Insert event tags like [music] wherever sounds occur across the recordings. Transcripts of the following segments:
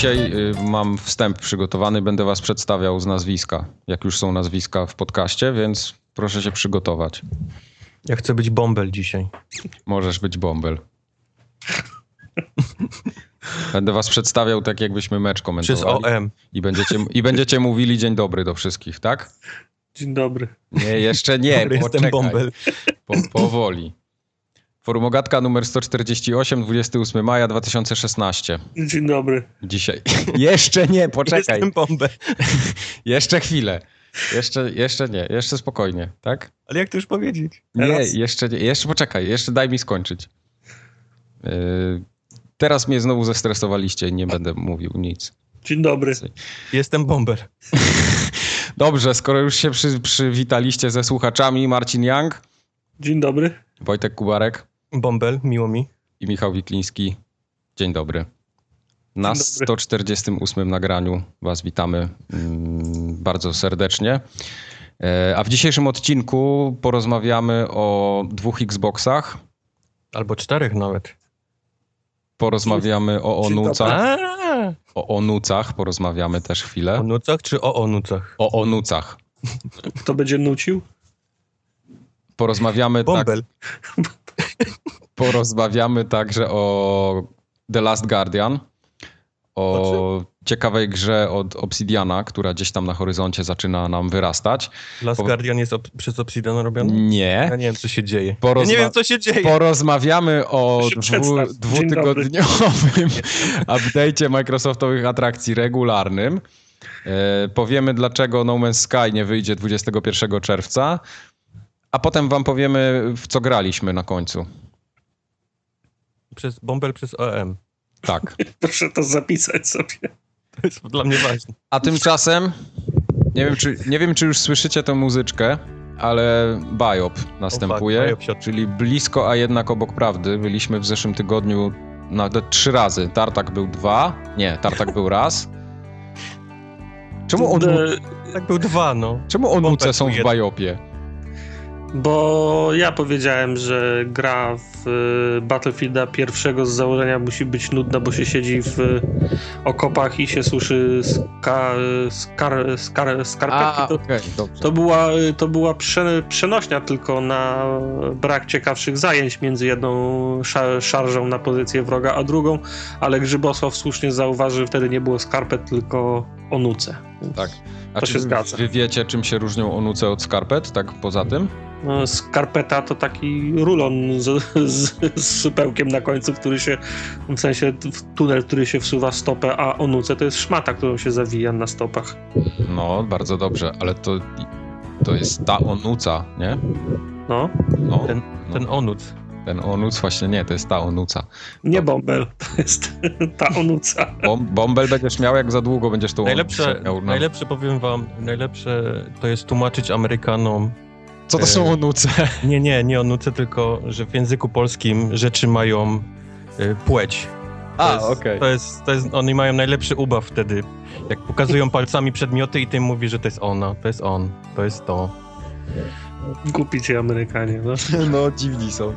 Dzisiaj y, mam wstęp przygotowany, będę was przedstawiał z nazwiska, jak już są nazwiska w podcaście, więc proszę się przygotować. Ja chcę być bąbel dzisiaj. Możesz być bąbel. Będę was przedstawiał tak, jakbyśmy mecz komentowali. Przez OM. I będziecie, I będziecie mówili dzień dobry do wszystkich, tak? Dzień dobry. Nie, jeszcze nie, Dobry, jestem bąbel. Po, powoli. Forumogatka numer 148, 28 maja 2016. Dzień dobry. Dzisiaj. [laughs] Jeszcze nie, poczekaj. Jestem bąbel. [laughs] Jeszcze chwilę. Jeszcze, jeszcze nie, jeszcze spokojnie, tak? Ale jak to już powiedzieć? Nie, Teraz? jeszcze nie, jeszcze poczekaj, jeszcze daj mi skończyć. Yy, teraz mnie znowu zestresowaliście i nie będę mówił nic. Dzień dobry. Jestem bąbel. [laughs] Dobrze, skoro już się przy, przywitaliście ze słuchaczami, Marcin Young, Dzień dobry. Wojtek Kubarek Bąbel, miło mi. i Michał Wikliński. Dzień dobry. Na Dzień dobry. 148 nagraniu Was witamy mm, bardzo serdecznie. E, A w dzisiejszym odcinku porozmawiamy o dwóch Xboxach, Albo czterech nawet. porozmawiamy o onucach, o onucach porozmawiamy też o chwilę. nucach czy o onucach? O onucach. Kto będzie nucił? Porozmawiamy, tak, Bąbel. Porozmawiamy także o The Last Guardian, o ciekawej grze od Obsidiana, która gdzieś tam na horyzoncie zaczyna nam wyrastać. Last Po- Guardian jest ob- przez Obsidian robiony? Nie. Ja nie wiem, co się dzieje. Ja Porozma- nie wiem, co się dzieje. Porozmawiamy o dwu, dwutygodniowym [laughs] update'cie Microsoftowych atrakcji regularnym. E, powiemy, dlaczego No Man's Sky nie wyjdzie 21 czerwca, a potem wam powiemy, w co graliśmy na końcu. Przez bąbel przez OM. Tak. [laughs] Proszę to zapisać sobie. To jest dla mnie ważne. A tymczasem, nie wiem, czy, nie wiem, czy już słyszycie tę muzyczkę, ale Biop następuje, O, fuck, Biop się od- czyli blisko, a jednak obok prawdy. Byliśmy w zeszłym tygodniu nawet trzy razy. Tartak był dwa, nie, Tartak był raz. Czemu, on, Tak był dwa, no. czemu onuce Bombek są w jeden. Bo ja powiedziałem, że gra w e, Battlefielda pierwszego z założenia musi być nudna, bo się siedzi w e, okopach i się suszy ska, skar, skar, skarpetki. A, To, dobrze. to była, to była prze, przenośnia tylko na brak ciekawszych zajęć między jedną sza, szarżą na pozycję wroga, a drugą, ale Grzybosław słusznie zauważył, że wtedy nie było skarpet, tylko onuce. Więc Tak. A to czy się zgadza. wy wiecie, czym się różnią onuce od skarpet, tak poza tym? No, skarpeta to taki rulon z, z, z supełkiem na końcu, który się, w sensie w tunel, który się wsuwa w stopę, a onuce to jest szmata, którą się zawija na stopach. No, bardzo dobrze, ale to, to jest ta onuca, nie? No, No, Ten, no. ten onuc. Ten onuc właśnie nie, to jest ta onuca. nie bąbel, to jest [laughs] ta onuca. Bom, bąbel będziesz miał, jak za długo będziesz tą Najlepsze, miał. na- najlepsze powiem wam, najlepsze to jest tłumaczyć Amerykanom. Co to są onuce? [laughs] Nie, nie, nie onuce, tylko że w języku polskim rzeczy mają y, płeć. To jest, to, jest, to jest, oni mają najlepszy ubaw wtedy. Jak pokazują [laughs] palcami przedmioty i ty mówi, że to jest ona, to jest on, to jest to. Głupi ci Amerykanie, no. No, dziwni są.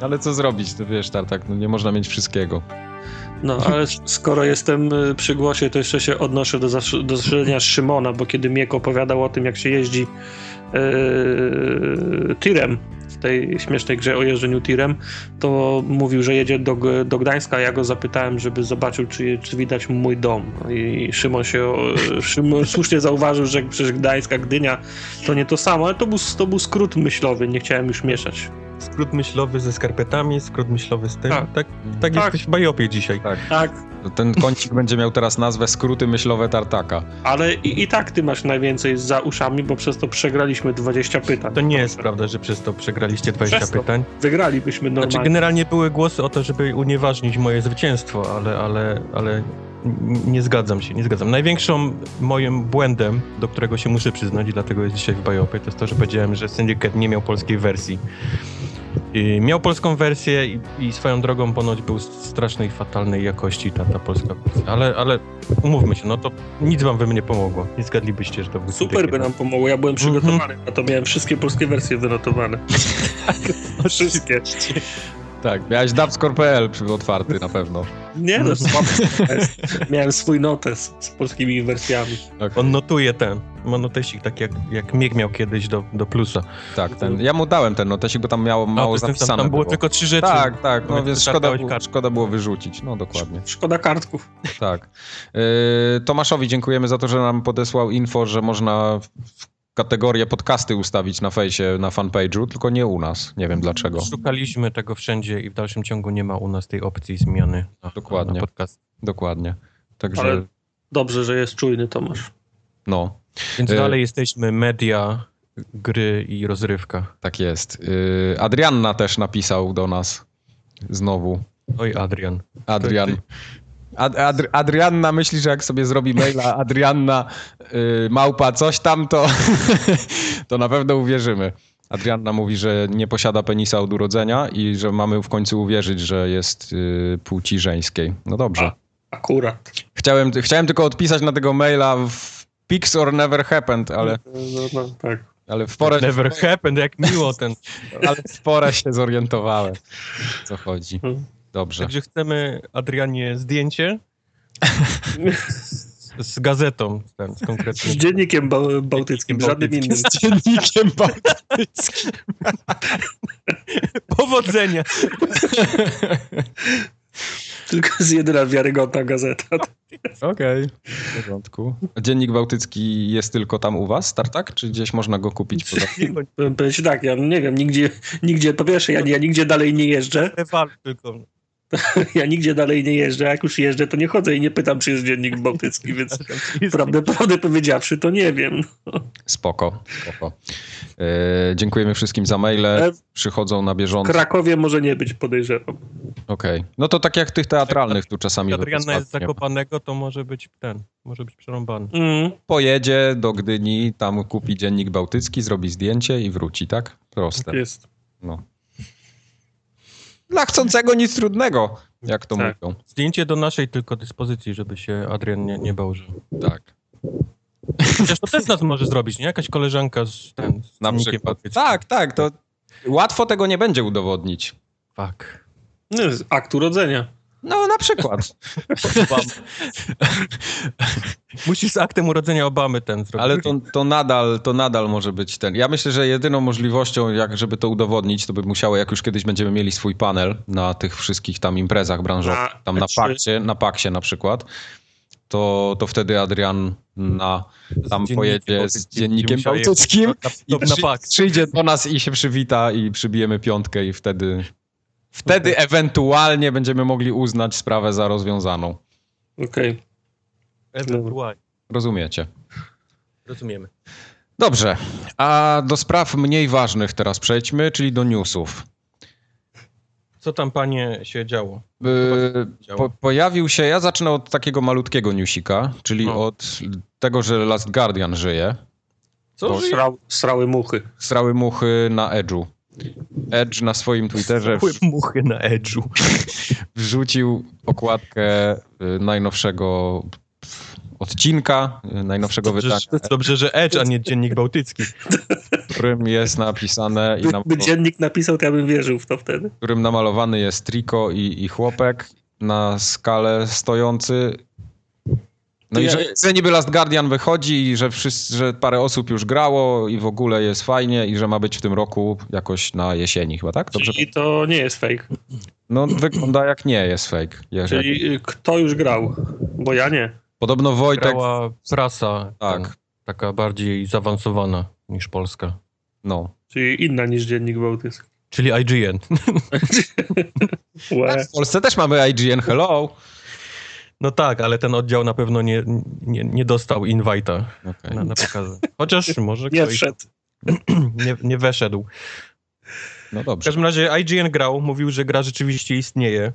Ale co zrobić, ty wiesz, Tartak, no nie można mieć wszystkiego. No, ale skoro jestem y, przy głosie, to jeszcze się odnoszę do, do Szymona, bo kiedy Miek opowiadał o tym, jak się jeździ yy, tirem w tej śmiesznej grze o jeżdżeniu tirem, to mówił, że jedzie do, do Gdańska, ja go zapytałem, żeby zobaczył, czy, czy widać mój dom. I Szymon się o, Szymon [laughs] słusznie zauważył, że przecież Gdańska, Gdynia to nie to samo, ale to był, to był skrót myślowy, nie chciałem już mieszać. Skrót myślowy ze skarpetami, skrót myślowy z tym. Tak. Tak, tak, Tak. jesteś w Bajopie dzisiaj. Tak. Tak, Ten kącik będzie miał teraz nazwę skróty myślowe Tartaka. Ale i, i tak ty masz najwięcej za uszami, bo przez to przegraliśmy 20 pytań. To nie jest prawda, że przez to przegraliście 20 Przez to. pytań. Wygralibyśmy normalnie. Znaczy, generalnie były głosy o to, żeby unieważnić moje zwycięstwo, ale, ale, ale nie zgadzam się, nie zgadzam. Największym moim błędem, do którego się muszę przyznać i dlatego jest dzisiaj w Bajopie, to jest to, że powiedziałem, że Syndicate nie miał polskiej wersji. I miał polską wersję i, i swoją drogą ponoć był strasznej, fatalnej jakości ta, ta polska wersja. Ale, ale umówmy się, no to nic wam we mnie pomogło. Nie zgadlibyście, że to był Super by nam pomogło, ja byłem przygotowany, a to miałem wszystkie polskie wersje wynotowane. [laughs] wszystkie. Tak, miałeś dubscore.pl przy- otwarty na pewno. Nie no. [laughs] Miałem swój notes z polskimi wersjami. On notuje ten, ma notesik, tak jak, jak Mieg miał kiedyś do, do plusa. Tak, ten, ja mu dałem ten notesik, bo tam miało mało A, zapisane. Tam, tam było było. tylko trzy rzeczy. Tak, tak, no Więc więc szkoda, szkoda było wyrzucić. No dokładnie, Szkoda kartków. tak. Yy, Tomaszowi dziękujemy za to, że nam podesłał info, że można w kategorię podcasty ustawić na fejsie, na fanpage'u, tylko nie u nas. Nie wiem dlaczego. Szukaliśmy tego wszędzie i w dalszym ciągu nie ma u nas tej opcji zmiany na, Dokładnie. na podcast. Dokładnie. Także, Ale dobrze, że jest czujny Tomasz. no, Więc E- dalej jesteśmy media, gry i rozrywka. tak jest. Yy, Adrianna też napisał do nas znowu. Oj, Adrian. Adrian. Ad, Adr, Adrianna myśli, że jak sobie zrobi maila [laughs] Adrianna y, małpa coś tam, to, [laughs] to na pewno uwierzymy. Adrianna mówi, że nie posiada penisa od urodzenia i że mamy w końcu uwierzyć, że jest y, płci żeńskiej. No dobrze. A, akurat. Chciałem, chciałem tylko odpisać na tego maila w Pix or Never Happened, ale, No, no, tak. ale w porę, Never happened, jak miło ten. [laughs] ale w porę się zorientowałem, o co chodzi. Mhm. Dobrze. Także chcemy, Adrianie, zdjęcie z, z gazetą, ten, z Z dziennikiem bał- bałtyckim, żadnym innym. Z dziennikiem bałtyckim. Powodzenia! Tylko jest jedyna wiarygodna gazeta. Okej, w porządku. Dziennik Bałtycki jest tylko tam u was, Tartak? Czy gdzieś można go kupić? Poza... Powiem tak, ja nie wiem, nigdzie, nigdzie po pierwsze, ja, ja nigdzie dalej nie jeżdżę. Tylko. [laughs] Ja nigdzie dalej nie jeżdżę. Jak już jeżdżę, to nie chodzę i nie pytam, czy jest dziennik bałtycki, [laughs] więc prawdę, prawdę powiedziawszy, to nie wiem. Spoko, spoko. E, dziękujemy wszystkim za maile. E, Przychodzą na W bieżąco. Krakowie może nie być, podejrzewam. Okej. No to tak jak tych teatralnych tu czasami Adriana jest zakopanego, to może być ten, może być przerąbany. Mm. Pojedzie do Gdyni, tam kupi dziennik bałtycki, zrobi zdjęcie i wróci, tak? Proste. Jest. No. Dla chcącego nic trudnego, jak to Tak. mówią. Zdjęcie do naszej tylko dyspozycji, żeby się Adrian nie, nie bał, że... Tak. Chociaż to też nas może zrobić, nie? Jakaś koleżanka z, ten, z Na przykład. Tak, tak, to łatwo tego nie będzie udowodnić. Tak. No, akt urodzenia. No, na przykład. [laughs] Musisz z aktem urodzenia Obamy ten zrobić. Ale to, to, nadal, to nadal może być ten. Ja myślę, że jedyną możliwością, jak, żeby to udowodnić, to by musiało, jak już kiedyś będziemy mieli swój panel na tych wszystkich tam imprezach branżowych, Na tam na E3. Pakcie, na Paksie na przykład, to, to wtedy Adrian na, Z tam dziennikiem pojedzie z dziennikiem bałtyckim i przy, przyjdzie do nas i się przywita i przybijemy piątkę i wtedy, wtedy ewentualnie będziemy mogli uznać sprawę za rozwiązaną. Okej. Ewentualnie. Rozumiecie? Rozumiemy. Dobrze, a do spraw mniej ważnych teraz przejdźmy, czyli do newsów. Co tam, panie, się działo? Yy, po, pojawił się, ja zacznę od takiego malutkiego newsika, czyli No. od tego, że Last Guardian żyje. Co? Bo żyje? Srał, srały muchy. Srały muchy na Edge'u. Edge na swoim Twitterze Były muchy na edge'u. [laughs] wrzucił okładkę y, najnowszego odcinka, y, najnowszego Dobrze, wydania, że- dobrze, że Edge, a nie Dziennik Bałtycki. w którym jest napisane i By, nam, by dziennik napisał, to ja bym wierzył w to wtedy. w którym namalowany jest Triko i, i chłopek na skalę stojący. No i że, że niby Last Guardian wychodzi i że, wszyscy, że parę osób już grało i w ogóle jest fajnie i że ma być w tym roku jakoś na jesieni chyba, tak? Dobrze? Czyli to nie jest fake. No wygląda jak nie jest fake. Czyli y, kto już grał? Bo ja nie. Podobno Wojtek... Grała prasa Tak. ten, taka bardziej zaawansowana niż polska. No. Czyli inna niż dziennik bałtycki. Czyli IGN. [laughs] Łe. W Polsce też mamy IGN Hello. No tak, ale ten oddział na pewno nie, nie, nie dostał invite'a Okay. na, na pokazy. Chociaż [laughs] może Nie ktoś wszedł. [clears throat] nie, nie weszedł. No W dobrze. każdym razie IGN grał, mówił, że gra rzeczywiście istnieje.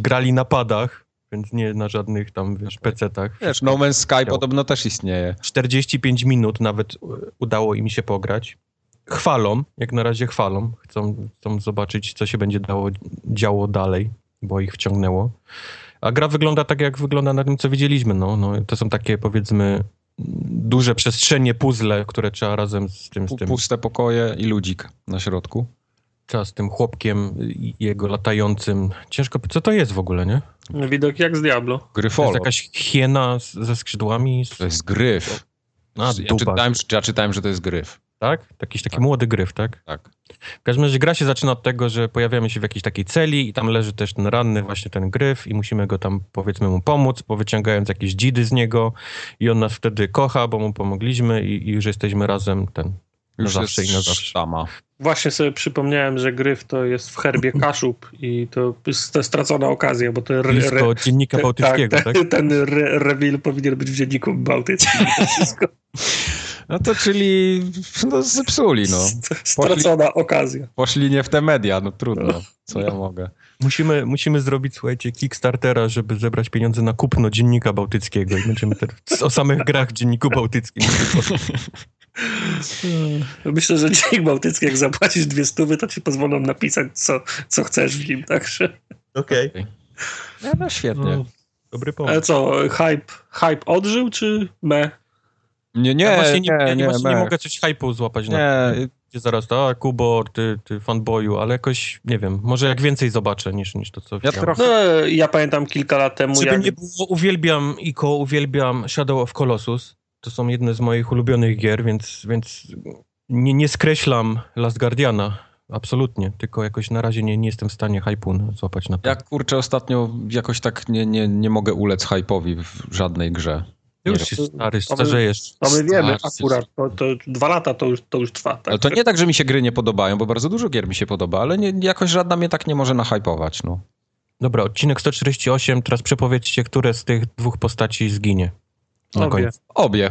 Grali na padach, więc nie na żadnych tam, wiesz, PC-tach. Wiesz, No Man's Sky podobno też istnieje. 45 minut nawet udało im się pograć. Chwalą, jak na razie chwalą. Chcą, chcą zobaczyć, co się będzie dało, działo dalej, bo ich wciągnęło. A gra wygląda tak, jak wygląda na tym, co widzieliśmy. No, no, to są takie, powiedzmy, duże przestrzenie, puzzle, które trzeba razem z tym, z tym Puste pokoje i ludzik na środku. Trzeba z tym chłopkiem i jego latającym. Ciężko, co to jest w ogóle, nie? Widok jak z Diablo. To jest Gryfolo. jakaś hiena z, ze skrzydłami. Z, To jest gryf. a, Ja dupa, czytałem, ja czytałem, że to jest gryf. Tak? Jakiś taki młody gryf, tak? Tak. W każdym razie gra się zaczyna od tego, że pojawiamy się w jakiejś takiej celi i tam leży też ten ranny właśnie ten gryf i musimy go tam powiedzmy mu pomóc, powyciągając jakieś dzidy z niego i on nas wtedy kocha, bo mu pomogliśmy i, i już jesteśmy razem ten na Już zawsze jest i na zawsze. Sztama. Właśnie sobie przypomniałem, że gryf to jest w herbie [laughs] Kaszub i to jest to stracona okazja, bo to re, Blisko dziennika te- bałtyckiego, tak? ten, ten re, reveal powinien być w dzienniku bałtyckim. To wszystko [laughs] No to czyli no, zepsuli, no. [laughs] stracona okazja. Poszli nie w te media, no trudno. Co ja mogę. Musimy, musimy zrobić, słuchajcie, Kickstartera, żeby zebrać pieniądze na kupno dziennika bałtyckiego i będziemy teraz [laughs] o samych grach w dzienniku bałtyckim. [laughs] Myślę, że dziennik bałtycki, jak zapłacisz dwie stówy, to ci pozwolą napisać, co, co chcesz w nim, także... Okej. No, no świetnie. No, dobry Ale pomysł. co, hype, hype odżył, czy me? Nie, nie, ja właśnie nie, nie, ja nie, właśnie nie mogę coś hype'u złapać na Nie, Gdzie zaraz a Kubo, ty, ty fanboyu, ale jakoś, nie wiem, może jak więcej zobaczę niż, niż to, co Ja widziałem. trochę- No, ja pamiętam kilka lat temu, Żeby jak... nie było, uwielbiam Ico, uwielbiam Shadow of Colossus. To są jedne z moich ulubionych gier, więc, więc nie, nie skreślam Last Guardiana. Absolutnie, tylko jakoś na razie nie, nie jestem w stanie hype'u złapać na to. Ja kurczę ostatnio jakoś tak nie, nie, nie mogę ulec hype'owi w żadnej grze. Już się wiem. stary, To my- starzejesz. To my wiemy akurat, to, to dwa lata to już, to już trwa. Tak? Ale to nie tak, że mi się gry nie podobają, bo bardzo dużo gier mi się podoba, ale nie, jakoś żadna mnie tak nie może nahypować, no. Dobra, odcinek 148, teraz przepowiedzcie, które z tych dwóch postaci zginie. Na Obie. koniec. Obie.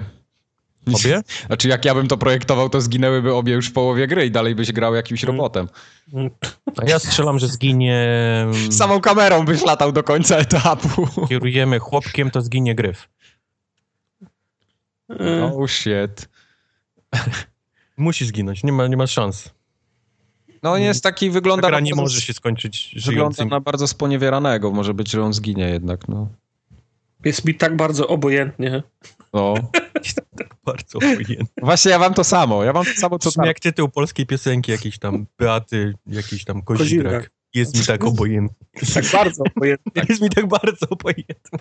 Obie? [laughs] Znaczy jak ja bym to projektował, to zginęłyby obie już w połowie gry i dalej byś grał jakimś Mm. robotem. A ja strzelam, że zginie... [laughs] Samą kamerą byś latał do końca etapu. Kierujemy chłopkiem, to zginie gryf. Mm. Oh shit. [laughs] Musi zginąć, nie ma, nie ma szans. No on jest taki, Ta wygląda... gra na nie bardzo- może się skończyć Wygląda żyjącym. na bardzo sponiewieranego. Może być, że on zginie jednak, no. Jest mi tak bardzo obojętnie. no. [laughs] Bardzo obojętny. Właśnie ja mam to samo. Ja mam to samo, co tam. jak tytuł polskiej piosenki, jakiejś tam Beaty, jakiś tam Kozidrak. Kozidrak. Jest mi tak obojętny. Tak bardzo obojętnie. Jest mi tak bardzo obojętny.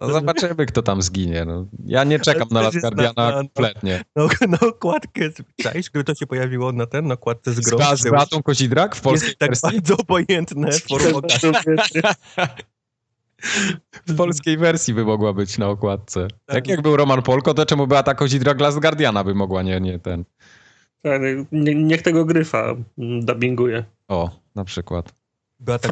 No zobaczymy, kto tam zginie. No. Ja nie czekam na Last Guardiana na- na- kompletnie. No, na okładkę, czaisz, gdyby to się pojawiło na ten, na okładce z grą. Z, z Beatą Kozidrak w polskiej jest tak wersji? bardzo obojętne. W polskiej wersji by mogła być na okładce. Tak. Jak, jak był Roman Polko, to czemu Beata Kozidrak Last Guardiana by mogła, nie, nie ten. Tak, nie- Niech tego gryfa dubbinguje. O, na przykład. Beata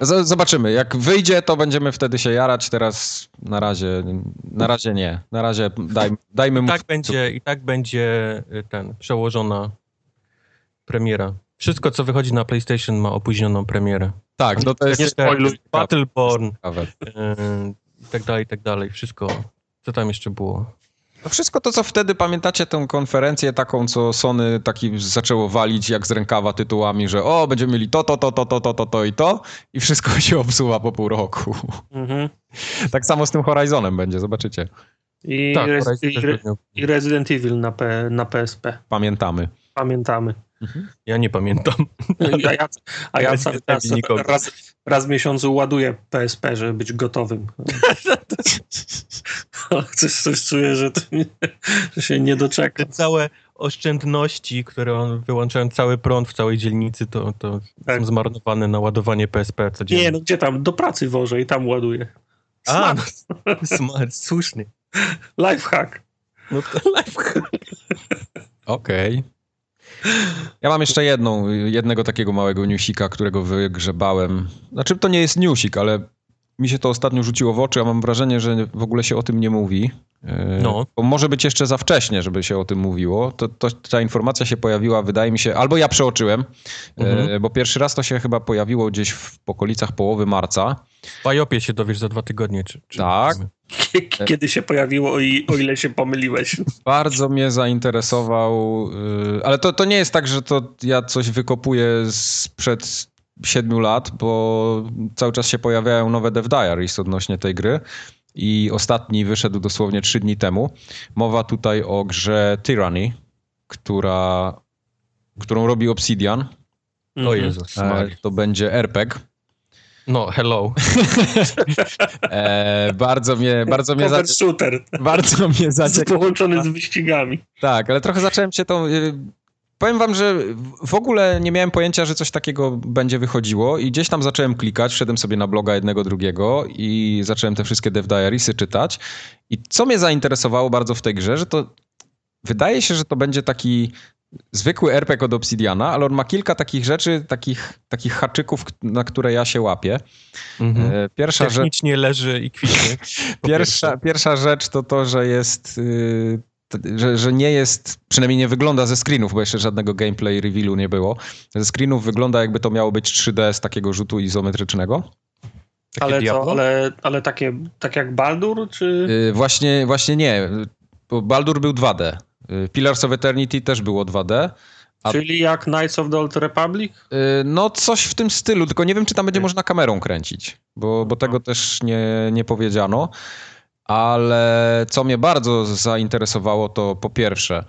Zobaczymy. Jak wyjdzie, to będziemy wtedy się jarać. Teraz na razie, na razie nie. Na razie daj, dajmy I mu... tak będzie, i tak będzie y, ten, przełożona premiera. Wszystko, co wychodzi na PlayStation ma opóźnioną premierę. Tak, no to jest... Nie. Battleborn y, i tak dalej, i tak dalej. Wszystko. Co tam jeszcze było? No wszystko to, co wtedy pamiętacie, tę konferencję taką, co Sony taki zaczęło walić jak z rękawa tytułami, że o, będziemy mieli to, to, to, to, to, to, to, to i to i wszystko [laughs] się obsuwa po pół roku. Mhm. Tak samo z tym Horizonem będzie, zobaczycie. I, Tak, Horizon i, Re- i Resident Evil na, P, na PSP. Pamiętamy. Pamiętamy. Ja nie pamiętam. A ja, a ja cały czas raz, raz w miesiącu ładuję PSP, żeby być gotowym. [laughs] coś, coś czuję, że, to, że się nie doczeka. Te całe oszczędności, które on wyłączałem cały prąd w całej dzielnicy, to, to Tak. są zmarnowane na ładowanie PSP codziennie. Nie, no gdzie tam? Do pracy wożę i tam ładuję. A, Smart. no, [laughs] smart, słusznie. Lifehack. No to [laughs] life. Okej. Ja mam jeszcze jedną, jednego takiego małego newsika, którego wygrzebałem. Znaczy, to nie jest newsik, ale mi się to ostatnio rzuciło w oczy, a mam wrażenie, że w ogóle się o tym nie mówi. Yy, No. Bo może być jeszcze za wcześnie, żeby się o tym mówiło. To, to, ta informacja się pojawiła, wydaje mi się, albo ja przeoczyłem, Mhm. yy, bo pierwszy raz to się chyba pojawiło gdzieś w okolicach połowy marca. W Bajopie się dowiesz za dwa tygodnie. Czy, czy Tak. Kiedy się pojawiło i o ile się pomyliłeś. Bardzo mnie zainteresował, yy, ale to, to nie jest tak, że to ja coś wykopuję sprzed siedmiu lat, bo cały czas się pojawiają nowe Dev Diaries odnośnie tej gry i ostatni wyszedł dosłownie trzy dni temu. Mowa tutaj o grze Tyranny, która, którą robi Obsidian. O Mhm. Jezus. E, to będzie RPG. No, hello. [laughs] E, bardzo mnie, bardzo mnie, Cover shooter bardzo mnie zaciekawiło. połączony z wyścigami. Tak, ale trochę zacząłem się tą. y, Powiem wam, że w ogóle nie miałem pojęcia, że coś takiego będzie wychodziło i gdzieś tam zacząłem klikać, wszedłem sobie na bloga jednego, drugiego i zacząłem te wszystkie dev diariesy czytać. I co mnie zainteresowało bardzo w tej grze, że to wydaje się, że to będzie taki zwykły RPG od Obsidiana, ale on ma kilka takich rzeczy, takich, takich haczyków, na które ja się łapię. Mhm. E, Pierwsza rzecz... Technicznie leży i kwitnie. [laughs] Pierwsza, pierwsza rzecz to to, że jest. Yy, t- że, że nie jest, przynajmniej nie wygląda ze screenów, bo jeszcze żadnego gameplay revealu nie było. Ze screenów wygląda jakby to miało być 3D z takiego rzutu izometrycznego. Takie Ale Diablo? co, ale, ale takie, tak jak Baldur, czy... Yy, właśnie, właśnie nie, bo Baldur był 2D. Yy, Pillars of Eternity też było 2D. a- Czyli jak Knights of the Old Republic? Yy, No, coś w tym stylu, tylko nie wiem, czy tam będzie można kamerą kręcić, bo, bo tego też nie, nie powiedziano. Ale co mnie bardzo zainteresowało, to po pierwsze,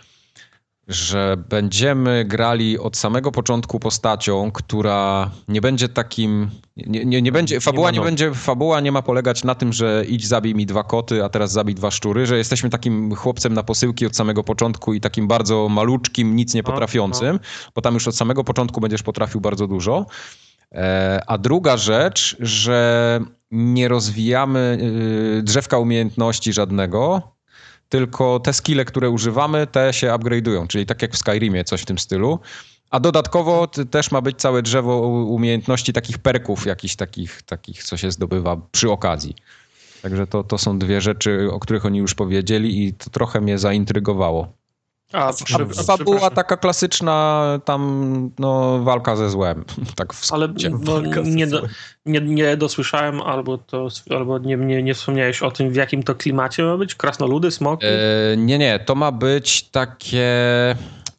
że będziemy grali od samego początku postacią, która nie będzie takim. Nie, nie, nie będzie. Fabuła nie, będzie. Fabuła nie ma polegać na tym, że idź zabij mi dwa koty, a teraz zabij dwa szczury, że jesteśmy takim chłopcem na posyłki od samego początku i takim bardzo maluczkim, nic nie No, potrafiącym, bo tam już od samego początku będziesz potrafił bardzo dużo. E, A druga rzecz, że nie rozwijamy y, drzewka umiejętności żadnego, tylko te skille, które używamy, te się upgrade'ują, czyli tak jak w Skyrimie, coś w tym stylu. A dodatkowo też ma być całe drzewo umiejętności takich perków, jakichś takich, takich, co się zdobywa przy okazji. Także to, to są dwie rzeczy, o których oni już powiedzieli i to trochę mnie zaintrygowało. A, A przy, a fabuła przepraszam. taka klasyczna, tam no, walka ze złem. [laughs] Tak w Ale no, nie, do, złem. nie, nie dosłyszałem, albo, to, albo nie, nie, nie wspomniałeś o tym, w jakim to klimacie ma być? Krasnoludy, smoki? E, nie, nie, to ma być takie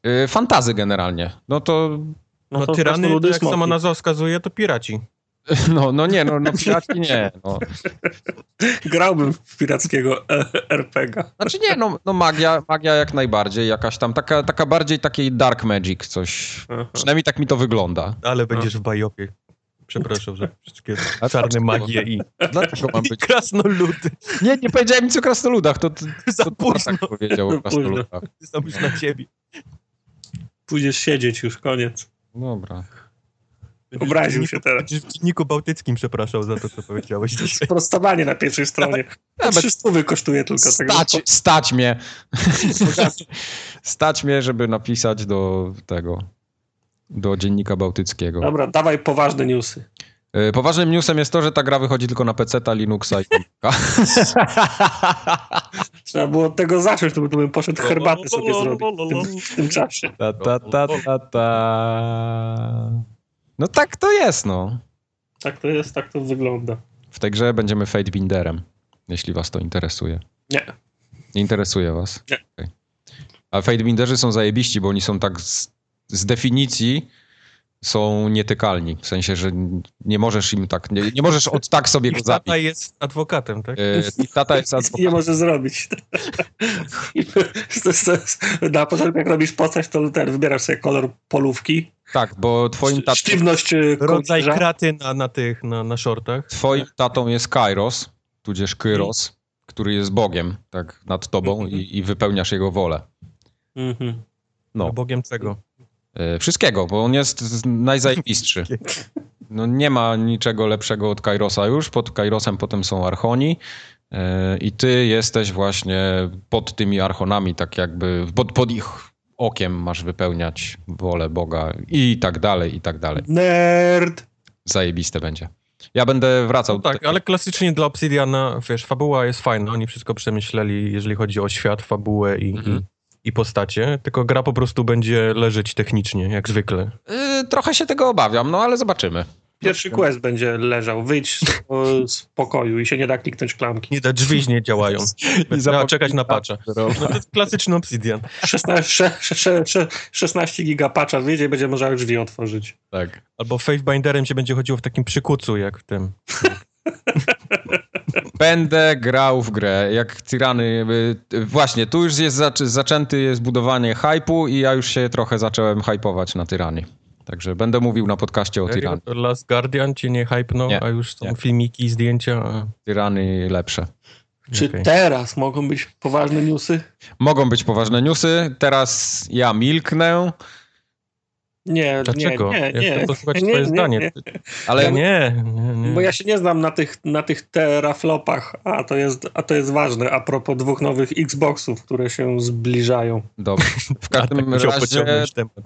e, fantazy generalnie. No to, No, to tyrany, jak sama nazwa wskazuje, to piraci. [laughs] no, no nie, no, no nie. No. Grałbym w pirackiego e, RPG. Znaczy nie, no, no magia, magia jak najbardziej, jakaś tam, taka, taka bardziej takiej dark magic coś. Aha. Przynajmniej tak mi to wygląda. Ale będziesz w bajopie. Przepraszam, że wszystkie [laughs] czarne magie i, Dlaczego mam i być? krasnoludy. Nie, nie powiedziałem nic o krasnoludach, to, to, Za to późno. tak powiedział o Za późno. krasnoludach. Na ciebie. Pójdziesz siedzieć już, koniec. Dobra. Będziesz Obraził się teraz. Będziesz w dzienniku bałtyckim przepraszał za to, co powiedziałeś dzisiaj. Sprostowanie na pierwszej stronie. Trzy stówy kosztuje tylko tego. Stać, stać mnie. stać mnie, żeby napisać do tego, do dziennika bałtyckiego. Dobra, dawaj poważne newsy. Y, Poważnym newsem jest to, że ta gra wychodzi tylko na PC, Linuxa i. [laughs] Trzeba było od tego zacząć, to bym poszedł herbatę sobie zrobić w tym, w tym czasie. ta, ta, ta, ta, ta. No tak to jest, no. Tak to jest, tak to wygląda. W tej grze będziemy Fatebinderem, jeśli was to interesuje. Nie. Nie interesuje was? Nie. Okej. A Fatebinderzy są zajebiści, bo oni są tak z, z definicji są nietykalni. W sensie, że nie możesz im tak, nie, nie możesz od tak sobie go Ich tata zabić. jest adwokatem, tak? E, tata jest Nic [laughs] adwokat. nie może zrobić. [laughs] Na początku jak robisz postać, to ten, wybierasz sobie kolor polówki, Tak, bo twoim, tat, sztywność e, Rodzaj kołnierza. kraty na, na tych, na, na shortach. twoim tatą jest Kairos, tudzież Kyros, który jest Bogiem, tak, nad tobą i, i wypełniasz jego wolę. Mhm. No, Bogiem czego? E, wszystkiego, bo on jest najzajebistszy. [laughs] No nie ma niczego lepszego od Kairosa już. Pod Kairosem potem są Archoni. e, I ty jesteś właśnie pod tymi Archonami, tak jakby pod, pod ich okiem masz wypełniać wolę Boga i tak dalej, i tak dalej. Nerd! Zajebiste będzie. Ja będę wracał. No tak, ale klasycznie dla Obsidiana, wiesz, fabuła jest fajna, oni wszystko przemyśleli, jeżeli chodzi o świat, fabułę i, Mhm. I, postacie, tylko gra po prostu będzie leżeć technicznie, jak zwykle. Y, trochę się tego obawiam, no ale zobaczymy. Pierwszy quest będzie leżał. Wyjdź z, z pokoju i się nie da kliknąć klamki. Nie da, drzwi nie działają. [laughs] Trzeba czekać na patcha. No to jest klasyczny Obsidian. 16, sze- sze- sze- 16 giga patcha wyjdzie i będzie można drzwi otworzyć. Tak. Albo Faithbinderem się będzie chodziło w takim przykucu, jak w tym. [laughs] [laughs] Będę grał w grę, jak tyrany. Właśnie, tu już jest zac- zaczęty jest budowanie hypu i ja już się trochę zacząłem hypować na tyranie. Także będę mówił na podcaście o tyranii. To Last Guardian cię nie hypnął, Nie, a już są nie. filmiki, zdjęcia. Tyrany lepsze. Czy Okej. teraz mogą być poważne newsy? Mogą być poważne newsy. Teraz ja milknę, Nie, Dlaczego? nie, nie, Ja nie. chcę posłuchać Nie, twoje nie, zdanie. nie. ale Ja nie, nie, nie. Bo ja się nie znam na tych, na tych teraflopach, a to, jest, a to jest ważne a propos dwóch nowych Xboxów, które się zbliżają. dobrze. W tak każdym musiał razie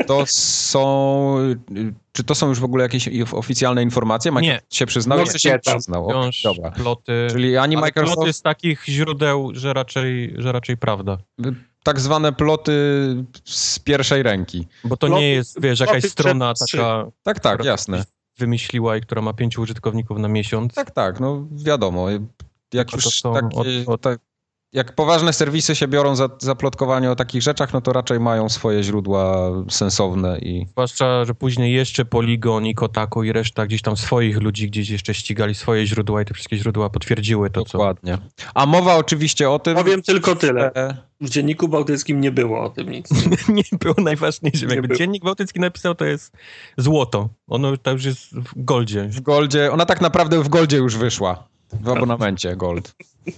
to są. Czy to są już w ogóle jakieś oficjalne informacje? Microsoft się przyznał? No, się nie tam. przyznał. Okej, Wciąż dobra. ploty. Czyli ani Ale Microsoft. ploty z takich źródeł, że raczej, że raczej prawda. Tak zwane ploty z pierwszej ręki. Bo to Ploty- nie jest, wiesz, jakaś ploty strona taka Tak, tak, jasne. wymyśliła i która ma pięciu użytkowników na miesiąc. Tak, tak, no wiadomo. Jak to już są takie, od- od- tak, jak poważne serwisy się biorą za, za plotkowanie o takich rzeczach, no to raczej mają swoje źródła sensowne i Zwłaszcza, że później jeszcze Polygon i Kotaku i reszta gdzieś tam swoich ludzi gdzieś jeszcze ścigali swoje źródła i te wszystkie źródła potwierdziły to, co... dokładnie. A mowa oczywiście o tym, Powiem tylko tyle. W dzienniku bałtyckim nie było o tym nic. [laughs] nie było najważniejszym. Nie Jakby było. Dziennik Bałtycki napisał, to jest złoto. Ono to już jest w goldzie. w Goldzie, ona tak naprawdę w Goldzie już wyszła. W abonamencie Gold. [laughs]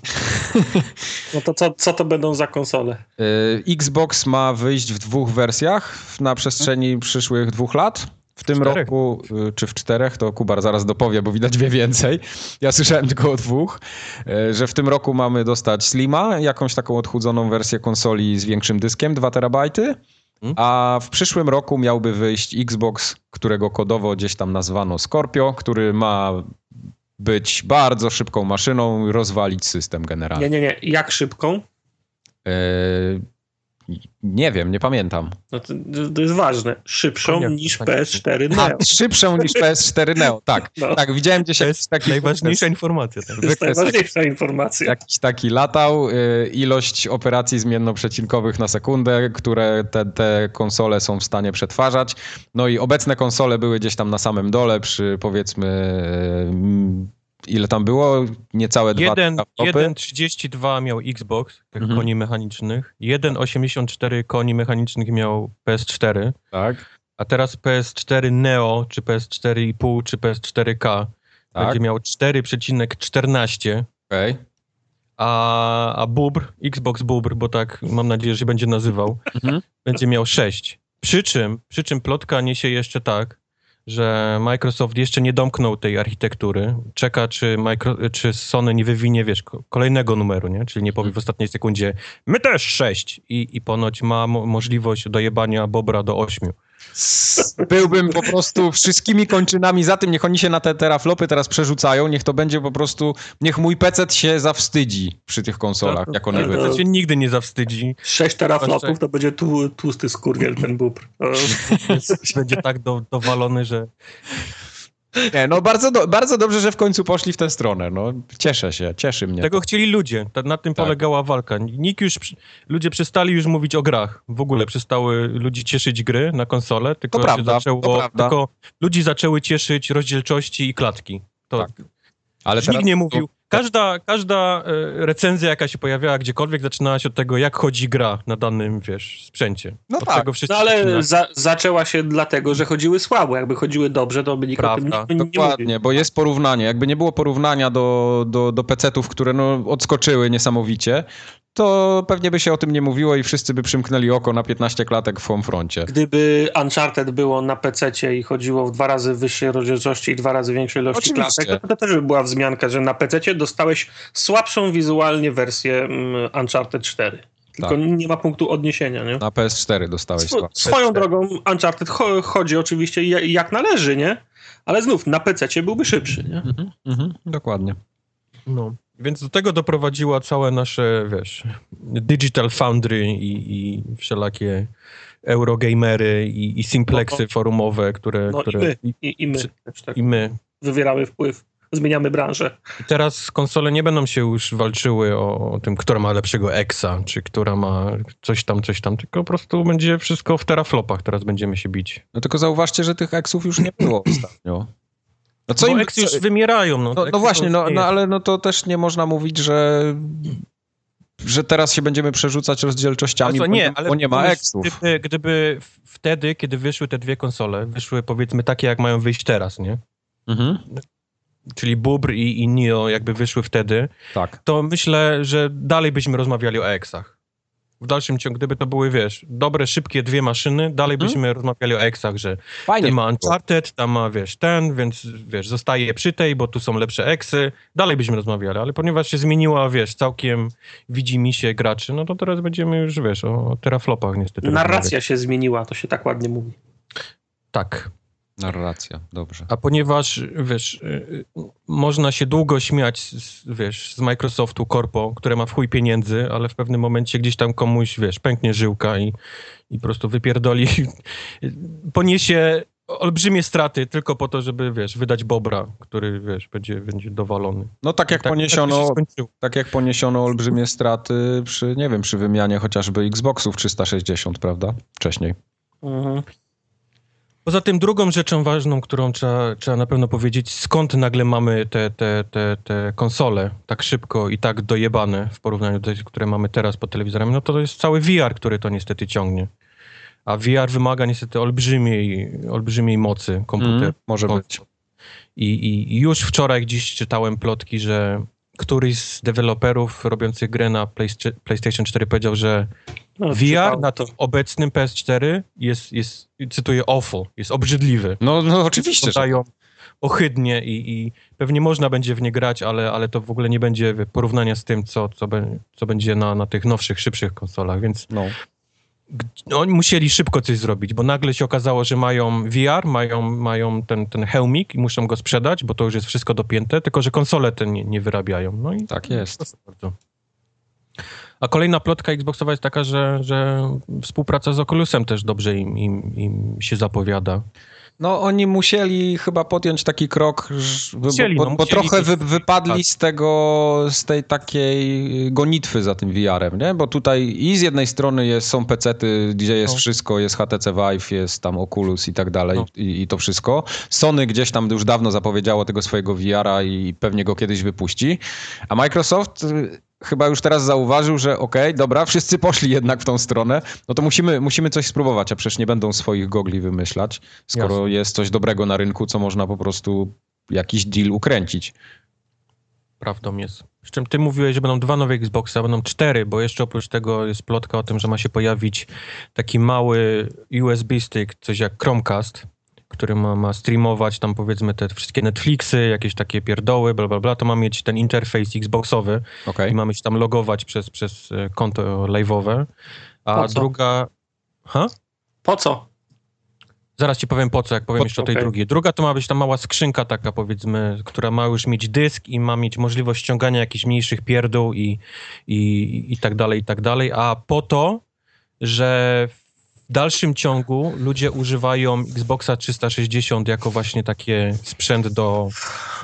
No to co, co to będą za konsole? Y, Xbox ma wyjść w dwóch wersjach na przestrzeni przyszłych dwóch lat. W tym Czterech. roku, y, czy w czterech, to Kubar zaraz dopowie, bo widać wie więcej. Ja słyszałem tylko o dwóch, y, że w tym roku mamy dostać Slima, jakąś taką odchudzoną wersję konsoli z większym dyskiem, 2 terabajty. Mhm. A w przyszłym roku miałby wyjść Xbox, którego kodowo gdzieś tam nazwano Scorpio, który ma być bardzo szybką maszyną, rozwalić system generalnie. Nie, nie, nie. Jak szybką? Nie wiem, nie pamiętam. No to, to jest ważne. Szybszą Koniec, niż tak. PS4 A, Neo. szybszą niż PS4 Neo, tak. [laughs] No. Tak, widziałem gdzieś To jakiś jest taki najważniejsza informacja. Tak? To jest wykres- najważniejsza informacja. Jakiś taki latał, y, ilość operacji zmiennoprzecinkowych na sekundę, które te, te konsole są w stanie przetwarzać. No i obecne konsole były gdzieś tam na samym dole przy powiedzmy y, ile tam było? Niecałe dwa Jeden- teraflopy. 1,32 miał Xbox, Mhm. koni mechanicznych. 1,84 koni mechanicznych miał PS4. Tak, A teraz PS4 Neo, czy PS4,5, czy PS4K tak, będzie miał 4,14, okej. a, a Bubr, Xbox Bubr, bo tak mam nadzieję, że się będzie nazywał, Mhm. będzie miał 6. Przy czym, przy czym plotka niesie jeszcze tak, że Microsoft jeszcze nie domknął tej architektury. Czeka, czy, micro, czy Sony nie wywinie, wiesz, ko- kolejnego numeru, nie? Czyli nie powie w ostatniej sekundzie, my też 6 i, i ponoć ma mo- możliwość dojebania Bobra do 8. Byłbym po prostu wszystkimi kończynami za tym, niech oni się na te teraflopy teraz przerzucają, niech to będzie po prostu, niech mój PC się zawstydzi przy tych konsolach, jak one to- wyjdą. To się nigdy nie zawstydzi. 6 teraflopów to będzie tu, tłusty skurwiel ten bubr. [laughs] Będzie tak do, dowalony, że Nie, no bardzo, do, bardzo dobrze, że w końcu poszli w tę stronę, no cieszę się, cieszy mnie. Tego chcieli ludzie. Na tym Tak. polegała walka. Nikt już, ludzie przestali już mówić o grach. W ogóle przestały ludzi cieszyć gry na konsolę, tylko To prawda, zaczęło, to prawda. tylko ludzi zaczęły cieszyć rozdzielczości i klatki. To Tak. Ale nikt nie mówił. Każda, każda e, recenzja, jaka się pojawiała gdziekolwiek, zaczynała się od tego, jak chodzi gra na danym, wiesz, sprzęcie. No od tak. No ale za, zaczęła się dlatego, że chodziły słabo. Jakby chodziły dobrze, to by nikt o tym Prawda, nie. Dokładnie, bo jest porównanie. Jakby nie było porównania do, do, do PC-ów, które no, odskoczyły niesamowicie, to pewnie by się o tym nie mówiło i wszyscy by przymknęli oko na 15 klatek w Homefroncie. Gdyby Uncharted było na PC i chodziło w dwa razy wyższej rozdzielczości i dwa razy większej ilości Oczywiście. klatek, to, to też by była wzmianka, że na PC dostałeś słabszą wizualnie wersję mm, Uncharted 4. Tylko Tak. nie ma punktu odniesienia, nie? Na PS4 dostałeś Swo- swoją drogą Uncharted cho- chodzi oczywiście ja- jak należy, nie? Ale znów na PC byłby szybszy, nie? Mhm, mhm, dokładnie. No. Więc do tego doprowadziła całe nasze, wiesz, Digital Foundry i, i wszelakie Eurogamery i, i simplexy forumowe, które... No i które my, i, i, i my Przy- też tak i my. wywierały wpływ. Zmieniamy branżę. I teraz konsole nie będą się już walczyły o, o tym, która ma lepszego exa, czy która ma coś tam, coś tam, tylko po prostu będzie wszystko w teraflopach teraz będziemy się bić. No tylko zauważcie, że tych eksów już nie było [clears throat] ostatnio. No co Bo im, już co... wymierają. No, no, no właśnie, no, no, ale no to też nie można mówić, że że teraz się będziemy przerzucać rozdzielczościami, co, nie, ale bo nie ma eksów. Gdyby, gdyby wtedy, kiedy wyszły te dwie konsole, wyszły powiedzmy takie, jak mają wyjść teraz, nie? Mhm. Czyli Bubr i, i Neo jakby wyszły wtedy, tak. to myślę, że dalej byśmy rozmawiali o eksach w dalszym ciągu, gdyby to były, wiesz, dobre, szybkie dwie maszyny, dalej hmm? byśmy rozmawiali o eksach, że Fajnie. ma Uncharted, tam ma, wiesz, ten, więc, wiesz, zostaje przy tej, bo tu są lepsze eksy, dalej byśmy rozmawiali, ale ponieważ się zmieniła, wiesz, całkiem widzi mi się graczy, no to teraz będziemy już, wiesz, o teraflopach niestety. Narracja rozmawiać. się zmieniła, to się tak ładnie mówi. Tak. Narracja, dobrze. A ponieważ, wiesz, y, y, można się długo śmiać, z, wiesz, z Microsoftu Corpo, które ma w chuj pieniędzy, ale w pewnym momencie gdzieś tam komuś, wiesz, pęknie żyłka i, i po prostu wypierdoli, [laughs] poniesie olbrzymie straty tylko po to, żeby, wiesz, wydać Bobra, który, wiesz, będzie, będzie dowalony. No tak jak tak, poniesiono, tak, tak, jak poniesiono olbrzymie straty przy, nie wiem, przy wymianie chociażby Xboxów 360, prawda? Wcześniej. Mhm. Poza tym drugą rzeczą ważną, którą trzeba, trzeba na pewno powiedzieć, skąd nagle mamy te, te, te, te konsole tak szybko i tak dojebane w porównaniu do tych, które mamy teraz pod telewizorami, no to, to jest cały VR, który to niestety ciągnie. A VR wymaga niestety olbrzymiej, olbrzymiej mocy komputer. Mm, może być. I, I już wczoraj gdzieś czytałem plotki, że któryś z deweloperów robiących grę na PlayStation 4 powiedział, że no, VR na to obecnym PS4 jest, jest, cytuję, awful, jest obrzydliwy. No, no oczywiście. Dają ohydnie i, i pewnie można będzie w nie grać, ale, ale to w ogóle nie będzie porównania z tym, co, co, be, co będzie na, na tych nowszych, szybszych konsolach, więc no. Oni musieli szybko coś zrobić, bo nagle się okazało, że mają VR, mają, mają ten, ten hełmik i muszą go sprzedać, bo to już jest wszystko dopięte, tylko że konsole te nie, nie wyrabiają. No i tak jest. A kolejna plotka Xboxowa jest taka, że, że współpraca z Oculusem też dobrze im, im, im się zapowiada. No oni musieli chyba podjąć taki krok, bo, bo, no, bo trochę wy, wypadli tak. z tego, z tej takiej gonitwy za tym VR-em, nie? Bo tutaj i z jednej strony jest, są pecety, gdzie jest no. wszystko, jest HTC Vive, jest tam Oculus i tak dalej no. i, i, to wszystko. Sony gdzieś tam już dawno zapowiedziało tego swojego VR-a i pewnie go kiedyś wypuści, a Microsoft chyba już teraz zauważył, że okej, okay, dobra, wszyscy poszli jednak w tą stronę, no to musimy, musimy coś spróbować, a przecież nie będą swoich gogli wymyślać, skoro Jasne. jest coś dobrego na rynku, co można po prostu jakiś deal ukręcić. Prawdą jest. Z czym ty mówiłeś, że będą dwa nowe Xboxy, a będą cztery, bo jeszcze oprócz tego jest plotka o tym, że ma się pojawić taki mały USB stick, coś jak Chromecast, który ma, ma streamować tam powiedzmy te wszystkie Netflixy, jakieś takie pierdoły, bla bla bla, to ma mieć ten interfejs Xboxowy okay. i mamy się tam logować przez, przez e, konto live'owe. A druga... Ha? Po co? Zaraz ci powiem po co, jak powiem po, jeszcze o tej okay. drugiej. Druga to ma być ta mała skrzynka taka powiedzmy, która ma już mieć dysk i ma mieć możliwość ściągania jakichś mniejszych pierdół i, i, i tak dalej, i tak dalej. A po to, że w dalszym ciągu ludzie używają Xboxa 360 jako właśnie takie sprzęt do,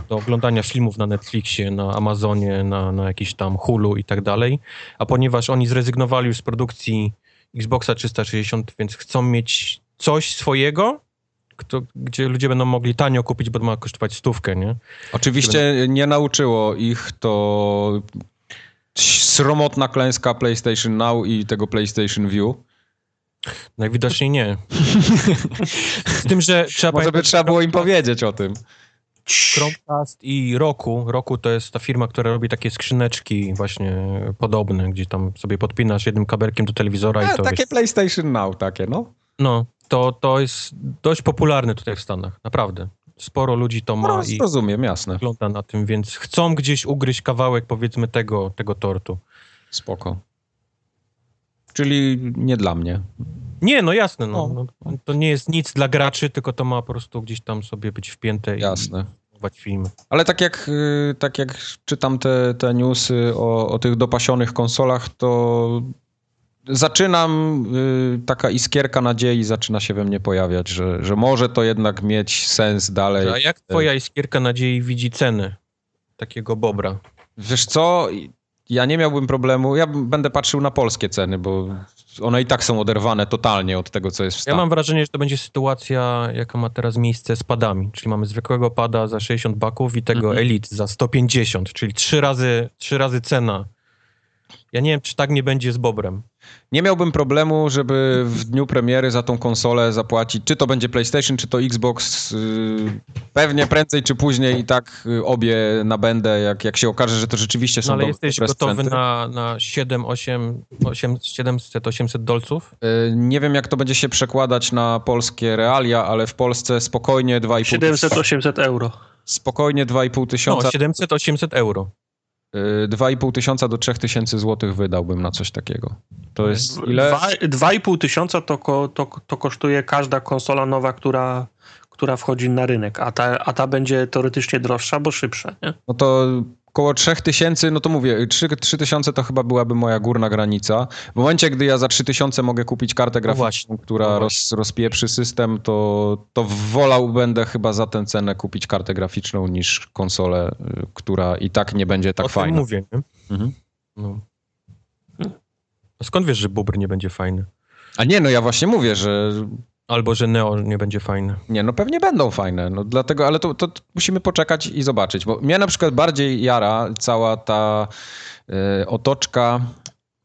do oglądania filmów na Netflixie, na Amazonie, na, na jakiś tam Hulu i tak dalej. A ponieważ oni zrezygnowali już z produkcji Xboxa 360, więc chcą mieć coś swojego, kto, gdzie ludzie będą mogli tanio kupić, bo to ma kosztować stówkę, nie? Oczywiście nie nauczyło ich to sromotna klęska PlayStation Now i tego PlayStation View Najwidoczniej nie. Z tym, że trzeba Może by trzeba było im powiedzieć o tym. Chromecast i Roku. Roku to jest ta firma, która robi takie skrzyneczki właśnie podobne, gdzie tam sobie podpinasz jednym kabelkiem do telewizora A, i to Takie PlayStation Now, takie, no. No, to, to jest dość popularne tutaj w Stanach, naprawdę. Sporo ludzi to ma no, i rozumiem, jasne. wygląda na tym, więc chcą gdzieś ugryźć kawałek, powiedzmy, tego, tego tortu. Spoko. Czyli nie dla mnie. Nie, no jasne. No, no, to nie jest nic dla graczy, tylko to ma po prostu gdzieś tam sobie być wpięte jasne. i filmy. Ale tak jak, y, tak jak czytam te, te newsy o, o tych dopasianych konsolach, to zaczynam, y, taka iskierka nadziei zaczyna się we mnie pojawiać, że, że może to jednak mieć sens dalej. A jak twoja iskierka nadziei widzi ceny takiego bobra? Wiesz co, ja nie miałbym problemu, ja będę patrzył na polskie ceny, bo one i tak są oderwane totalnie od tego, co jest w Ja Stanach. mam wrażenie, że to będzie sytuacja, jaka ma teraz miejsce z padami. Czyli mamy zwykłego pada za 60 baków i tego Mhm. Elite za 150, czyli trzy razy, trzy razy cena. Ja nie wiem, czy tak nie będzie z Bobrem. Nie miałbym problemu, żeby w dniu premiery za tą konsolę zapłacić, czy to będzie PlayStation, czy to Xbox. Yy, pewnie prędzej czy później i tak y, obie nabędę, jak, jak się okaże, że to rzeczywiście są No ale dobre jesteś sprzęty. gotowy na, na 7, 8, 8 700, 800 dolców? Yy, Nie wiem, jak to będzie się przekładać na polskie realia, ale w Polsce spokojnie 2,5 700-800 euro. spokojnie 2,5 No, tysiąca, 700, 800 euro. Yy, 2,5 tysiąca do 3 tysięcy złotych wydałbym na coś takiego. To jest ile? Dwa- 2,5 tysiąca to, ko, to, to kosztuje każda konsola nowa, która, która wchodzi na rynek, a ta, a ta będzie teoretycznie droższa, bo szybsza. Nie? No to koło 3000, no to mówię, 3, 3000 to chyba byłaby moja górna granica. W momencie, gdy ja za 3000 mogę kupić kartę graficzną, która no roz, rozpieprzy system, to, to wolał będę chyba za tę cenę kupić kartę graficzną niż konsolę, y, która i tak nie będzie tak o fajna. mówię, nie? Mhm. No. Skąd wiesz, że Bobr nie będzie fajny? A nie, no ja właśnie mówię, że Albo, że Neo nie będzie fajny. Nie, no pewnie będą fajne, no dlatego, ale to, to musimy poczekać i zobaczyć, bo mnie na przykład bardziej jara cała ta e, otoczka,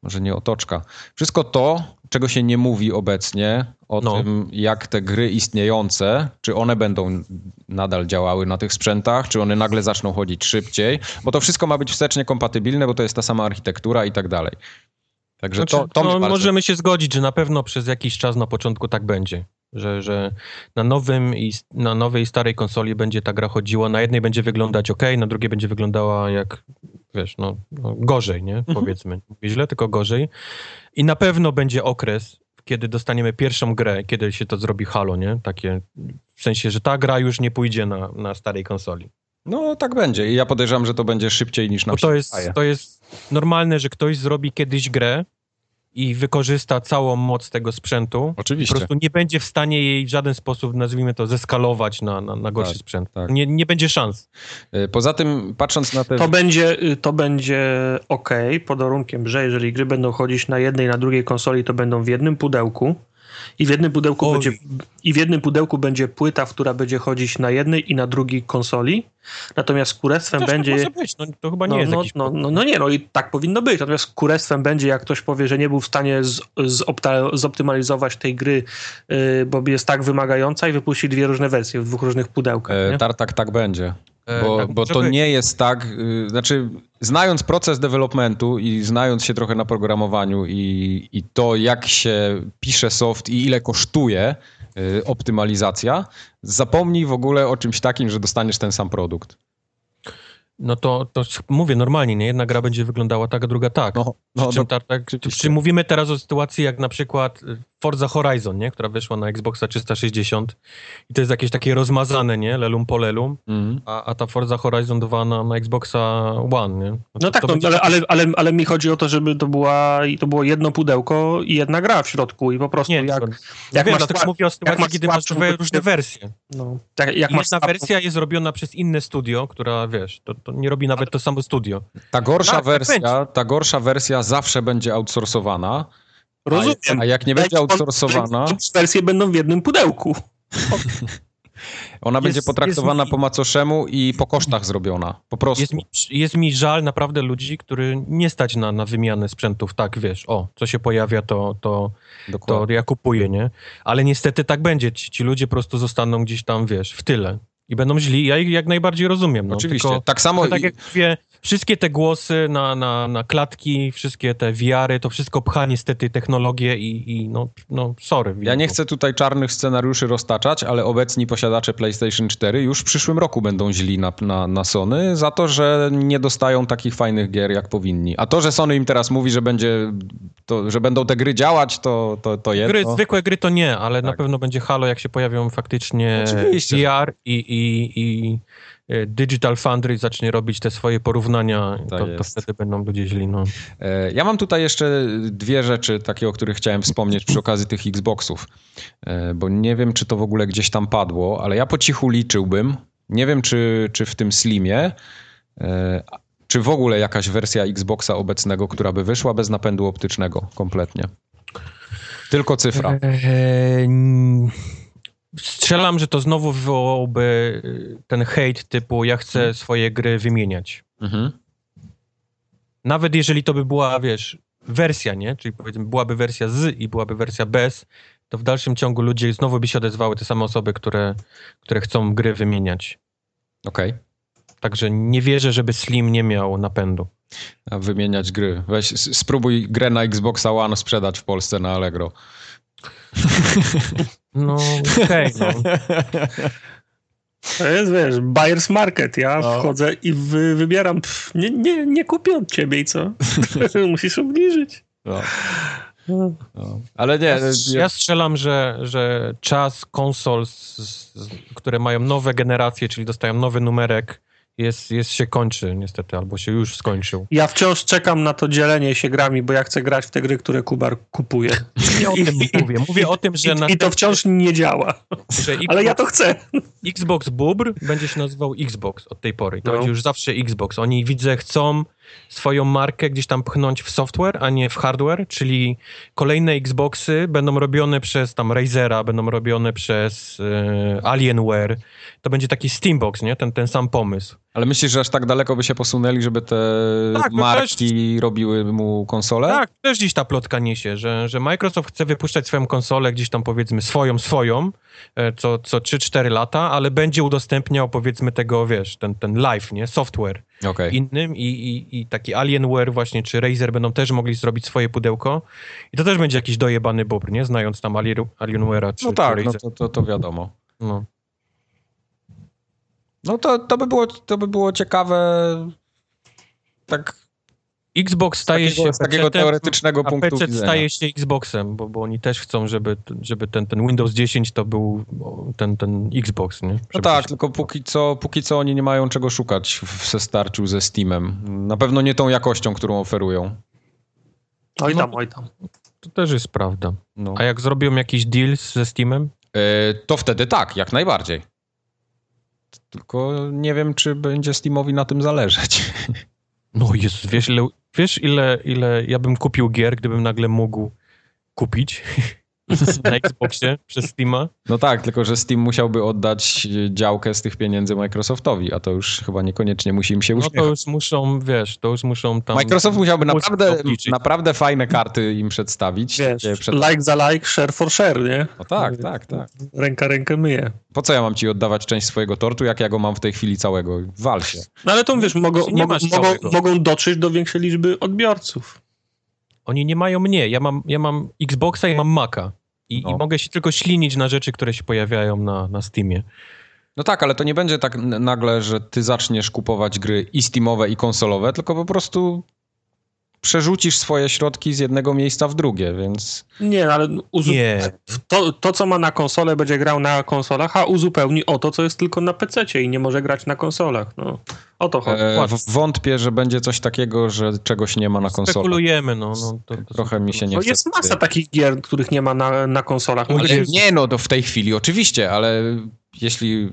może nie otoczka, wszystko to, czego się nie mówi obecnie, o No. tym, jak te gry istniejące, czy one będą nadal działały na tych sprzętach, czy one nagle zaczną chodzić szybciej, bo to wszystko ma być wstecznie kompatybilne, bo to jest ta sama architektura i tak dalej. Także Znaczy, to, to no, bardzo... możemy się zgodzić, że na pewno przez jakiś czas na początku tak będzie. Że, że na nowym i na nowej starej konsoli będzie ta gra chodziła. Na jednej będzie wyglądać ok, na drugiej będzie wyglądała jak, wiesz, no, no gorzej, nie? Mhm. Powiedzmy. Nie źle, tylko gorzej. I na pewno będzie okres, kiedy dostaniemy pierwszą grę, kiedy się to zrobi Halo, nie? Takie, w sensie, że ta gra już nie pójdzie na, na starej konsoli. No tak będzie i ja podejrzewam, że to będzie szybciej niż nam Bo to jest, to jest normalne, że ktoś zrobi kiedyś grę i wykorzysta całą moc tego sprzętu. Po Oczywiście. prostu nie będzie w stanie jej w żaden sposób, nazwijmy to, zeskalować na, na, na gorszy Tak, sprzęt. tak. Nie, nie będzie szans. Y, Poza tym, patrząc na te. To będzie, to będzie ok, pod warunkiem, że jeżeli gry będą chodzić na jednej i na drugiej konsoli, to będą w jednym pudełku. I w jednym pudełku, Oj. będzie, I w jednym pudełku będzie płyta, która będzie chodzić na jednej i na drugiej konsoli. Natomiast kurestwem Chociaż będzie. To może być, no, to chyba nie No, jest no, jakiś... no, no, no nie, no i tak powinno być. Natomiast kurestwem będzie, jak ktoś powie, że nie był w stanie z, zopta, zoptymalizować tej gry, yy, bo jest tak wymagająca i wypuści dwie różne wersje w dwóch różnych pudełkach. E, Nie? Tartak tak będzie. E, Bo, tak bo to być. nie jest tak, y, znaczy znając proces developmentu i znając się trochę na programowaniu i, i to jak się pisze soft i ile kosztuje y, optymalizacja, zapomnij w ogóle o czymś takim, że dostaniesz ten sam produkt. No to, to mówię normalnie, nie? Jedna gra będzie wyglądała tak, a druga tak. No, Przy no, czym no, tak, tak, mówimy teraz o sytuacji jak na przykład y, Forza Horizon, nie? która wyszła na Xboxa 360 i to jest jakieś takie rozmazane, nie? Lelum po lelum, mhm. a, a ta Forza Horizon 2 na, na Xboxa One, nie? No, No to- tak, to no, będzie- ale, ale, ale, ale mi chodzi o to, żeby to, była, i to było jedno pudełko i jedna gra w środku i po prostu Nie, jak, to- jak wiem, masz dlatego słab- mówię o sytuacji, masz kiedy masz dwie różne wersje. no, tak, jak I masz jedna wersja jest robiona przez inne studio, która, wiesz, to, to nie robi nawet to samo studio. Ta gorsza Tak, tak wersja, ta gorsza wersja zawsze będzie outsourcowana, Rozumiem. a jak nie będzie outsourcowana, Wersje będą w jednym pudełku. [laughs] ona będzie Jest- potraktowana jest mi- po macoszemu i po kosztach zrobiona. Po prostu. Jest mi, jest mi żal naprawdę ludzi, który nie stać na, na wymianę sprzętów. Tak, wiesz, o, co się pojawia, to, to, to ja kupuję, nie? Ale niestety tak będzie. Ci, ci ludzie po prostu zostaną gdzieś tam, wiesz, w tyle. I będą źli. Ja ich jak najbardziej rozumiem. No. Oczywiście. Tylko, tak samo tak jak mówię, wszystkie te głosy na, na, na klatki, wszystkie te wiary, to wszystko pcha niestety technologię i, i no, no sorry. Ja nie chcę tutaj czarnych scenariuszy roztaczać, ale obecni posiadacze PlayStation 4 już w przyszłym roku będą źli na, na, na Sony za to, że nie dostają takich fajnych gier, jak powinni. A to, że Sony im teraz mówi, że będzie, to, że będą te gry działać, to, to, to jedno. Gry, zwykłe gry to nie, ale na Tak. pewno będzie Halo, jak się pojawią faktycznie Oczywiście. VR i, i, i e, Digital Foundry zacznie robić te swoje porównania, Tak to, to wtedy będą ludzie źli. No. E, Ja mam tutaj jeszcze dwie rzeczy, takie, o których chciałem wspomnieć przy okazji tych Xboxów, E, bo nie wiem, czy to w ogóle gdzieś tam padło, ale ja po cichu liczyłbym, nie wiem, czy, czy w tym Slimie, czy w ogóle jakaś wersja Xboxa obecnego, która by wyszła bez napędu optycznego kompletnie. Tylko cyfra. Eee, strzelam, że to znowu wywołałoby y, ten hejt typu ja chcę swoje gry wymieniać. Mhm. Nawet jeżeli to by była, wiesz, wersja, nie? Czyli powiedzmy byłaby wersja z i byłaby wersja bez, to w dalszym ciągu ludzie znowu by się odezwały te same osoby, które, które chcą gry wymieniać. Okej. Także nie wierzę, żeby Slim nie miał napędu. A wymieniać gry. Weź, spróbuj grę na Xboxa One sprzedać w Polsce na Allegro. [laughs] No, okej, no. [laughs] To jest, wiesz, buyer's market. Ja No. wchodzę i wy, wybieram. Pff, nie, nie, nie kupię od ciebie i co? [laughs] [laughs] Musisz obniżyć. No. No. Ale nie, Ja, ja, strzelam, że, że czas konsol, z, z, które mają nowe generacje, czyli dostają nowy numerek, jest, jest się kończy niestety, albo się już skończył. Ja wciąż czekam na to dzielenie się grami, bo ja chcę grać w te gry, które Kubar kupuje. Nie o tym mówię. Mówię o tym, że, I, na I to wciąż nie działa. Xbox, Ale ja to chcę. Xbox Bubr będzie się nazywał Xbox od tej pory. To No. będzie już zawsze Xbox. Oni widzę chcą swoją markę gdzieś tam pchnąć w software, a nie w hardware, czyli kolejne Xboxy będą robione przez tam Razera, będą robione przez e, Alienware. To będzie taki Steambox, nie? Ten, ten sam pomysł. ale myślisz, że aż tak daleko by się posunęli, żeby te Tak, marki robiły mu konsolę? Tak, też gdzieś ta plotka niesie, że, że Microsoft chce wypuszczać swoją konsolę gdzieś tam powiedzmy swoją, swoją, e, co, co 3-4 lata, ale będzie udostępniał powiedzmy tego, wiesz, ten, ten live, nie? Software Okej. innym i, i, i taki Alienware właśnie, czy Razer będą też mogli zrobić swoje pudełko i to też będzie jakiś dojebany bobr, nie? Znając tam Alien, Alienware'a czy, No czy tak, no Razer. to, to, to wiadomo. No. No to, to, by było, to by było ciekawe tak Xbox z staje takiego, się z takiego PC-tem, teoretycznego a punktu PC widzenia. staje się Xboxem, bo, bo oni też chcą, żeby, żeby ten, ten Windows 10 to był ten, ten Xbox, nie? No tak, się- tylko póki co, póki co oni nie mają czego szukać w sestarciu ze Steamem. Na pewno nie tą jakością, którą oferują. Oj No. tam, oj tam. To też jest prawda. No. A jak zrobią jakiś deal ze Steamem? E, to wtedy tak, jak najbardziej. Tylko nie wiem, czy będzie Steamowi na tym zależeć. [laughs] No Jezus, wiesz ile, wiesz ile, ile ja bym kupił gier, gdybym nagle mógł kupić [laughs] [laughs] na Xboxie przez Steama? No tak, tylko że Steam musiałby oddać działkę z tych pieniędzy Microsoftowi, a to już chyba niekoniecznie musi im się No uśmiechać. to już muszą, wiesz, to już muszą tam... Microsoft musiałby naprawdę, obliczyć. naprawdę fajne karty im przedstawić. Wiesz, Takie przed... like za like, share for share, nie? No tak, tak, tak. Ręka rękę myje. Po co ja mam ci oddawać część swojego tortu, jak ja go mam w tej chwili całego? Wal się. No ale to wiesz, mogą, nie mogą, mogą, całego. mogą dotrzeć do większej liczby odbiorców. Oni nie mają mnie, ja mam, ja mam Xboxa i mam Maca. I, No. I mogę się tylko ślinić na rzeczy, które się pojawiają na, na Steamie. No tak, ale to nie będzie tak nagle, że ty zaczniesz kupować gry i Steamowe, i konsolowe, tylko po prostu przerzucisz swoje środki z jednego miejsca w drugie, więc Nie, ale uzu- Nie. To, to, co ma na konsolę, będzie grał na konsolach, a uzupełni o to, co jest tylko na PC i nie może grać na konsolach. No, o to chodzi. e, wątpię, że będzie coś takiego, że czegoś nie ma na konsolach. Spekulujemy, no. no to, to Trochę mi się nie No chce. jest masa takich gier, których nie ma na, na konsolach. Ale nie, no to w tej chwili oczywiście, ale jeśli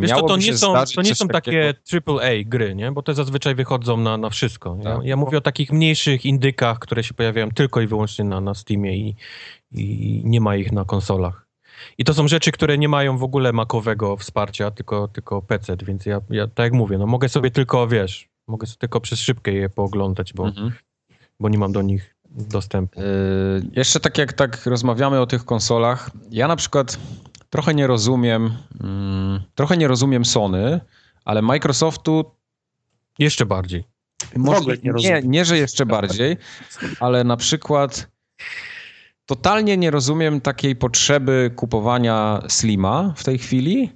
Wiesz, to, to nie są, to nie są takie AAA gry, nie? Bo te zazwyczaj wychodzą na, na wszystko. Ja, Tak. ja mówię o takich mniejszych indykach, które się pojawiają tylko i wyłącznie na, na Steamie i, i nie ma ich na konsolach. I to są rzeczy, które nie mają w ogóle makowego wsparcia, tylko, tylko PC, więc ja, ja tak jak mówię, no mogę sobie tylko, wiesz, mogę sobie tylko przez szybkę je pooglądać, bo, Mhm. bo nie mam do nich dostępu. Yy, jeszcze tak jak tak rozmawiamy o tych konsolach, ja na przykład trochę nie rozumiem, mm, trochę nie rozumiem Sony, ale Microsoftu Jeszcze bardziej. może, ogóle nie nie, rozumiem. nie, że jeszcze bardziej, ale na przykład totalnie nie rozumiem takiej potrzeby kupowania Slima w tej chwili,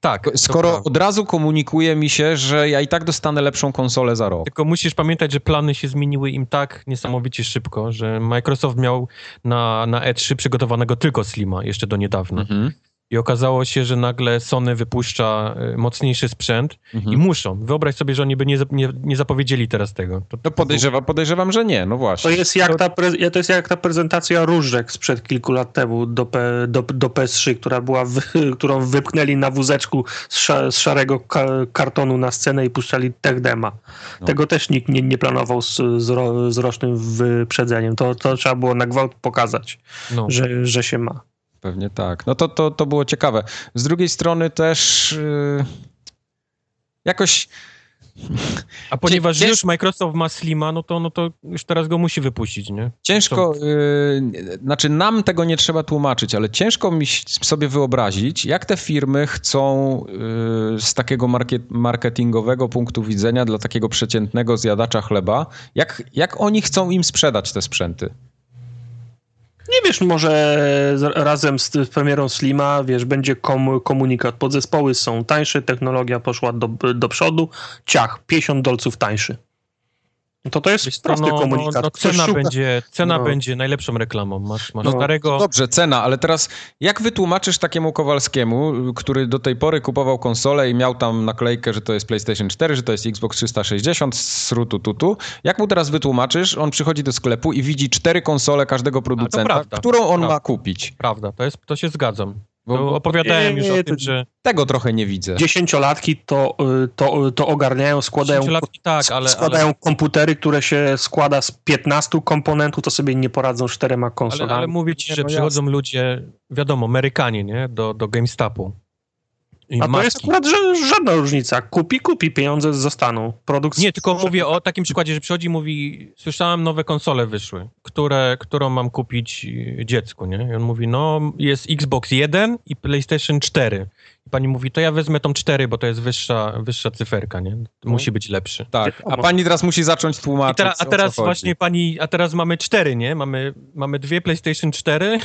Tak. skoro od razu komunikuje mi się, że ja i tak dostanę lepszą konsolę za rok. Tylko musisz pamiętać, że plany się zmieniły im tak niesamowicie szybko, że Microsoft miał na, na E3 przygotowanego tylko Slima jeszcze do niedawna. Mhm. I okazało się, że nagle Sony wypuszcza e, mocniejszy sprzęt Mhm. i muszą. Wyobraź sobie, że oni by nie, nie, nie zapowiedzieli teraz tego. To, No podejrzewam, podejrzewam, że nie, no To właśnie. jest, jak ta, pre- to jest jak ta prezentacja różek sprzed kilku lat temu do, P, do, do PS3, która była w, [laughs] którą wypchnęli na wózeczku z, z szarego ka, kartonu na scenę i puszczali tech dema. No. Tego też nikt nie, nie planował z, z, ro, z rocznym wyprzedzeniem. To, to trzeba było na gwałt pokazać, no. że, że się ma. Pewnie tak. No to, to, to było ciekawe. Z drugiej strony też yy, jakoś A ponieważ cięż- już Microsoft ma Slima, no to, no to już teraz go musi wypuścić, nie? ciężko, yy, znaczy nam tego nie trzeba tłumaczyć, ale ciężko mi sobie wyobrazić, jak te firmy chcą yy, z takiego market, marketingowego punktu widzenia dla takiego przeciętnego zjadacza chleba, jak, jak oni chcą im sprzedać te sprzęty. Nie wiesz, może razem z, z premierą Slima, wiesz, będzie kom, komunikat. Podzespoły są tańsze, technologia poszła do, do przodu, ciach, 50 dolców tańszy. No To to jest prosty no, komunikat. No, no, Ktoś cena szuka- będzie, cena No. będzie najlepszą reklamą. Masz, masz No, starego... Dobrze, cena, ale teraz jak wytłumaczysz takiemu Kowalskiemu, który do tej pory kupował konsolę i miał tam naklejkę, że to jest PlayStation 4, że to jest Xbox 360, srutu tutu, jak mu teraz wytłumaczysz, on przychodzi do sklepu i widzi cztery konsole każdego producenta, prawda. którą on Prawda. ma kupić? Prawda, to, jest, to się zgadzam. Bo- opowiadałem już Nie, o to- tym, że Tego trochę nie widzę. Dziesięciolatki to, y, to, to ogarniają, składają, 10-latki tak, ale, składają ale, komputery, które się składa z 15 komponentów, to sobie nie poradzą z czterema ale, konsolami. ale mówię ci, że no przychodzą ludzie, wiadomo, Amerykanie, nie? Do, do GameStopu. I A to jest akurat żadna różnica. Kupi, kupi, pieniądze zostaną. Produkt Nie, tylko mówię o takim przykładzie, że przychodzi i mówi, słyszałem, nowe konsole wyszły, które, którą mam kupić y, dziecku, nie? I on mówi, no jest Xbox 1 i PlayStation 4. I pani mówi, to ja wezmę tą 4, bo to jest wyższa, wyższa cyferka, nie? To musi być lepszy. Tak, a pani teraz musi zacząć I tłumaczyć, teraz, a o co teraz właśnie pani, a teraz mamy 4, nie? Mamy, mamy dwie PlayStation 4,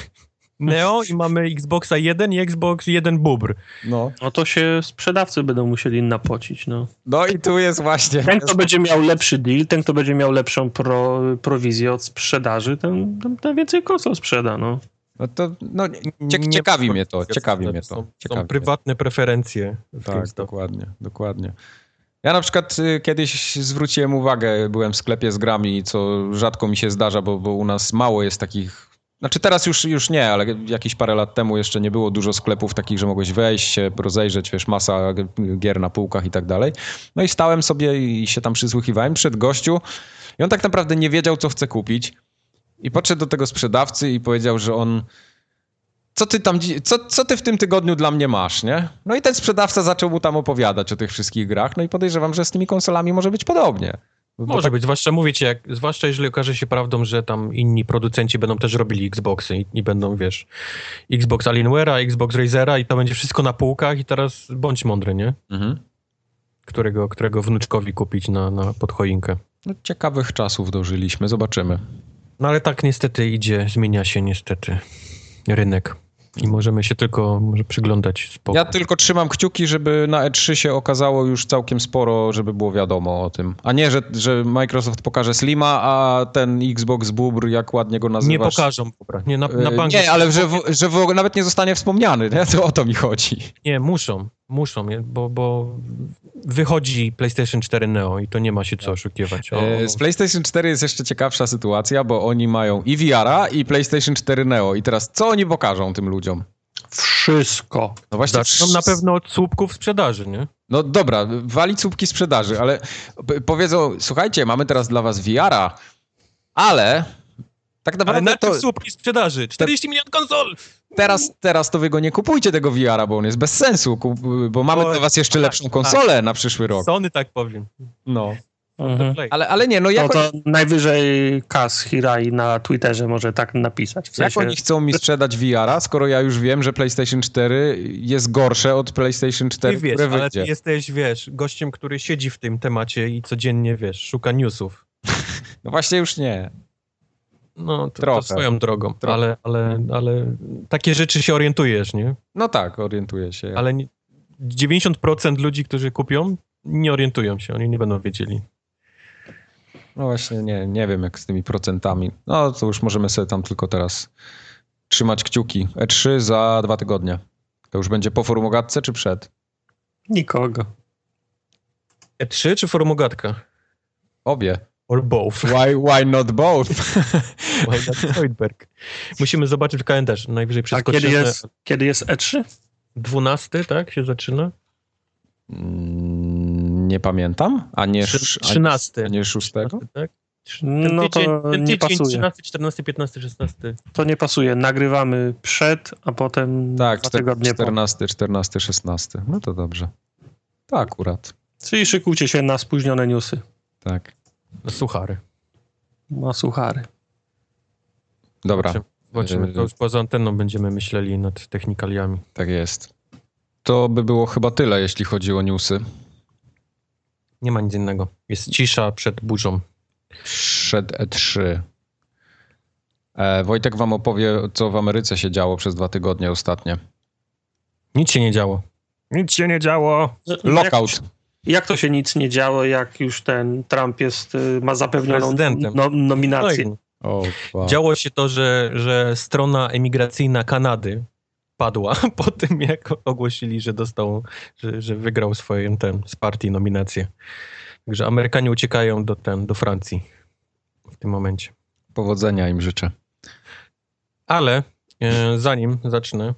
Neo i mamy Xboxa 1 i Xbox 1 Bubr. No. No to się sprzedawcy będą musieli napocić, no. no i tu jest właśnie... Ten, kto będzie miał lepszy deal, ten, kto będzie miał lepszą pro, prowizję od sprzedaży, ten, ten, ten więcej konsol sprzeda, no. No to, no, cie, Nie ciekawi mnie to, ciekawi mnie to. Są, ciekawi są prywatne preferencje w Tak, dokładnie, dokładnie. Ja na przykład y, kiedyś zwróciłem uwagę, byłem w sklepie z grami, co rzadko mi się zdarza, bo, bo u nas mało jest takich. Znaczy teraz już, już nie, ale jakieś parę lat temu jeszcze nie było dużo sklepów takich, że mogłeś wejść, się rozejrzeć, wiesz, masa gier na półkach i tak dalej. No i stałem sobie i się tam przysłuchiwałem przed gościu i on tak naprawdę nie wiedział, co chce kupić. I podszedł do tego sprzedawcy i powiedział, że on co ty tam, co, co ty w tym tygodniu dla mnie masz, nie? No i ten sprzedawca zaczął mu tam opowiadać o tych wszystkich grach, no i podejrzewam, że z tymi konsolami może być podobnie. Bo Może tak, być, zwłaszcza mówię ci, jak, zwłaszcza jeżeli okaże się prawdą, że tam inni producenci będą też robili Xboxy i, i będą, wiesz, Xbox Alienware'a, Xbox Razera i to będzie wszystko na półkach i teraz bądź mądry, nie? Mhm. Którego, którego wnuczkowi kupić na, na podchoinkę. No, ciekawych czasów dożyliśmy, zobaczymy. No ale tak niestety idzie, zmienia się niestety rynek. I możemy się tylko może przyglądać spoko. Ja tylko trzymam kciuki, żeby na E3 się okazało już całkiem sporo, żeby było wiadomo o tym. A nie, że, że Microsoft pokaże Slima, a ten Xbox Bubr, jak ładnie go nie nazywasz... pokażą, dobra. Nie, na, na bank Nie, ale że, w, że w, nawet nie zostanie wspomniany, nie? [laughs] To o to mi chodzi. Nie, muszą, muszą, bo, bo wychodzi PlayStation 4 Neo i to nie ma się co oszukiwać. O, E, Z PlayStation 4 jest jeszcze ciekawsza sytuacja, bo oni mają i VR-a, i PlayStation 4 Neo. I teraz co oni pokażą tym ludziom? Wszystko. No właśnie. Zaczną na pewno od słupków sprzedaży, nie? No dobra, wali słupki sprzedaży, ale powiedzą, słuchajcie, mamy teraz dla was VR-a, ale tak Ale naprawdę na to czym słupki sprzedaży? 40 milion konsol! teraz, teraz to wy go nie kupujcie tego VR-a, bo on jest bez sensu, kup- bo mamy Oj, dla was jeszcze tak, lepszą konsolę na przyszły rok. Sony tak powiem. No. Mhm. Ale, ale nie, no No jak, to najwyżej Kaz Hirai na Twitterze może tak napisać. W jak sensie, oni chcą mi sprzedać VR-a, skoro ja już wiem, że PlayStation 4 jest gorsze od PlayStation 4, Ty wiesz, które ale ty jesteś, wiesz, gościem, który siedzi w tym temacie i codziennie, wiesz, szuka newsów. [laughs] No właśnie już nie. No, to, Trochę. to swoją drogą, Trochę. ale, ale, ale takie rzeczy się orientujesz, nie? No tak, orientuję się. Ale nie, 90% ludzi, którzy kupią, nie orientują się, oni nie będą wiedzieli. No właśnie, nie, nie wiem jak z tymi procentami. No to już możemy sobie tam tylko teraz trzymać kciuki. E3 za dwa tygodnie. To już będzie po formogatce czy przed? Nikogo. E3 czy formogatka? Obie. Or both. [laughs] Why, why not both? [laughs] Why not Zoidberg? Musimy zobaczyć w kalendarz. Najwyżej A przeskoczymy. kiedy jest, kiedy jest E E3? 12, tak? Się zaczyna? Mm, Nie pamiętam. A nie, Trzy- sz- a- 13. A nie szóstego? Tak? Ten No to tydzień, ten nie pasuje. 13, 14, 15, 16. To nie pasuje. Nagrywamy przed, a potem Tak, dwa tygodnie po. 14, 14, 16. No to dobrze. To akurat. Czyli szykujcie się na spóźnione newsy. Tak. No, suchary. Ma suchary. Dobra, Zobaczymy. To już poza anteną będziemy myśleli nad technikaliami. tak jest. To by było chyba tyle, jeśli chodzi o newsy. Nie ma nic innego. Jest cisza przed burzą. Przed E3. E, Wojtek wam opowie, co w Ameryce się działo przez dwa tygodnie ostatnie. Nic się nie działo. Nic się nie działo. Lockout. Jak, to się nic nie działo, jak już ten Trump jest, y, ma zapewnioną no, nominację? No i O, wow. Działo się to, że, że strona emigracyjna Kanady padła [laughs] po tym, jak ogłosili, że dostał, że, że wygrał swoją ten z partii nominację. Także Amerykanie uciekają do, ten, do Francji w tym momencie. Powodzenia im życzę. Ale e, zanim zacznę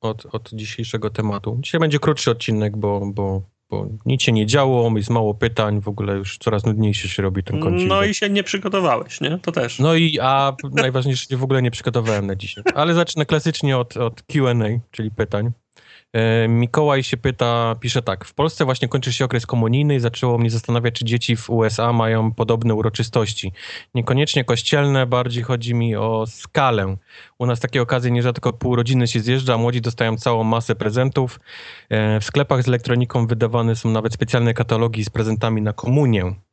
od, od dzisiejszego tematu, dzisiaj będzie krótszy odcinek, bo, bo, bo nic się nie działo, jest mało pytań, w ogóle już coraz nudniejszy się robi ten kącik. No i się nie przygotowałeś, nie? To też. No i a najważniejsze, że w ogóle nie przygotowałem na dzisiaj. Ale zacznę klasycznie od, od QA, czyli pytań. E, Mikołaj się pyta, pisze tak. W Polsce właśnie kończy się okres komunijny i zaczęło mnie zastanawiać, czy dzieci w USA mają podobne uroczystości. Niekoniecznie kościelne, bardziej chodzi mi o skalę. U nas takie okazje nierzadko pół rodziny się zjeżdża, młodzi dostają całą masę prezentów. E, W sklepach z elektroniką wydawane są nawet specjalne katalogi z prezentami na komunię.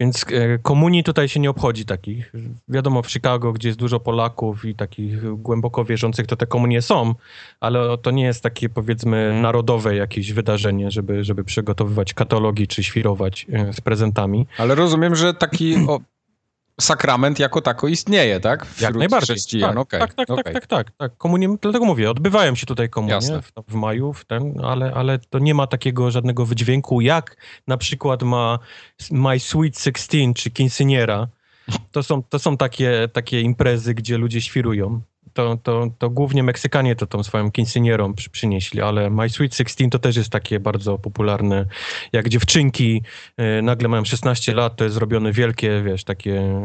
Więc e, komunii tutaj się nie obchodzi takich. Wiadomo, w Chicago, gdzie jest dużo Polaków i takich głęboko wierzących, to te komunie są, ale to nie jest takie powiedzmy narodowe jakieś wydarzenie, żeby, żeby przygotowywać katalogi czy świrować e, z prezentami. Ale rozumiem, że taki o, sakrament jako tako istnieje, tak? Wśród Jak najbardziej. Chrześcijan. Tak, Okej, tak, tak, okej. tak, tak, tak, tak. Komunie, dlatego mówię, odbywają się tutaj komunie w, w maju, w ten, ale, ale to nie ma takiego żadnego wydźwięku, jak na przykład ma My Sweet Sixteen czy Quinceañera. To są, to są takie, takie imprezy, gdzie ludzie świrują. To, to, to głównie Meksykanie to tą swoją quinceañerą przy, przynieśli, ale My Sweet Sixteen to też jest takie bardzo popularne, jak dziewczynki y, nagle mają 16 lat, to jest zrobione wielkie, wiesz, takie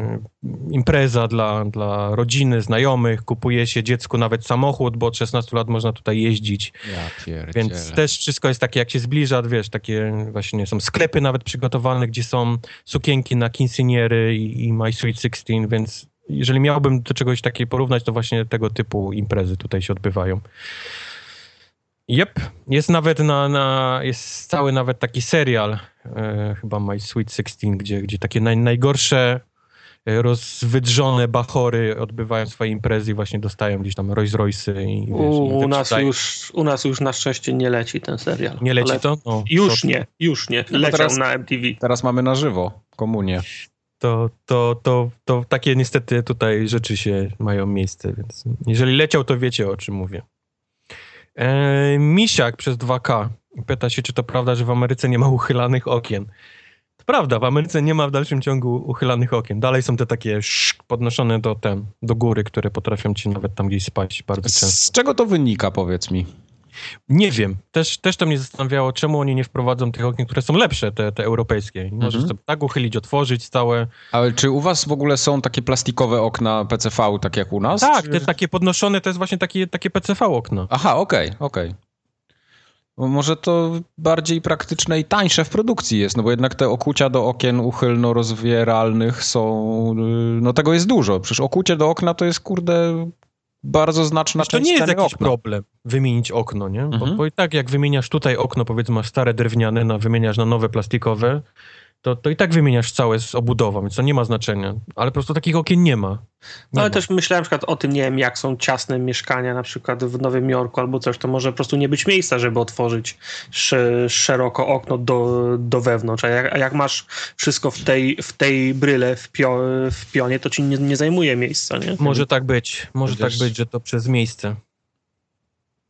impreza dla, dla rodziny, znajomych, kupuje się dziecku nawet samochód, bo od 16 lat można tutaj jeździć, Ja więc też wszystko jest takie, jak się zbliża, wiesz, takie właśnie są sklepy nawet przygotowane, gdzie są sukienki na quinceañery i, i My Sweet Sixteen, więc jeżeli miałbym do czegoś takiego porównać, to właśnie tego typu imprezy tutaj się odbywają. Jep, jest nawet na, na jest cały nawet taki serial, e, chyba My Sweet Sixteen, gdzie, gdzie takie naj, najgorsze e, rozwydrzone bachory odbywają swoje imprezy i właśnie dostają gdzieś tam Rolls Royce'y i wiesz, U, i u, nas już, u nas już na szczęście nie leci ten serial. Nie leci Ale to? No, Już to, nie, już nie. bo Leciał teraz- na MTV. Teraz mamy na żywo komunię. To, to, to, to takie niestety tutaj rzeczy się mają miejsce, więc jeżeli leciał, to wiecie o czym mówię. E, Misiak przez 2K pyta się, czy to prawda, że w Ameryce nie ma uchylanych okien. To prawda, w Ameryce nie ma w dalszym ciągu uchylanych okien. Dalej są te takie szk, podnoszone do, ten, do góry, które potrafią ci nawet tam gdzieś spać bardzo często. Z czego to wynika, powiedz mi? Nie wiem. Też, też to mnie zastanawiało, czemu oni nie wprowadzą tych okien, które są lepsze, te, te europejskie. Możesz Mhm. sobie tak uchylić, otworzyć całe. Ale czy u was w ogóle są takie plastikowe okna PCV, tak jak u nas? Tak, te takie podnoszone to jest właśnie takie, takie PCV okno. Aha, okej, okej. Bo Może to bardziej praktyczne i tańsze w produkcji jest, no bo jednak te okucia do okien uchylno-rozwieralnych są, y, no tego jest dużo. Przecież okucie do okna to jest, kurde, bardzo znaczna Znaczy, to część nie jest jakiś okna. problem wymienić okno, nie? Bo, Mhm. bo i tak jak wymieniasz tutaj okno, powiedzmy masz stare drewniane, no, wymieniasz na nowe plastikowe, to, to i tak wymieniasz całe z obudową, więc to nie ma znaczenia. Ale po prostu takich okien nie ma. Nie No, ale ma. też myślałem na przykład o tym, nie wiem, jak są ciasne mieszkania na przykład w Nowym Jorku albo coś, to może po prostu nie być miejsca, żeby otworzyć sz- szeroko okno do, do wewnątrz. A jak, a jak masz wszystko w tej, w tej bryle, w, pio, w pionie, to ci nie, nie zajmuje miejsca, nie? Może tak być, może tak być, że to przez miejsce.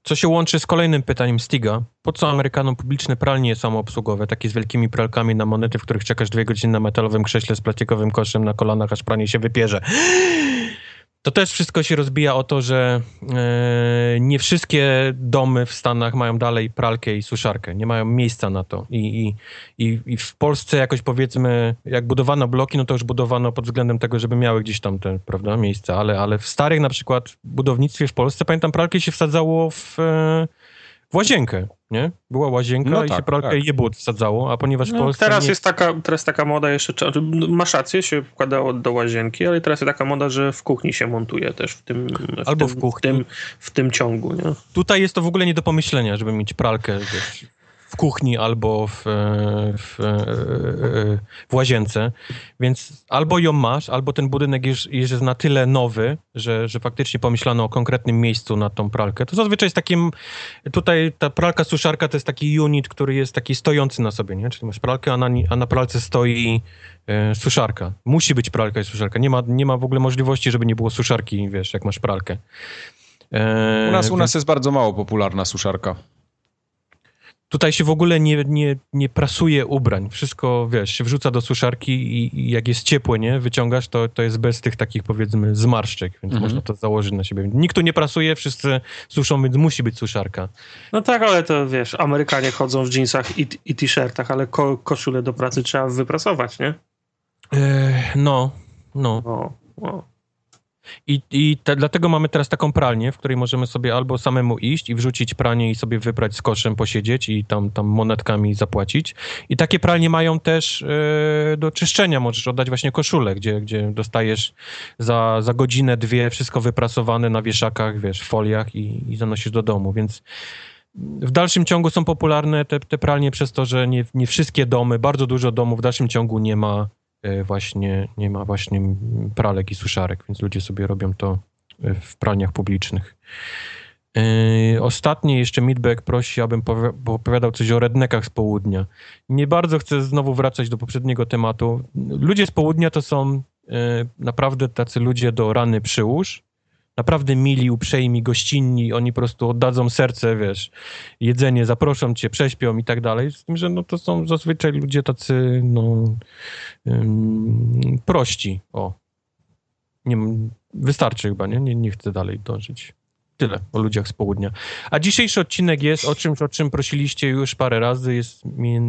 Co się łączy z kolejnym pytaniem Stiga. Po co Amerykanom publiczne pralnie samoobsługowe, takie z wielkimi pralkami na monety, w których czekasz dwie godziny na metalowym krześle z plastikowym koszem na kolanach, aż pranie się wypierze? To też wszystko się rozbija o to, że e, nie wszystkie domy w Stanach mają dalej pralkę i suszarkę. Nie mają miejsca na to. I, i, i, w Polsce jakoś powiedzmy, jak budowano bloki, no to już budowano pod względem tego, żeby miały gdzieś tam te, prawda, miejsca. Ale, ale w starych na przykład budownictwie w Polsce, pamiętam, pralkę się wsadzało w, e, w łazienkę, nie? Była łazienka No i tak, się pralkę tak. i jebut wsadzało, a ponieważ No, teraz nie... jest taka, teraz taka moda jeszcze, czy- masz rację, się wkładało do łazienki, ale teraz jest taka moda, że w kuchni się montuje też w tym, w Albo tym, w kuchni. W tym, w tym ciągu, nie? Tutaj jest to w ogóle nie do pomyślenia, żeby mieć pralkę wiesz, w kuchni albo w, e, w, e, e, w łazience, więc albo ją masz, albo ten budynek już, już jest na tyle nowy, że, że faktycznie pomyślano o konkretnym miejscu na tą pralkę. To zazwyczaj jest takim, tutaj ta pralka suszarka to jest taki unit, który jest taki stojący na sobie, nie? Czyli masz pralkę, a na, a na pralce stoi e, suszarka. Musi być pralka i suszarka. Nie ma, nie ma w ogóle możliwości, żeby nie było suszarki, wiesz, jak masz pralkę. E, U nas, u nas jest bardzo mało popularna suszarka. Tutaj się w ogóle nie, nie, nie prasuje ubrań. Wszystko, wiesz, się wrzuca do suszarki i, i jak jest ciepłe, nie, wyciągasz, to, to jest bez tych takich, powiedzmy, zmarszczek, więc Mhm. można to założyć na siebie. Nikt tu nie prasuje, wszyscy suszą, więc musi być suszarka. No tak, ale to wiesz, Amerykanie chodzą w dżinsach i, i t-shirtach, ale ko, koszulę do pracy trzeba wyprasować, nie? E, no, no. O, o. I, i te, dlatego mamy teraz taką pralnię, w której możemy sobie albo samemu iść i wrzucić pranie i sobie wyprać z koszem, posiedzieć i tam, tam monetkami zapłacić. I takie pralnie mają też e, do czyszczenia. Możesz oddać właśnie koszulę, gdzie, gdzie dostajesz za, za godzinę, dwie wszystko wyprasowane na wieszakach, wiesz, foliach i, i zanosisz do domu, więc w dalszym ciągu są popularne te, te pralnie przez to, że nie, nie wszystkie domy, bardzo dużo domów w dalszym ciągu nie ma właśnie, nie ma właśnie pralek i suszarek, więc ludzie sobie robią to e, w pralniach publicznych. Yy, ostatnie jeszcze Midback prosi, abym powi- opowiadał coś o rednekach z południa. Nie bardzo chcę znowu wracać do poprzedniego tematu. Ludzie z południa to są naprawdę tacy ludzie do rany przyłóż. Naprawdę mili, uprzejmi, gościnni. Oni po prostu oddadzą serce, wiesz, jedzenie, zaproszą cię, prześpią i tak dalej. Z tym, że no, to są zazwyczaj ludzie tacy, no, ym, prości. O. Nie, wystarczy chyba, nie? nie? Nie chcę dalej dążyć. Tyle o ludziach z południa. A dzisiejszy odcinek jest o czymś, o czym prosiliście już parę razy, jest,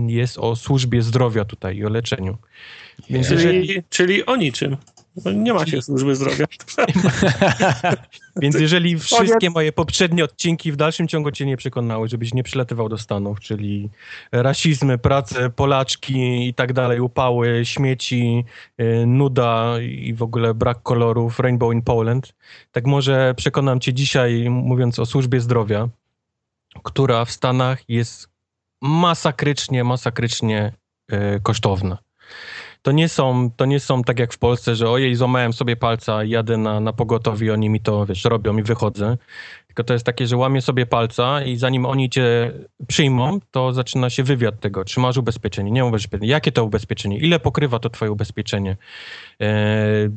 jest o służbie zdrowia tutaj i o leczeniu. Więc Czyli, jeżeli, czyli o niczym. No, Nie macie służby zdrowia. [laughs] więc jeżeli wszystkie moje poprzednie odcinki w dalszym ciągu cię nie przekonały, żebyś nie przylatywał do Stanów, czyli rasizmy, prace, Polaczki i tak dalej, upały, śmieci, y, nuda i w ogóle brak kolorów, Rainbow in Poland, tak może przekonam cię dzisiaj, mówiąc o służbie zdrowia, która w Stanach jest masakrycznie, masakrycznie y, kosztowna. To nie, są, to nie są tak jak w Polsce, że ojej, złamałem sobie palca, jadę na, na pogotowie, oni mi to, wiesz, robią i wychodzę. Tylko to jest takie, że łamię sobie palca i zanim oni cię przyjmą, to zaczyna się wywiad tego, czy masz ubezpieczenie, nie ubezpieczenie, jakie to ubezpieczenie, ile pokrywa to twoje ubezpieczenie. E,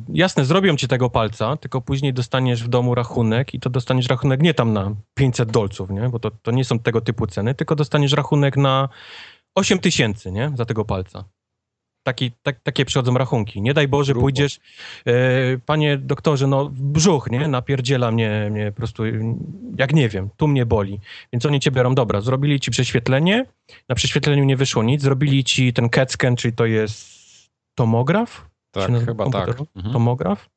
jasne, zrobią ci tego palca, tylko później dostaniesz w domu rachunek i to dostaniesz rachunek nie tam na 500 dolców, nie? bo to, to nie są tego typu ceny, tylko dostaniesz rachunek na 8 tysięcy nie? za tego palca. Taki, tak, takie przychodzą rachunki. Nie daj Boże, Grubo. pójdziesz, e, panie doktorze, no brzuch, nie? Napierdziela mnie, mnie po prostu, jak nie wiem, tu mnie boli. Więc oni cię biorą, dobra, zrobili ci prześwietlenie, na prześwietleniu nie wyszło nic, zrobili ci ten CAT scan, czyli to jest tomograf? Tak, chyba tak. komputerowo? Mhm. Tomograf?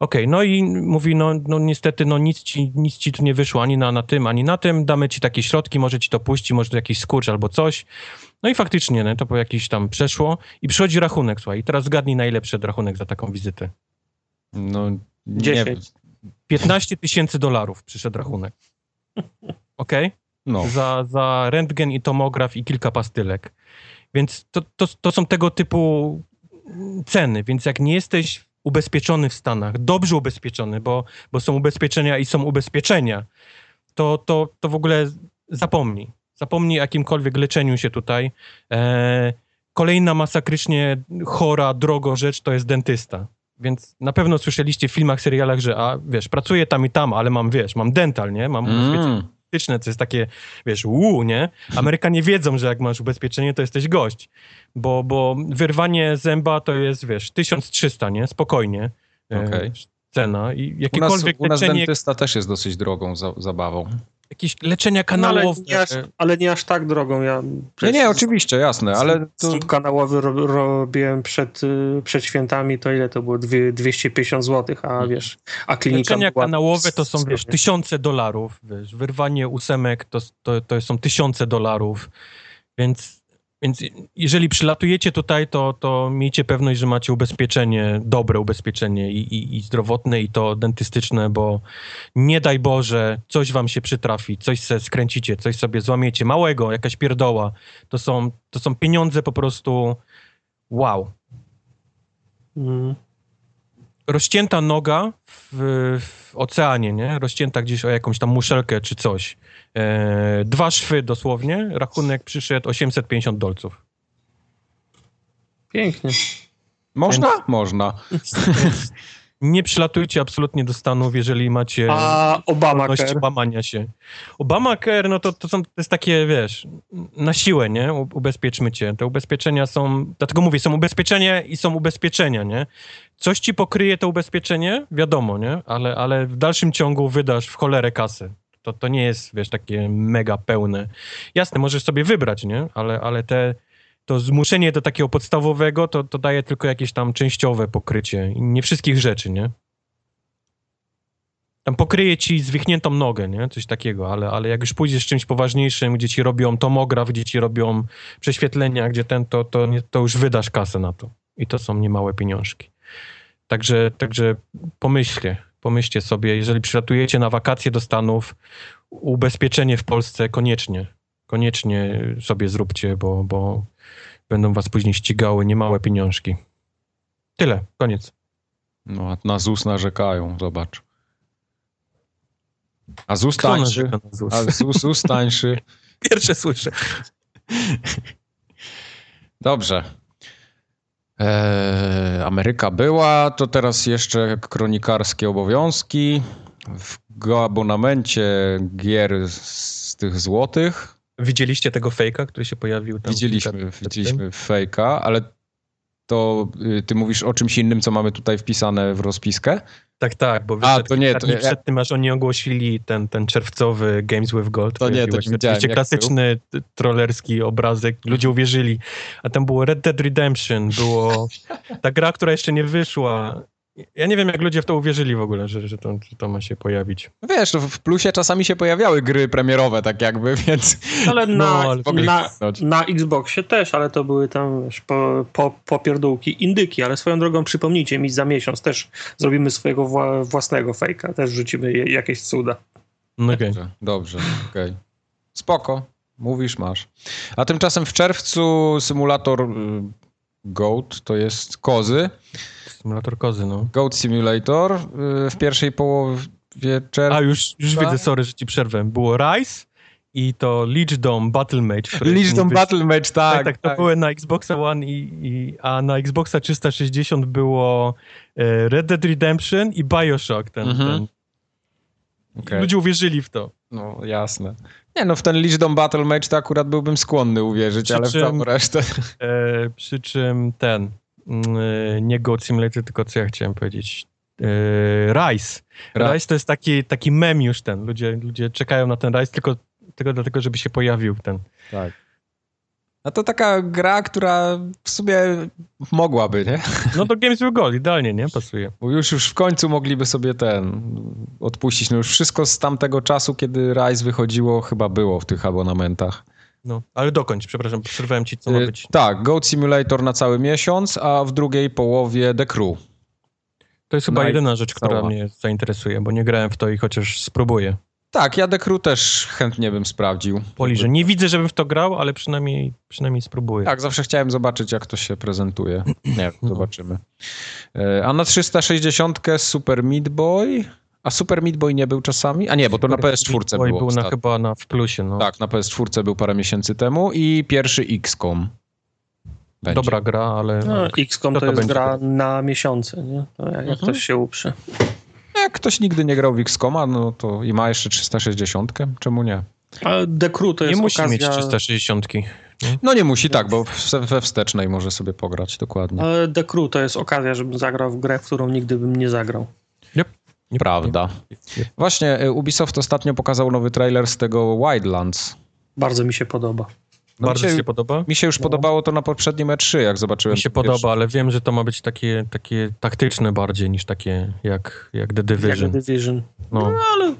Okej, no i mówi, no, no niestety, no nic ci, nic ci tu nie wyszło, ani na, na tym, ani na tym, damy ci takie środki, może ci to puści, może to jakiś skurcz albo coś. No i faktycznie, no, to po jakiś tam przeszło i przychodzi rachunek, słuchaj, i teraz zgadnij, na ile przyszedł rachunek za taką wizytę. No, nie, 10. 15 tysięcy dolarów przyszedł rachunek. [laughs] Okej? no. Za, za rentgen i tomograf i kilka pastylek. Więc to, to, to są tego typu ceny, więc jak nie jesteś ubezpieczony w Stanach, dobrze ubezpieczony, bo, bo są ubezpieczenia i są ubezpieczenia, to, to, to w ogóle zapomnij. Zapomnij o jakimkolwiek leczeniu się tutaj. E, kolejna masakrycznie chora, drogo rzecz to jest dentysta. Więc na pewno słyszeliście w filmach, serialach, że a wiesz, pracuję tam i tam, ale mam, wiesz, mam dental, nie? Mam ubezpieczenie. Mm. dentystyczne, to jest takie, wiesz, łu, nie? Amerykanie [laughs] wiedzą, że jak masz ubezpieczenie, to jesteś gość, bo, bo wyrwanie zęba to jest, wiesz, 1300, nie? Spokojnie. e, Okej. Cena i U nas, jakiekolwiek u nas leczenie, dentysta też jest dosyć drogą za, zabawą. Jakieś leczenia No, ale, kanałowe. nie aż, ale nie aż tak drogą. Ja Nie, nie, oczywiście, jasne, ale to... Kanałowy ro, robiłem przed, y, przed świętami, to ile to było? Dwie, 250 zł, a wiesz, a klinika Leczenia była... kanałowe to są, wiesz, tysiące dolarów, wiesz, wyrwanie ósemek to, to, to są tysiące dolarów, więc, więc jeżeli przylatujecie tutaj, to, to miejcie pewność, że macie ubezpieczenie, dobre ubezpieczenie i, i, i zdrowotne i to dentystyczne, bo nie daj Boże, coś wam się przytrafi, coś se skręcicie, coś sobie złamiecie, małego, jakaś pierdoła, to są, to są pieniądze po prostu wow. Mm. rozcięta noga w, w oceanie, nie? Rozcięta gdzieś o jakąś tam muszelkę czy coś. E, dwa szwy dosłownie, rachunek przyszedł 850 dolców. Pięknie. Można? Można. [laughs] Nie przylatujcie absolutnie do Stanów, jeżeli macie A Obamacare? łamania się. Obamacare, no to, to, są, to jest takie, wiesz, na siłę, nie? U- Ubezpieczmy cię. Te ubezpieczenia są, dlatego mówię, są ubezpieczenia i są ubezpieczenia, nie? Coś ci pokryje to ubezpieczenie, wiadomo, nie? Ale, ale w dalszym ciągu wydasz w cholerę kasy. To, to nie jest, wiesz, takie mega pełne. Jasne, możesz sobie wybrać, nie? Ale, ale te, to zmuszenie do takiego podstawowego to, to daje tylko jakieś tam częściowe pokrycie. Nie wszystkich rzeczy, nie? Tam pokryje ci zwichniętą nogę, nie? Coś takiego, ale, ale jak już pójdziesz z czymś poważniejszym, gdzie ci robią tomograf, gdzie ci robią prześwietlenia, gdzie ten, to, to, to już wydasz kasę na to. I to są niemałe pieniążki. Także, także pomyślcie, pomyślcie sobie, jeżeli przylatujecie na wakacje do Stanów, ubezpieczenie w Polsce koniecznie, koniecznie sobie zróbcie, bo, bo będą was później ścigały niemałe pieniążki. Tyle, koniec. No, a na ZUS narzekają, zobacz. A ZUS Kto tańszy. ZUS? A ZUS, ZUS tańszy. [laughs] Pierwsze słyszę. Dobrze. Eee, Ameryka była, to teraz jeszcze kronikarskie obowiązki. W abonamencie gier z tych złotych Widzieliście tego fejka, który się pojawił tam? widzieliśmy, przed widzieliśmy fejka, ale to y, ty mówisz o czymś innym, co mamy tutaj wpisane w rozpiskę? Tak, tak, bo A, to nie, to ja- przed tym, aż oni ogłosili ten, ten czerwcowy Games with Gold. To nie, to nie Oczywiście klasyczny trollerski obrazek, ludzie uwierzyli. A tam było Red Dead Redemption, było [laughs] ta gra, która jeszcze nie wyszła. Ja nie wiem, jak ludzie w to uwierzyli w ogóle, że, że, to, że to ma się pojawić. No Wiesz, to w plusie czasami się pojawiały gry premierowe, tak jakby, [laughs] więc Ale No, na, ale mogli na, na Xboxie też, ale to były tam wiesz, po, po, popierdółki, indyki, ale swoją drogą przypomnijcie mi za miesiąc też zrobimy swojego wła, własnego fejka, też rzucimy je- jakieś cuda. No okej. Dobrze, dobrze, okej. Spoko, mówisz, masz. A tymczasem w czerwcu symulator y, Goat, to jest kozy. Symulator kozy, no. Goat Simulator y, w pierwszej połowie czerwca. A, już, już Tak. widzę, sorry, że ci przerwę. Było Rise i to Lichdom Battle Legion mówi- Battle Match, tak. Tak, tak, to były na Xboxa One, i, i, a na Xboxa 360 było e, Red Dead Redemption i Bioshock. Ten, Mhm. ten. Okej. Ludzie uwierzyli w to. No, jasne. Nie no, w ten Legion Battle Match to akurat byłbym skłonny uwierzyć, Przy ale w czym- całą resztę... E, przy czym ten, nie Goat Simulator, tylko co ja chciałem powiedzieć. E, Rise. Rise to jest taki, taki mem już ten. Ludzie, ludzie czekają na ten Rise tylko, tylko dlatego, żeby się pojawił ten. Tak. A to taka gra, która w sumie mogłaby, nie? No to Games with Gold, idealnie, nie? Pasuje. Bo już, już w końcu mogliby sobie ten odpuścić. No już wszystko z tamtego czasu, kiedy Rise wychodziło, chyba było w tych abonamentach. No, ale dokończ, przepraszam, przerwałem ci, co ma Y, być. Tak, Goat Simulator na cały miesiąc, a w drugiej połowie The Crew. To jest chyba Naj- jedyna rzecz, która cała. mnie zainteresuje, bo nie grałem w to i chociaż spróbuję. Tak, ja The Crew też chętnie bym sprawdził. Poliżę. Nie widzę, żebym w to grał, ale przynajmniej, przynajmniej spróbuję. Tak, zawsze chciałem zobaczyć, jak to się prezentuje. Nie, No. [clears throat] zobaczymy. Y, A na 360 Super Meat Boy. A Super Meat Boy nie był czasami? A nie, bo to na PS4 Oj, było. był na, chyba na, w plusie, no. Tak, na PS4 był parę miesięcy temu i pierwszy XCOM. Będzie. Dobra gra, ale... No, XCOM Kto to, to jest będzie gra na miesiące, nie? To jak, Mhm. ktoś się uprze. jak ktoś nigdy nie grał w XCOMa, no to i ma jeszcze 360, czemu nie? Ale The Crew to Nie jest musi okazja... mieć 360. No nie musi, tak, bo w- we wstecznej może sobie pograć, dokładnie. Ale The Crew to jest okazja, żebym zagrał w grę, w którą nigdy bym nie zagrał. Nie, Prawda. nie. Właśnie, y, Ubisoft ostatnio pokazał nowy trailer z tego Wildlands. Bardzo mi się podoba. No Bardzo mi się, się podoba? mi się już podobało to na poprzednim E3, jak zobaczyłem. Mi się pierwszy- podoba, ale wiem, że to ma być takie, takie taktyczne bardziej niż takie jak, jak The Division. Jak The Division. No. No ale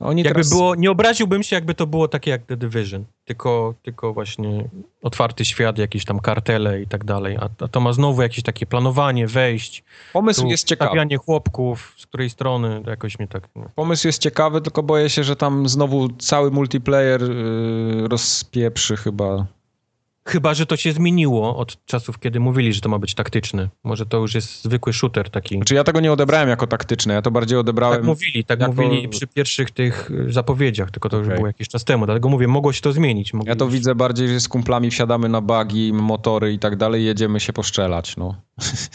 Oni Jakby teraz... było, nie obraziłbym się, jakby to było takie jak The Division, tylko, tylko właśnie otwarty świat, jakieś tam kartele i tak dalej, a, a to ma znowu jakieś takie planowanie, wejść, Pomysł tu jest ciekawy. stawianie chłopków, z której strony, jakoś mnie tak... No. Pomysł jest ciekawy, tylko boję się, że tam znowu cały multiplayer yy, rozpieprzy chyba. Chyba, że to się zmieniło od czasów, kiedy mówili, że to ma być taktyczny. Może to już jest zwykły shooter taki. Znaczy ja tego nie odebrałem jako taktyczne, ja to bardziej odebrałem... Tak mówili, tak jako- mówili przy pierwszych tych y, zapowiedziach, tylko to już było jakiś czas temu. Dlatego mówię, mogło się to zmienić. Mogli Ja to już- widzę bardziej, że z kumplami wsiadamy na bagi, motory i tak dalej, jedziemy się poszczelać, no.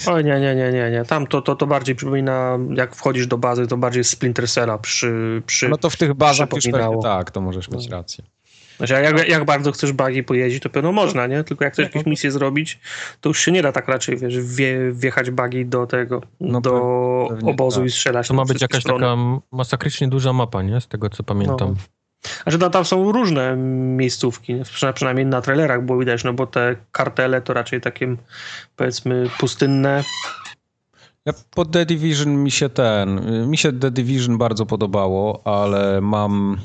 o nie, nie, nie, nie, nie. Tam to, to, to bardziej przypomina, jak wchodzisz do bazy, to bardziej Splinter Cella przy... przy... No to w tych bazach już pewnie tak, to możesz mieć rację. Znaczy, jak, jak bardzo chcesz bagi pojeździć, to pewno można, nie? Tylko jak chcesz jakieś misje zrobić, to już się nie da tak raczej, wiesz, wje, wjechać bagi do tego, No do pe- pewnie obozu tak. i strzelać. To ma być jakaś strony. taka masakrycznie duża mapa, nie? Z tego, co pamiętam. No, tam są różne miejscówki, nie? Przyna- przynajmniej na trailerach było widać, no bo te kartele to raczej takie, powiedzmy, pustynne. Ja po The Division mi się ten, mi się The Division bardzo podobało, ale mam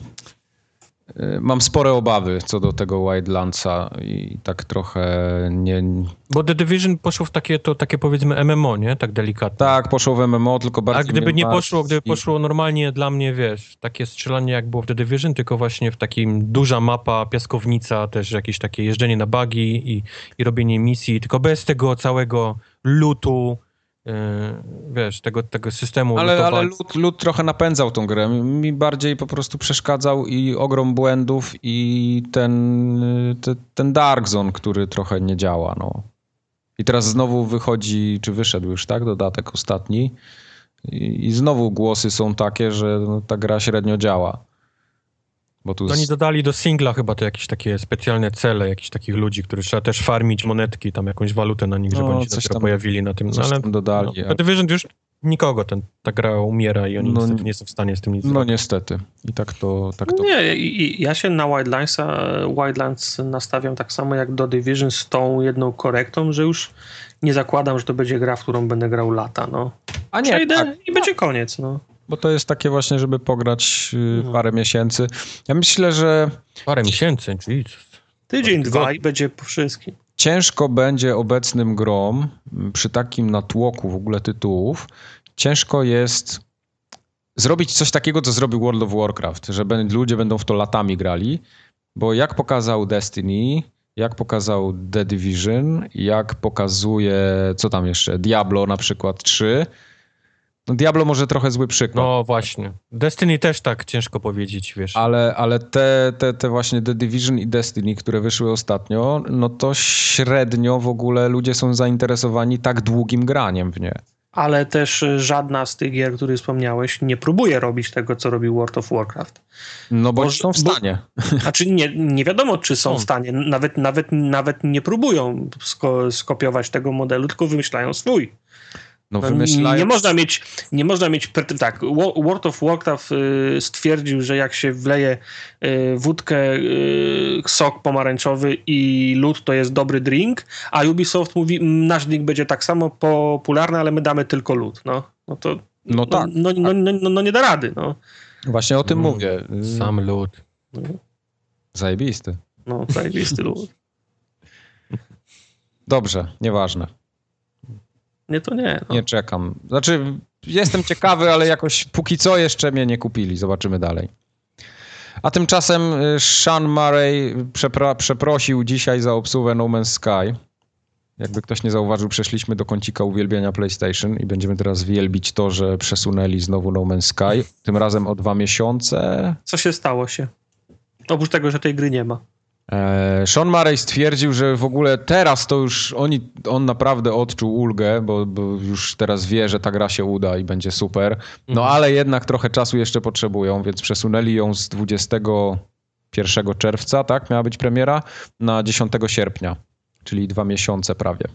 mam spore obawy co do tego Wildlandsa i tak trochę nie... Bo The Division poszło w takie, to takie powiedzmy MMO, nie? Tak delikatnie. Tak, poszło w MMO, tylko bardziej A gdyby nie poszło, gdyby poszło normalnie dla mnie, wiesz, takie strzelanie jak było w The Division, tylko właśnie w takim duża mapa, piaskownica, też jakieś takie jeżdżenie na buggy i, i robienie misji, tylko bez tego całego lutu, wiesz, tego, tego systemu Ale, ale lud, lud trochę napędzał tą grę. Mi bardziej po prostu przeszkadzał i ogrom błędów i ten, te, ten Dark Zone, który trochę nie działa. No. I teraz znowu wychodzi, czy wyszedł już, tak? Dodatek ostatni. I, i znowu głosy są takie, że no, ta gra średnio działa. Bo tu Oni z, dodali do singla chyba te jakieś takie specjalne cele, jakichś takich ludzi, których trzeba też farmić monetki, tam jakąś walutę na nich, żeby No, oni się coś tam- pojawili na tym. No, coś ale tam dodali. no, a- The Division już nikogo ten, ta gra umiera i oni No, niestety nie są w stanie z tym nic no zrobić. niestety. I tak to... Tak to... Nie, i, i ja się na Wildlandsa, Wildlands nastawiam tak samo jak do Division z tą jedną korektą, że już nie zakładam, że to będzie gra, w którą będę grał lata, no. A nie, Przejdę tak. i będzie koniec, no. Bo to jest takie właśnie, żeby pograć y, No. parę miesięcy. Ja myślę, że Parę miesięcy, Jesus. Tydzień, dwa i będzie po wszystkim. ciężko będzie obecnym grom m, przy takim natłoku w ogóle tytułów, ciężko jest zrobić coś takiego, co zrobił World of Warcraft, że ludzie będą w to latami grali, bo jak pokazał Destiny, jak pokazał The Division, jak pokazuje, co tam jeszcze, Diablo na przykład 3, no Diablo może trochę zły przykład. No właśnie. Destiny też tak ciężko powiedzieć, wiesz. Ale, ale te, te, te właśnie The Division i Destiny, które wyszły ostatnio, no to średnio w ogóle ludzie są zainteresowani tak długim graniem w nie. Ale też y, żadna z tych gier, które wspomniałeś, nie próbuje robić tego, co robił World of Warcraft. No bo Może- są w bo- stanie. [laughs] Znaczy nie, nie wiadomo, czy są Są. w stanie. Nawet, nawet, nawet nie próbują sko skopiować tego modelu, tylko wymyślają swój. No No, wymyślają... Nie można mieć, nie można mieć, tak, Wo- World of Warcraft y, stwierdził, że jak się wleje y, wódkę, y, sok pomarańczowy i lód to jest dobry drink, a Ubisoft mówi, "Mm, nasz drink będzie tak samo popularny, ale my damy tylko lód. No, no to No tak. no, no, no, no, no nie da rady. No, Właśnie o tym Mm, mówię. Sam lud. Zajebisty. no zajebisty lód. Dobrze, nieważne. Nie, to nie. No. Nie czekam. Znaczy, jestem ciekawy, ale jakoś póki co jeszcze mnie nie kupili. Zobaczymy dalej. A tymczasem y, Sean Murray przepra- przeprosił dzisiaj za obsługę No Man's Sky. Jakby ktoś nie zauważył, przeszliśmy do kącika uwielbienia PlayStation i będziemy teraz wielbić to, że przesunęli znowu No Man's Sky. Tym razem o dwa miesiące. Co się stało się? Oprócz tego, że tej gry nie ma. E, Sean Murray stwierdził, że w ogóle teraz to już oni, on naprawdę odczuł ulgę, bo, bo już teraz wie, że ta gra się uda i będzie super. No Mhm. ale jednak trochę czasu jeszcze potrzebują, więc przesunęli ją z 21 czerwca, tak, miała być premiera, na 10 sierpnia, czyli dwa miesiące prawie.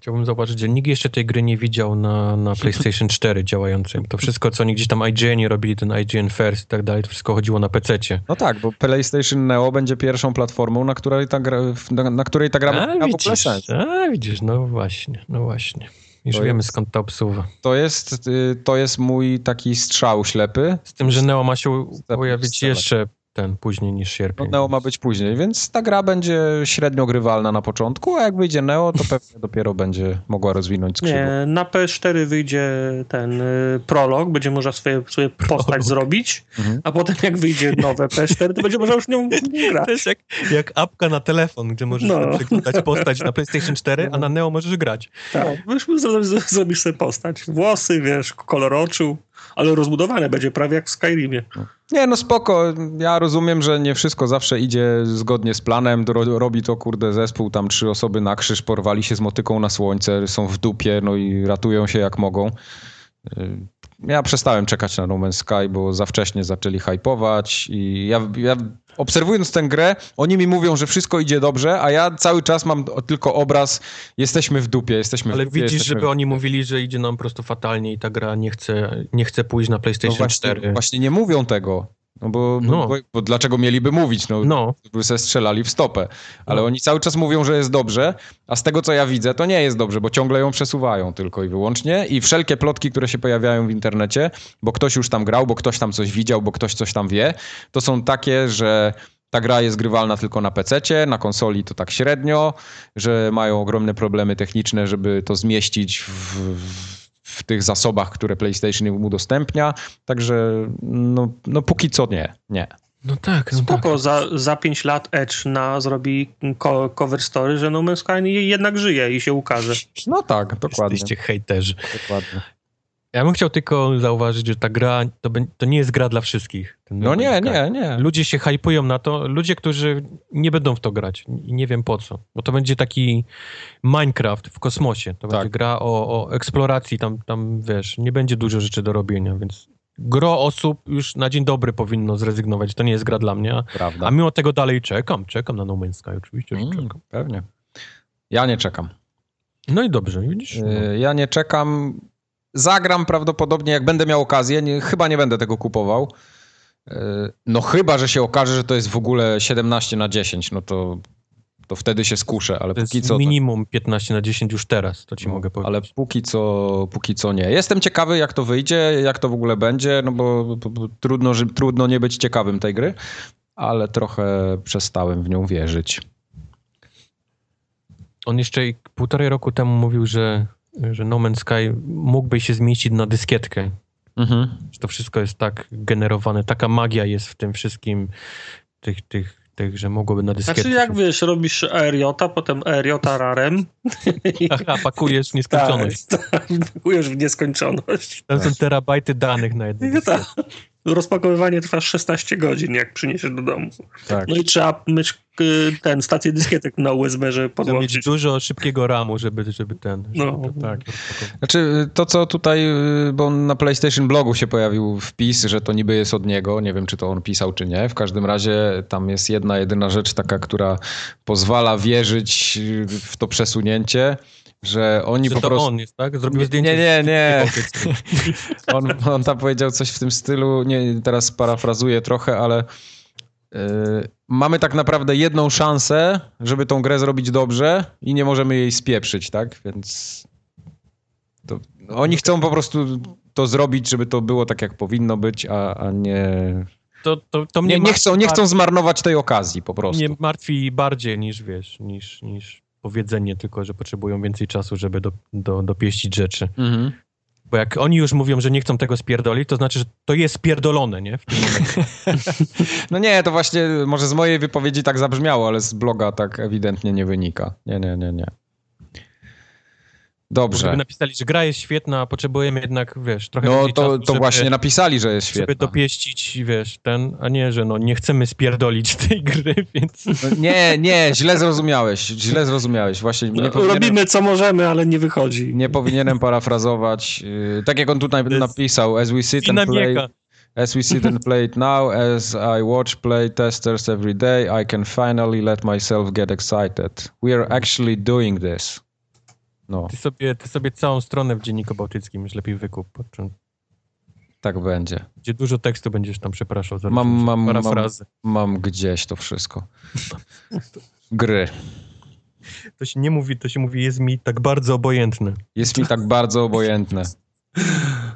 Chciałbym zauważyć, że nikt jeszcze tej gry nie widział na, na [laughs] PlayStation 4 działającym. To wszystko, co oni gdzieś tam IGN robili, ten IGN First i tak dalej, to wszystko chodziło na PC-cie. No tak, bo PlayStation Neo będzie pierwszą platformą, na której ta gra, na, na której ta gra będzie miała w ogóle sens. a, widzisz, no właśnie, no właśnie. Już To wiemy jest- skąd ta obsuwa. To jest, y, to jest mój taki strzał ślepy. Z tym, że Neo ma się pojawić jeszcze ten później niż No, sierpień. Neo ma być później, więc ta gra będzie średnio grywalna na początku, a jak wyjdzie Neo, to [laughs] pewnie dopiero będzie mogła rozwinąć skrzydło. Nie, na PS4 wyjdzie ten y, prolog, będzie można swoje, sobie postać zrobić, Mhm. a potem jak wyjdzie nowe [laughs] PS4, to będzie można już nią grać. To jest jak, jak apka na telefon, gdzie możesz No. no. przeglądać postać na PlayStation 4, a na Neo możesz grać. Tak, zro- zrobisz sobie postać. Włosy, wiesz, kolor oczu, ale rozbudowane będzie prawie jak w Skyrimie. Nie, no spoko. Ja rozumiem, że nie wszystko zawsze idzie zgodnie z planem. Ro- Robi to, kurde, zespół, tam trzy osoby na krzyż, porwali się z motyką na słońce, są w dupie, no i ratują się jak mogą. Y, Ja przestałem czekać na No Man's Sky, bo za wcześnie zaczęli hypować i ja, ja obserwując tę grę, oni mi mówią, że wszystko idzie dobrze, a ja cały czas mam tylko obraz, jesteśmy w dupie, jesteśmy Ale w dupie. widzisz, jesteśmy żeby oni mówili, że idzie nam po prostu fatalnie i ta gra nie chce, nie chce pójść na No PlayStation właśnie, 4. właśnie nie mówią tego. No bo, No. Bo, bo dlaczego mieliby mówić? No, No, by se strzelali w stopę. Ale No. oni cały czas mówią, że jest dobrze, a z tego co ja widzę, to nie jest dobrze, bo ciągle ją przesuwają tylko i wyłącznie. I wszelkie plotki, które się pojawiają w internecie, bo ktoś już tam grał, bo ktoś tam coś widział, bo ktoś coś tam wie, to są takie, że ta gra jest grywalna tylko na PC, na konsoli to tak średnio, że mają ogromne problemy techniczne, żeby to zmieścić w, w, w tych zasobach, które PlayStation im udostępnia. Także no, no póki co nie, nie. no tak. No tak. Spoko, za, za 5 lat Edge na, zrobi co, cover story, że No Man's Sky jednak żyje i się ukaże. No tak, dokładnie. Jesteście hejterzy. dokładnie. Ja bym chciał tylko zauważyć, że ta gra to, to nie jest gra dla wszystkich. No nie, Man's Sky. nie, nie. Ludzie się hypują na to, ludzie, którzy nie będą w to grać i nie wiem po co. Bo to będzie taki Minecraft w kosmosie. To Tak. będzie gra o, o eksploracji, tam, tam wiesz, nie będzie dużo rzeczy do robienia, więc gro osób już na dzień dobry powinno zrezygnować. To nie jest gra dla mnie, a, Prawda. a mimo tego dalej czekam, czekam na No Man's Sky, oczywiście, Mm, czekam. pewnie. Ja nie czekam. No i dobrze, widzisz? No. Yy, Ja nie czekam. Zagram prawdopodobnie, jak będę miał okazję. Nie, chyba nie będę tego kupował. Yy, No chyba, że się okaże, że to jest w ogóle 17 na 10, no to, to wtedy się skuszę, ale To póki co... to- minimum 15 na 10 już teraz, to ci no, mogę powiedzieć. Ale póki co, póki co nie. Jestem ciekawy, jak to wyjdzie, jak to w ogóle będzie, no bo, bo, bo trudno, że, trudno nie być ciekawym tej gry, ale trochę przestałem w nią wierzyć. On jeszcze półtorej roku temu mówił, że, że No Man's Sky mógłby się zmieścić na dyskietkę. Mhm. Że to wszystko jest tak generowane, taka magia jest w tym wszystkim, tych, tych, tych że mogłoby na dyskietkę. Znaczy jak wiesz, robisz Eriota, potem Eriota rarem. [laughs] Aha, pakujesz w [laughs] nieskończoność. Tak, tak, pakujesz w nieskończoność. Tam są terabajty danych na jednym. [laughs] Tak. Rozpakowywanie trwa 16 godzin, jak przyniesiesz do domu. Tak. No i trzeba mieć y, ten, stację dyskietek na USB, żeby Trzeba mieć podłączyć. dużo szybkiego ramu, żeby, żeby ten... Żeby No. to, Tak. Znaczy, to co tutaj, y, bo na PlayStation blogu się pojawił wpis, że to niby jest od niego. Nie wiem, czy to on pisał, czy nie. W każdym razie tam jest jedna, jedyna rzecz taka, która pozwala wierzyć w to przesunięcie, że oni Że po to prostu. on jest, tak? Zrobił Nie, zdjęcie. nie, nie. powiedzmy. On, on tam powiedział coś w tym stylu, nie, teraz parafrazuję trochę, ale y, mamy tak naprawdę jedną szansę, żeby tą grę zrobić dobrze i nie możemy jej spieprzyć, tak? Więc to, oni chcą po prostu to zrobić, żeby to było tak, jak powinno być, a, a nie, To, to, to mnie nie, nie, chcą, nie chcą zmarnować tej okazji po prostu. mnie martwi bardziej niż, wiesz, niż, niż powiedzenie tylko, że potrzebują więcej czasu, żeby do, do, dopieścić rzeczy. Mhm. Bo jak oni już mówią, że nie chcą tego spierdolić, to znaczy, że to jest spierdolone, nie? W tym momencie. [laughs] No nie, to właśnie może z mojej wypowiedzi tak zabrzmiało, ale z bloga tak ewidentnie nie wynika. Nie, nie, nie, nie. Dobrze. Żeby napisali, że gra jest świetna, a potrzebujemy jednak, wiesz, trochę No więcej to, czasu, to żeby, właśnie napisali, że jest żeby świetna. dopieścić, wiesz, ten, a nie, że no nie chcemy spierdolić tej gry, [laughs] więc... No Nie, nie, źle zrozumiałeś, źle zrozumiałeś. Właśnie nie powinienem, Robimy co możemy, ale nie wychodzi. nie powinienem parafrazować. yy, Tak jak on tutaj jest napisał, as we sit and play... As we sit and play it now, as I watch play testers every day, I can finally let myself get excited. We are actually doing this. No, Ty sobie, ty sobie całą stronę w Dzienniku Bałtyckim już lepiej wykup, tak będzie. gdzie dużo tekstu będziesz tam przepraszał za Mam- mam- mam-. Mam gdzieś to wszystko. Gry. To się nie mówi, to się mówi, jest mi tak bardzo obojętne. Jest mi tak bardzo obojętne.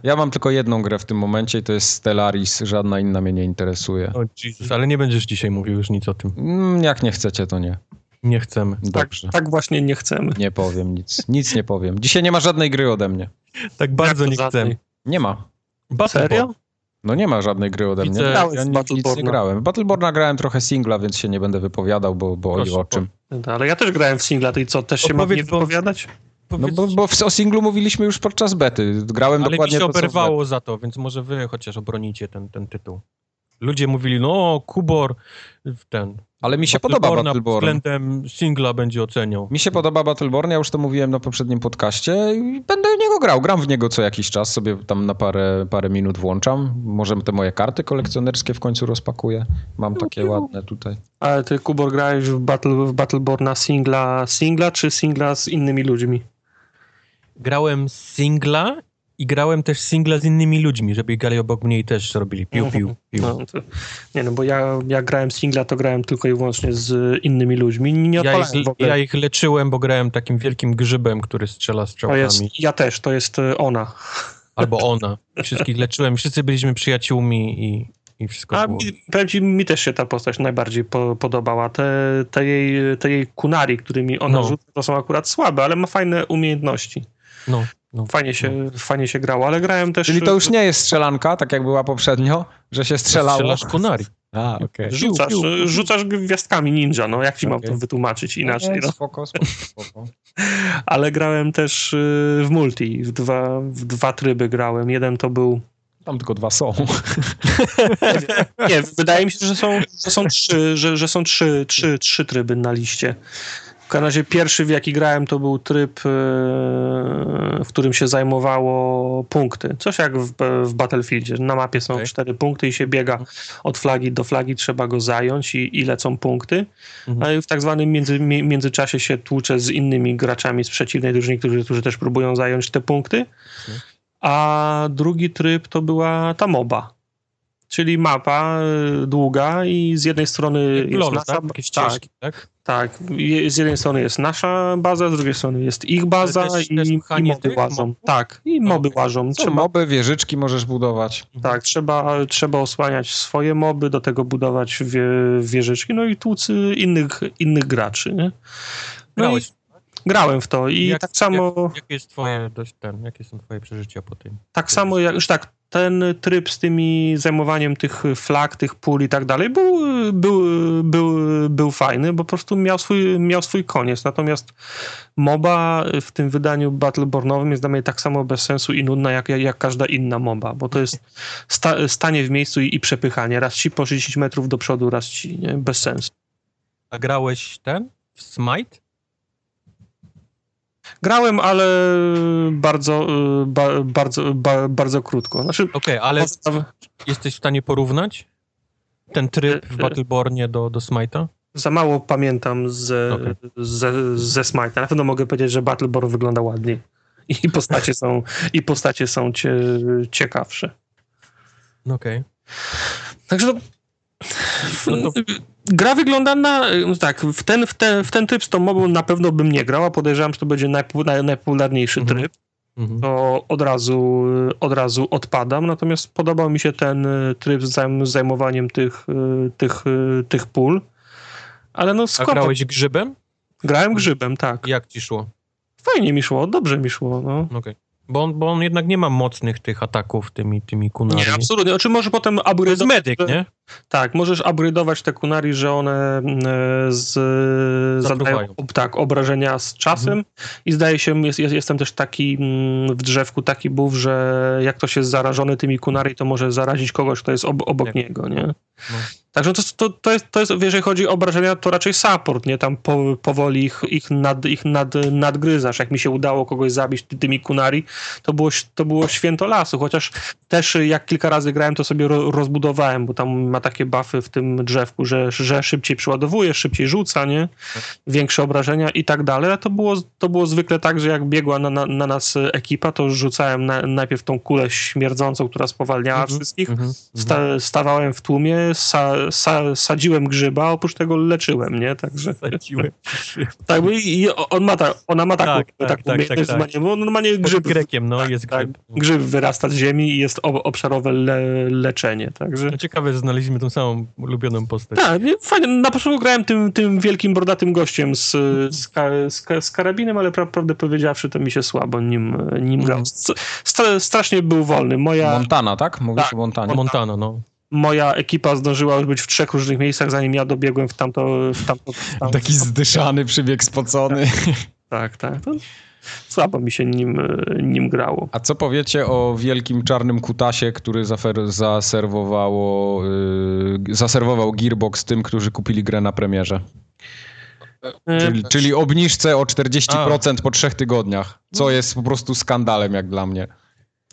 Ja mam tylko jedną grę w tym momencie i to jest Stellaris. Żadna inna mnie nie interesuje. O Jezus, ale nie będziesz dzisiaj mówił już nic o tym. Mm, Jak nie chcecie, to nie. Nie chcemy. Tak, Dobrze. tak właśnie nie chcemy. Nie powiem nic. Nic nie powiem. Dzisiaj nie ma żadnej gry ode mnie. Tak bardzo nie chcemy. Nie ma. Battleborn. Serio? No nie ma żadnej gry ode mnie. Widzę- Ja, nic, nic nie grałem. Battleborna grałem trochę singla, więc się nie będę wypowiadał, bo, bo Proszę, i o czym. Ale ja też grałem w singla, to i co, też się mam Opowiedz, nie bo- wypowiadać? No bo, bo w- o singlu mówiliśmy już podczas bety. Grałem ale mi dokładnie się to, oberwało za to, więc może wy chociaż obronicie ten, ten tytuł. Ludzie mówili, no Kubor w ten. Ale mi się podoba Battleborna Battleborn. względem singla będzie oceniał. Mi się podoba Battleborn, ja już to mówiłem na poprzednim podcaście i będę w niego grał. Gram w niego co jakiś czas, sobie tam na parę, parę minut włączam. Może te moje karty kolekcjonerskie w końcu rozpakuję. Mam takie ładne tutaj. Ale ty, Kubor, grałeś w, Battle, w Battleborna singla, singla czy singla z innymi ludźmi? Grałem singla i grałem też singla z innymi ludźmi, żeby grali obok mnie i też robili piu, piu, piu. No, to, nie no, bo ja, ja grałem singla, to grałem tylko i wyłącznie z innymi ludźmi. Nie Ja ich, w ogóle. ja ich leczyłem, bo grałem takim wielkim grzybem, który strzela to strzałkami. jest, ja też, to jest e, ona. [laughs] Albo ona. Wszystkich leczyłem, wszyscy byliśmy przyjaciółmi i, i wszystko A było. mi, mi też się ta postać najbardziej po, podobała. Te, te, jej, te jej kunari, którymi ona No. rzuca, to są akurat słabe, ale ma fajne umiejętności. No, no. Fajnie się, fajnie się grało, ale grałem też... Czyli to już nie jest strzelanka, tak jak była poprzednio, że się strzelało. Strzelasz kunari. [laughs] A, okej. Rzucasz, Piu, piu. rzucasz gwiazdkami ninja, no jak ci mam Okej. to wytłumaczyć inaczej, Nie, no. Spoko, spoko, spoko. [laughs] Ale grałem też y, w multi, w dwa, w dwa tryby grałem. Jeden to był... Tam tylko dwa są. [laughs] Nie, wydaje mi się, że są, że są, trzy, że, że są trzy, trzy, trzy tryby na liście. Każdym razie pierwszy, w jaki grałem, to był tryb, y, w którym się zajmowało punkty. Coś jak w, w Battlefieldzie. Na mapie są Okej. cztery punkty i się biega od flagi do flagi, trzeba go zająć i, i lecą punkty. Mhm. A w tak zwanym między, mi- międzyczasie się tłucze z innymi graczami z przeciwnej drużyny, którzy, którzy też próbują zająć te punkty. A drugi tryb to była ta MOBA. Czyli mapa y, długa i z jednej strony jest Lol, nasza, tak? Jakieś tak, ścieżki, tak? tak, z jednej strony jest nasza baza, z drugiej strony jest ich baza też- i, też i moby tych łażą. Tak, i moby okej. łażą. Trzeba, moby, wieżyczki możesz budować. tak, trzeba, trzeba osłaniać swoje moby, do tego budować wie, wieżyczki, no i tłuc y, innych, innych graczy. Nie? No Grałeś. i grałem w to i Jak- tak samo... Jak, jakie jest twoje, dość ten, jakie są twoje przeżycia po tym? Tak samo jak, już tak, ten tryb z tymi zajmowaniem tych flag, tych pól i tak dalej był, był, był, był fajny, bo po prostu miał swój, miał swój koniec. Natomiast MOBA w tym wydaniu Battlebornowym jest dla mnie tak samo bez sensu i nudna jak, jak, każda inna MOBA, bo to jest sta, stanie w miejscu i, i przepychanie. Raz ci po 60 metrów do przodu, raz ci, nie? Bez sensu. A grałeś ten? W Smite? Grałem, ale bardzo, y, ba, bardzo, ba, bardzo krótko. Znaczy, Okej, ale podstaw- jesteś w stanie porównać ten tryb w Y, y. Battlebornie do, do Smite'a? Za mało pamiętam ze, Okej. ze, ze Smite'a. Na pewno mogę powiedzieć, że Battleborn wygląda ładniej. I postacie są, i postacie są cie, ciekawsze. Okej. Także no, No to- gra wygląda na, no tak, w ten, w, ten, w ten tryb z tą mobą na pewno bym nie grał, a podejrzewam, że to będzie najpu, naj, najpopularniejszy Mhm. tryb. Mhm. To od razu, od razu odpadam. Natomiast podobał mi się ten y, tryb z zajm- z zajmowaniem tych, y, tych, y, tych pól. Ale no A skoro grałeś grzybem? grałem grzybem, tak. Jak ci szło? Fajnie mi szło, dobrze mi szło. No. Okej. Bo, on, bo on jednak nie ma mocnych tych ataków tymi, tymi kunami. Nie, absolutnie. Czy może potem To jest upgrade'ować, medyk, nie? Tak, możesz upgrade'ować te kunari, że one e, z, zadają tak, obrażenia z czasem mhm. i zdaje się, jest, jest, jestem też taki mm, w drzewku taki buff, że jak ktoś jest zarażony tymi kunari, to może zarazić kogoś, kto jest ob, obok niego, nie? No. Także to, to, to, jest, to jest, jeżeli chodzi o obrażenia, to raczej support, nie? Tam po, powoli ich, ich, nad, ich nad, nadgryzasz. Jak mi się udało kogoś zabić tymi kunari, to było, to było święto lasu, chociaż też jak kilka razy grałem, to sobie ro, rozbudowałem, bo tam ma takie buffy w tym drzewku, że, że szybciej przyładowuje, szybciej rzuca, nie? Większe obrażenia i tak dalej, a to było, to było zwykle tak, że jak biegła na, na, na nas ekipa, to rzucałem na, najpierw tą kulę śmierdzącą, która spowalniała mm -hmm, wszystkich, -hmm. Sta, stawałem w tłumie, sa, sa, sadziłem grzyba, oprócz tego leczyłem, nie? Także... Sadziłem [laughs] Tak, i on ma ta, ona ma taką, tak, tak, taką tak, tak, tak. bo normalnie grzyb... Grekiem, no, tak, jest tak, grzyb. grzyb wyrasta z ziemi i jest obszarowe le, leczenie, także... No ciekawe, że znaleźliśmy tą samą ulubioną postać. Tak, fajnie, na początku grałem tym, tym wielkim, brodatym gościem z, z, z, z karabinem, ale pra, prawdę powiedziawszy, to mi się słabo nim, nim grał. Mhm. Strasznie był wolny. Moja... Montana, tak? Mówisz tak, o Montanie. Montana, no moja ekipa zdążyła już być w trzech różnych miejscach, zanim ja dobiegłem w tamto... W tamto, w tamto Taki zdyszany, przybieg spocony. Tak, tak. tak. Słabo mi się nim, nim grało. A co powiecie o wielkim czarnym kutasie, który zaserwowało, yy, zaserwował Gearbox tym, którzy kupili grę na premierze? E, czyli, czyli obniżce o 40% A. po trzech tygodniach, co jest po prostu skandalem jak dla mnie.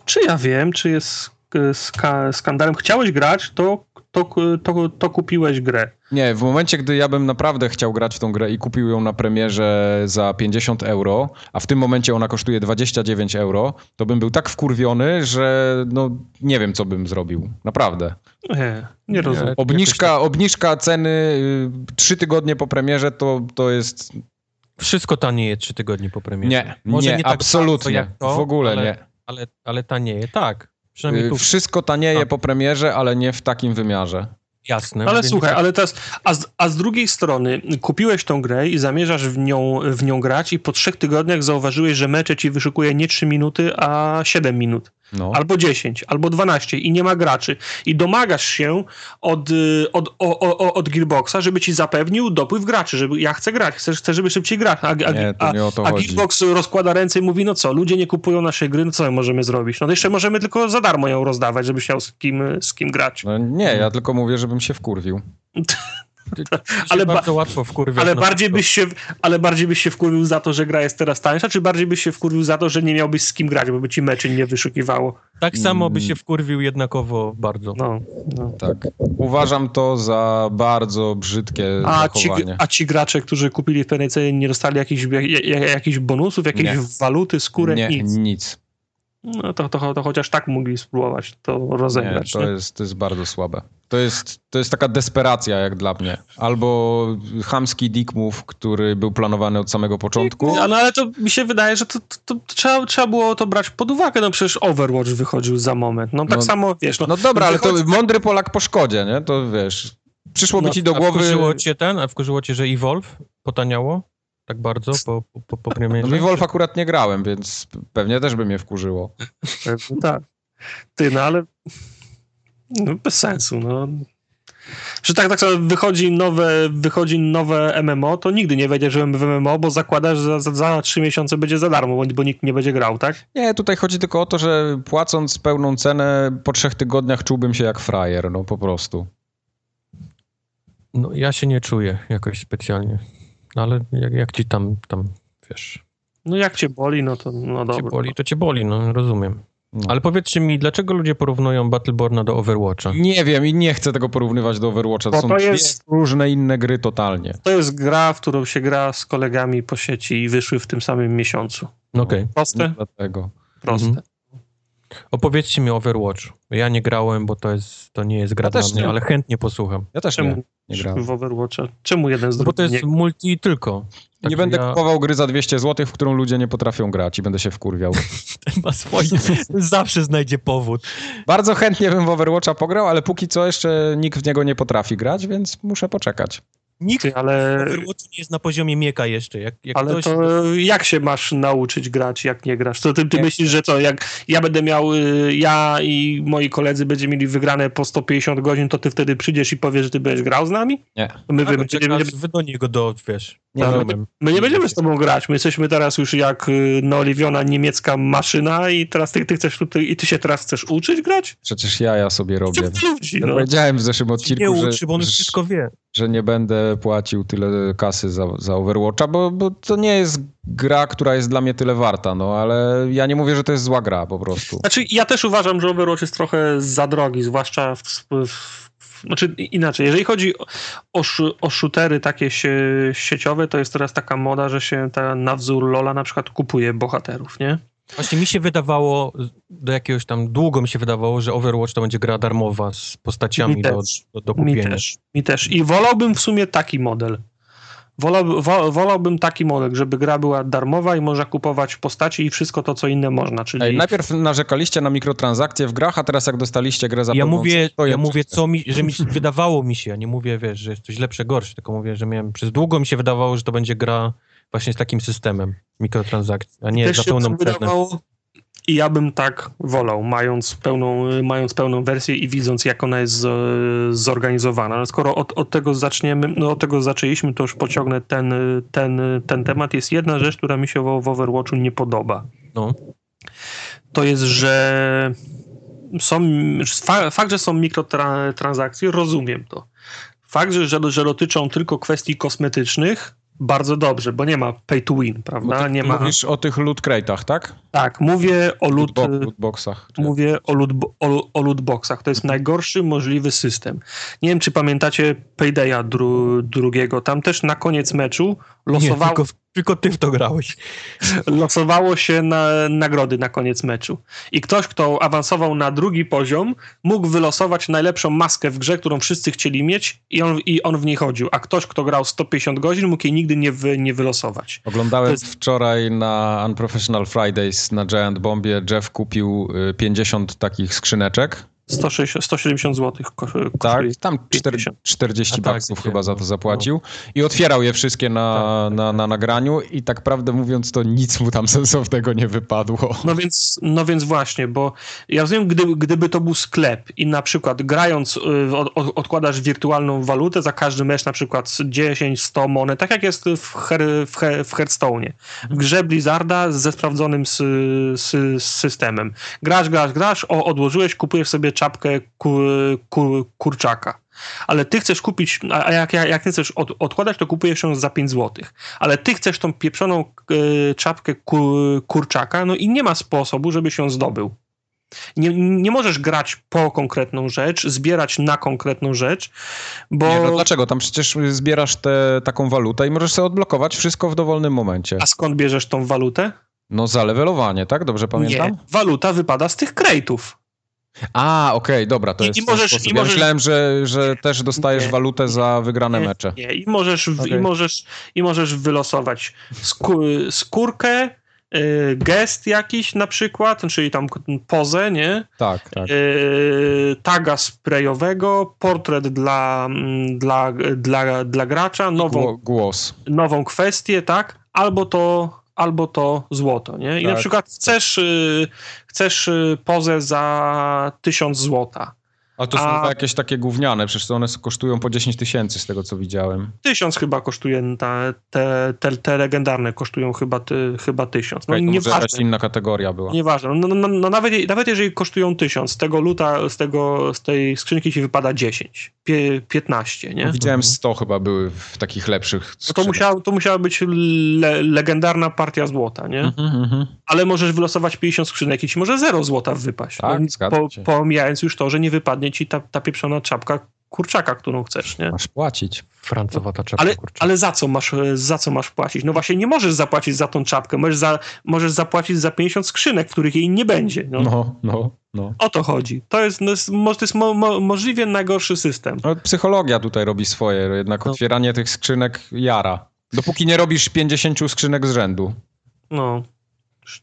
Czy ja wiem, czy jest ska skandalem chciałeś grać, to, to, to, to kupiłeś grę. Nie, w momencie, gdy ja bym naprawdę chciał grać w tą grę i kupił ją na premierze za 50 euro, a w tym momencie ona kosztuje 29 euro, to bym był tak wkurwiony, że no nie wiem, co bym zrobił. Naprawdę. Nie, nie rozumiem. Obniżka, obniżka ceny y, trzy tygodnie po premierze to, to jest... Wszystko tanieje trzy tygodnie po premierze. Nie, Może nie, nie tak absolutnie. To, w ogóle ale, nie. Ale, ale tanieje, tak. Przynajmniej tu... Wszystko tanieje po premierze, ale nie w takim wymiarze. Jasne. Ale słuchaj, ale teraz, a z, a z drugiej strony kupiłeś tą grę i zamierzasz w nią, w nią grać i po trzech tygodniach zauważyłeś, że mecze ci wyszukuje nie 3 minuty, a 7 minut. No. Albo 10, albo 12 i nie ma graczy. I domagasz się od, y, od, o, o, od Gearboxa, żeby ci zapewnił dopływ graczy, żeby ja chcę grać, chcę, chcę żeby szybciej grać. A, a, nie, a, a Gearbox rozkłada ręce i mówi, no co, ludzie nie kupują naszej gry, no co my możemy zrobić? No to jeszcze możemy tylko za darmo ją rozdawać, żebyś miał z kim, z kim grać. No nie, ja tylko mówię, żebym się wkurwił. [laughs] [laughs] ale bardzo łatwo wkurwiać. Ale bardziej, byś się, ale bardziej byś się wkurwił za to, że gra jest teraz tańsza, czy bardziej byś się wkurwił za to, że nie miałbyś z kim grać, bo by ci meczy nie wyszukiwało? Tak samo by się wkurwił jednakowo bardzo. No, no. Tak. Uważam to za bardzo brzydkie a zachowanie. Ci, a ci gracze, którzy kupili w pewnej cenie, nie dostali jakichś, jakichś bonusów, jakiejś waluty, skórę? Nie, nic. nic. No to, to, to chociaż tak mogli spróbować to rozegrać. Nie, to, nie? Jest, to jest bardzo słabe. To jest, to jest taka desperacja jak dla mnie. Albo chamski dick move, który był planowany od samego początku. No, ale to mi się wydaje, że to, to, to, trzeba, trzeba było to brać pod uwagę. No przecież Overwatch wychodził za moment. No tak no, samo, wiesz... No, no dobra, ale to mądry Polak po szkodzie, nie? To wiesz... Przyszłoby no, ci do głowy... A wkurzyło cię ten? A wkurzyło cię, że Evolve potaniało? Tak bardzo po, po, po premierze? No Wolf akurat nie grałem, więc pewnie też by mnie wkurzyło. tak. Ty, no ale no, bez sensu, no. Że tak, tak wychodzi nowe, wychodzi nowe MMO, to nigdy nie wejdziesz w MMO, bo zakładasz, że za, za, za miesiące będzie za darmo, bo, bo nikt nie będzie grał, tak? Nie, tutaj chodzi tylko o to, że płacąc pełną cenę po trzech tygodniach czułbym się jak frajer, no po prostu. No ja się nie czuję jakoś specjalnie. No ale jak, jak ci tam, tam, wiesz... No jak cię boli, no to no dobra. cię boli, to cię boli, no rozumiem. No. Ale powiedzcie mi, dlaczego ludzie porównują Battleborna do Overwatcha? Nie wiem i nie chcę tego porównywać do Overwatcha. To, to są jest, różne inne gry totalnie. To jest gra, w którą się gra z kolegami po sieci i wyszły w tym samym miesiącu. Okej. Okay. Proste? dlatego. Proste. Mhm. Opowiedzcie mi o Overwatch. Ja nie grałem, bo to, jest, to nie jest gra ja dla mnie, nie. ale chętnie posłucham. Ja też Czemu? nie nie grałem. w Overwatcha. Czemu jeden z no Bo to jest nie... multi tylko. Tak nie będę ja... kupował gry za 200 zł, w którą ludzie nie potrafią grać i będę się wkurwiał. [laughs] Ten ma swoje, zawsze znajdzie powód. Bardzo chętnie bym w Overwatcha pograł, ale póki co jeszcze nikt w niego nie potrafi grać, więc muszę poczekać. Nikt Ty, ale, Overwatch nie jest na poziomie mieka jeszcze. Jak, jak ale ktoś... to jak się masz nauczyć grać, jak nie grasz? To ty, ty Nie. myślisz, że to jak ja będę miał, y, ja i moi koledzy będziemy mieli wygrane po 150 godzin, to ty wtedy przyjdziesz i powiesz, że ty będziesz grał z nami? Nie. To my, Tak, wy, czekasz, my, wy do niego do, wiesz, Nie, Tak, znajomym. my nie będziemy z tobą grać. My jesteśmy teraz już jak y, naoliwiona niemiecka maszyna i teraz ty, ty chcesz tutaj, i ty się teraz chcesz uczyć grać? Przecież ja ja sobie robię. Co ludzi, no. powiedziałem w zeszłym Nie odcinku, że, uczy, bo on już wszystko wie. Że nie będę płacił tyle kasy za, za Overwatcha, bo, bo to nie jest gra, która jest dla mnie tyle warta, no ale ja nie mówię, że to jest zła gra po prostu. Znaczy, ja też uważam, że Overwatch jest trochę za drogi, zwłaszcza w, w, znaczy inaczej, jeżeli chodzi o, o, shootery takie sie, sieciowe, to jest teraz taka moda, że się ta, na wzór Lola na przykład kupuje bohaterów, nie? Właśnie mi się wydawało, do jakiegoś tam, długo mi się wydawało, że Overwatch to będzie gra darmowa z postaciami Mi do, też. do, do Mi kupienia. też, mi też. I wolałbym w sumie taki model. Wolał, wo, wolałbym taki model, żeby gra była darmowa i można kupować postaci i wszystko to, co inne można, czyli... Ej, najpierw narzekaliście na mikrotransakcje w grach, a teraz jak dostaliście grę za Ja mówię, ja mówię, co mi, że mi wydawało mi się, ja nie mówię, wiesz, że jest coś lepsze, gorsze, tylko mówię, że miałem, przez długo mi się wydawało, że to będzie gra właśnie z takim systemem mikrotransakcji, a nie Też za pełną cenę. I ja bym tak wolał, mając pełną, mając pełną wersję i widząc, jak ona jest zorganizowana. Ale skoro od, od tego zaczniemy, no od tego zaczęliśmy, to już pociągnę ten, ten, ten temat. Jest jedna rzecz, która mi się w, Overwatchu nie podoba. No. To jest, że są, fa, fakt, że są mikrotransakcje, rozumiem to. Fakt, że, że dotyczą tylko kwestii kosmetycznych, bardzo dobrze, bo nie ma pay to win, prawda? ty Nie ma. Mówisz o tych loot crate'ach, tak? Tak, mówię o loot, Lootbo- lootboxach. mówię o, loot, o, o lootboxach. To jest najgorszy możliwy system. Nie wiem, czy pamiętacie Paydaya dru, drugiego. Tam też na koniec meczu Nie, losowało, tylko, tylko ty w to grałeś. losowało się na nagrody na koniec meczu. I ktoś, kto awansował na drugi poziom, mógł wylosować najlepszą maskę w grze, którą wszyscy chcieli mieć i on, i on w niej chodził. A ktoś, kto grał 150 godzin, mógł jej nigdy nie, wy, nie wylosować. Oglądałem jest- wczoraj na Unprofessional Fridays na Giant Bombie. Jeff kupił y, 50 takich skrzyneczek. 160, 170 zł kosztuje. Tak, tam 4, 50. 40 A tak, baksów chyba za no. to zapłacił. I otwierał je wszystkie na, Tak, na, na nagraniu i tak prawdę mówiąc to nic mu tam [laughs] sensownego nie wypadło. No więc, no więc właśnie, bo ja rozumiem, gdy, gdyby to był sklep i na przykład grając y, od, od, odkładasz wirtualną walutę za każdy mecz na przykład 10, 100 monet, tak jak jest w, her, w, he, w Hearthstone'ie. W grze Blizzarda ze sprawdzonym sy, sy, systemem. Grasz, grasz, grasz, o, odłożyłeś, kupujesz sobie czapkę ku, ku, kurczaka. Ale ty chcesz kupić, a jak, jak nie chcesz od, odkładać, to kupujesz ją za 5 zł. Ale ty chcesz tą pieprzoną e, czapkę ku, kurczaka, no i nie ma sposobu, żeby się zdobył. Nie, nie możesz grać po konkretną rzecz, zbierać na konkretną rzecz, bo. Nie, no dlaczego? Tam przecież zbierasz tę taką walutę i możesz sobie odblokować wszystko w dowolnym momencie. A skąd bierzesz tą walutę? No za levelowanie, tak? Dobrze pamiętam? Nie. Waluta wypada z tych krejtów. A, okej, dobra, to I- jest i możesz- sposób. i Ja możesz- myślałem, że, że też dostajesz Nie. walutę za wygrane Nie, mecze. Nie, i możesz, i Okej. możesz, i możesz wylosować skó, skórkę, y, gest jakiś na przykład, czyli tam pozę, nie? Tak, tak. y, taga sprayowego, portret dla, mm, dla, dla, dla gracza, nową, Gło- Głos. nową kwestię, tak? Albo to, albo to złoto, nie? I na Tak. przykład chcesz, y, chcesz y, pozę za 1000 złota. A to są A- jakieś takie gówniane, przecież to one kosztują po 10 tysięcy z tego, co widziałem. Tysiąc chyba kosztuje, ta, te, te, te legendarne kosztują chyba, ty, chyba tysiąc. No No, to może jakaś inna kategoria była. Nieważne. No, no, no, no nawet, nawet jeżeli kosztują tysiąc, z tego luta, z, tego, z tej skrzynki ci wypada 10, pie, 15, nie? No, widziałem Mhm. 100 chyba były w takich lepszych No to, musiała, to musiała być le, legendarna partia złota, nie? Mhm, mhm. Ale możesz wylosować 50 skrzynek i ci może 0 złota wypaść. Tak, no, po, pomijając już to, że nie wypadnie ci ta, ta pieprzona czapka kurczaka, którą chcesz, nie? Masz płacić. Francowata czapka, Ale, kurczę. ale za co masz za co masz płacić? No właśnie nie możesz zapłacić za tą czapkę, możesz, za, możesz zapłacić za 50 skrzynek, w których jej nie będzie. No. No, no, no. O to chodzi. To jest, no, to jest mo, mo, możliwie najgorszy system. no psychologia tutaj robi swoje, jednak No. otwieranie tych skrzynek jara. Dopóki nie robisz 50 skrzynek z rzędu. No.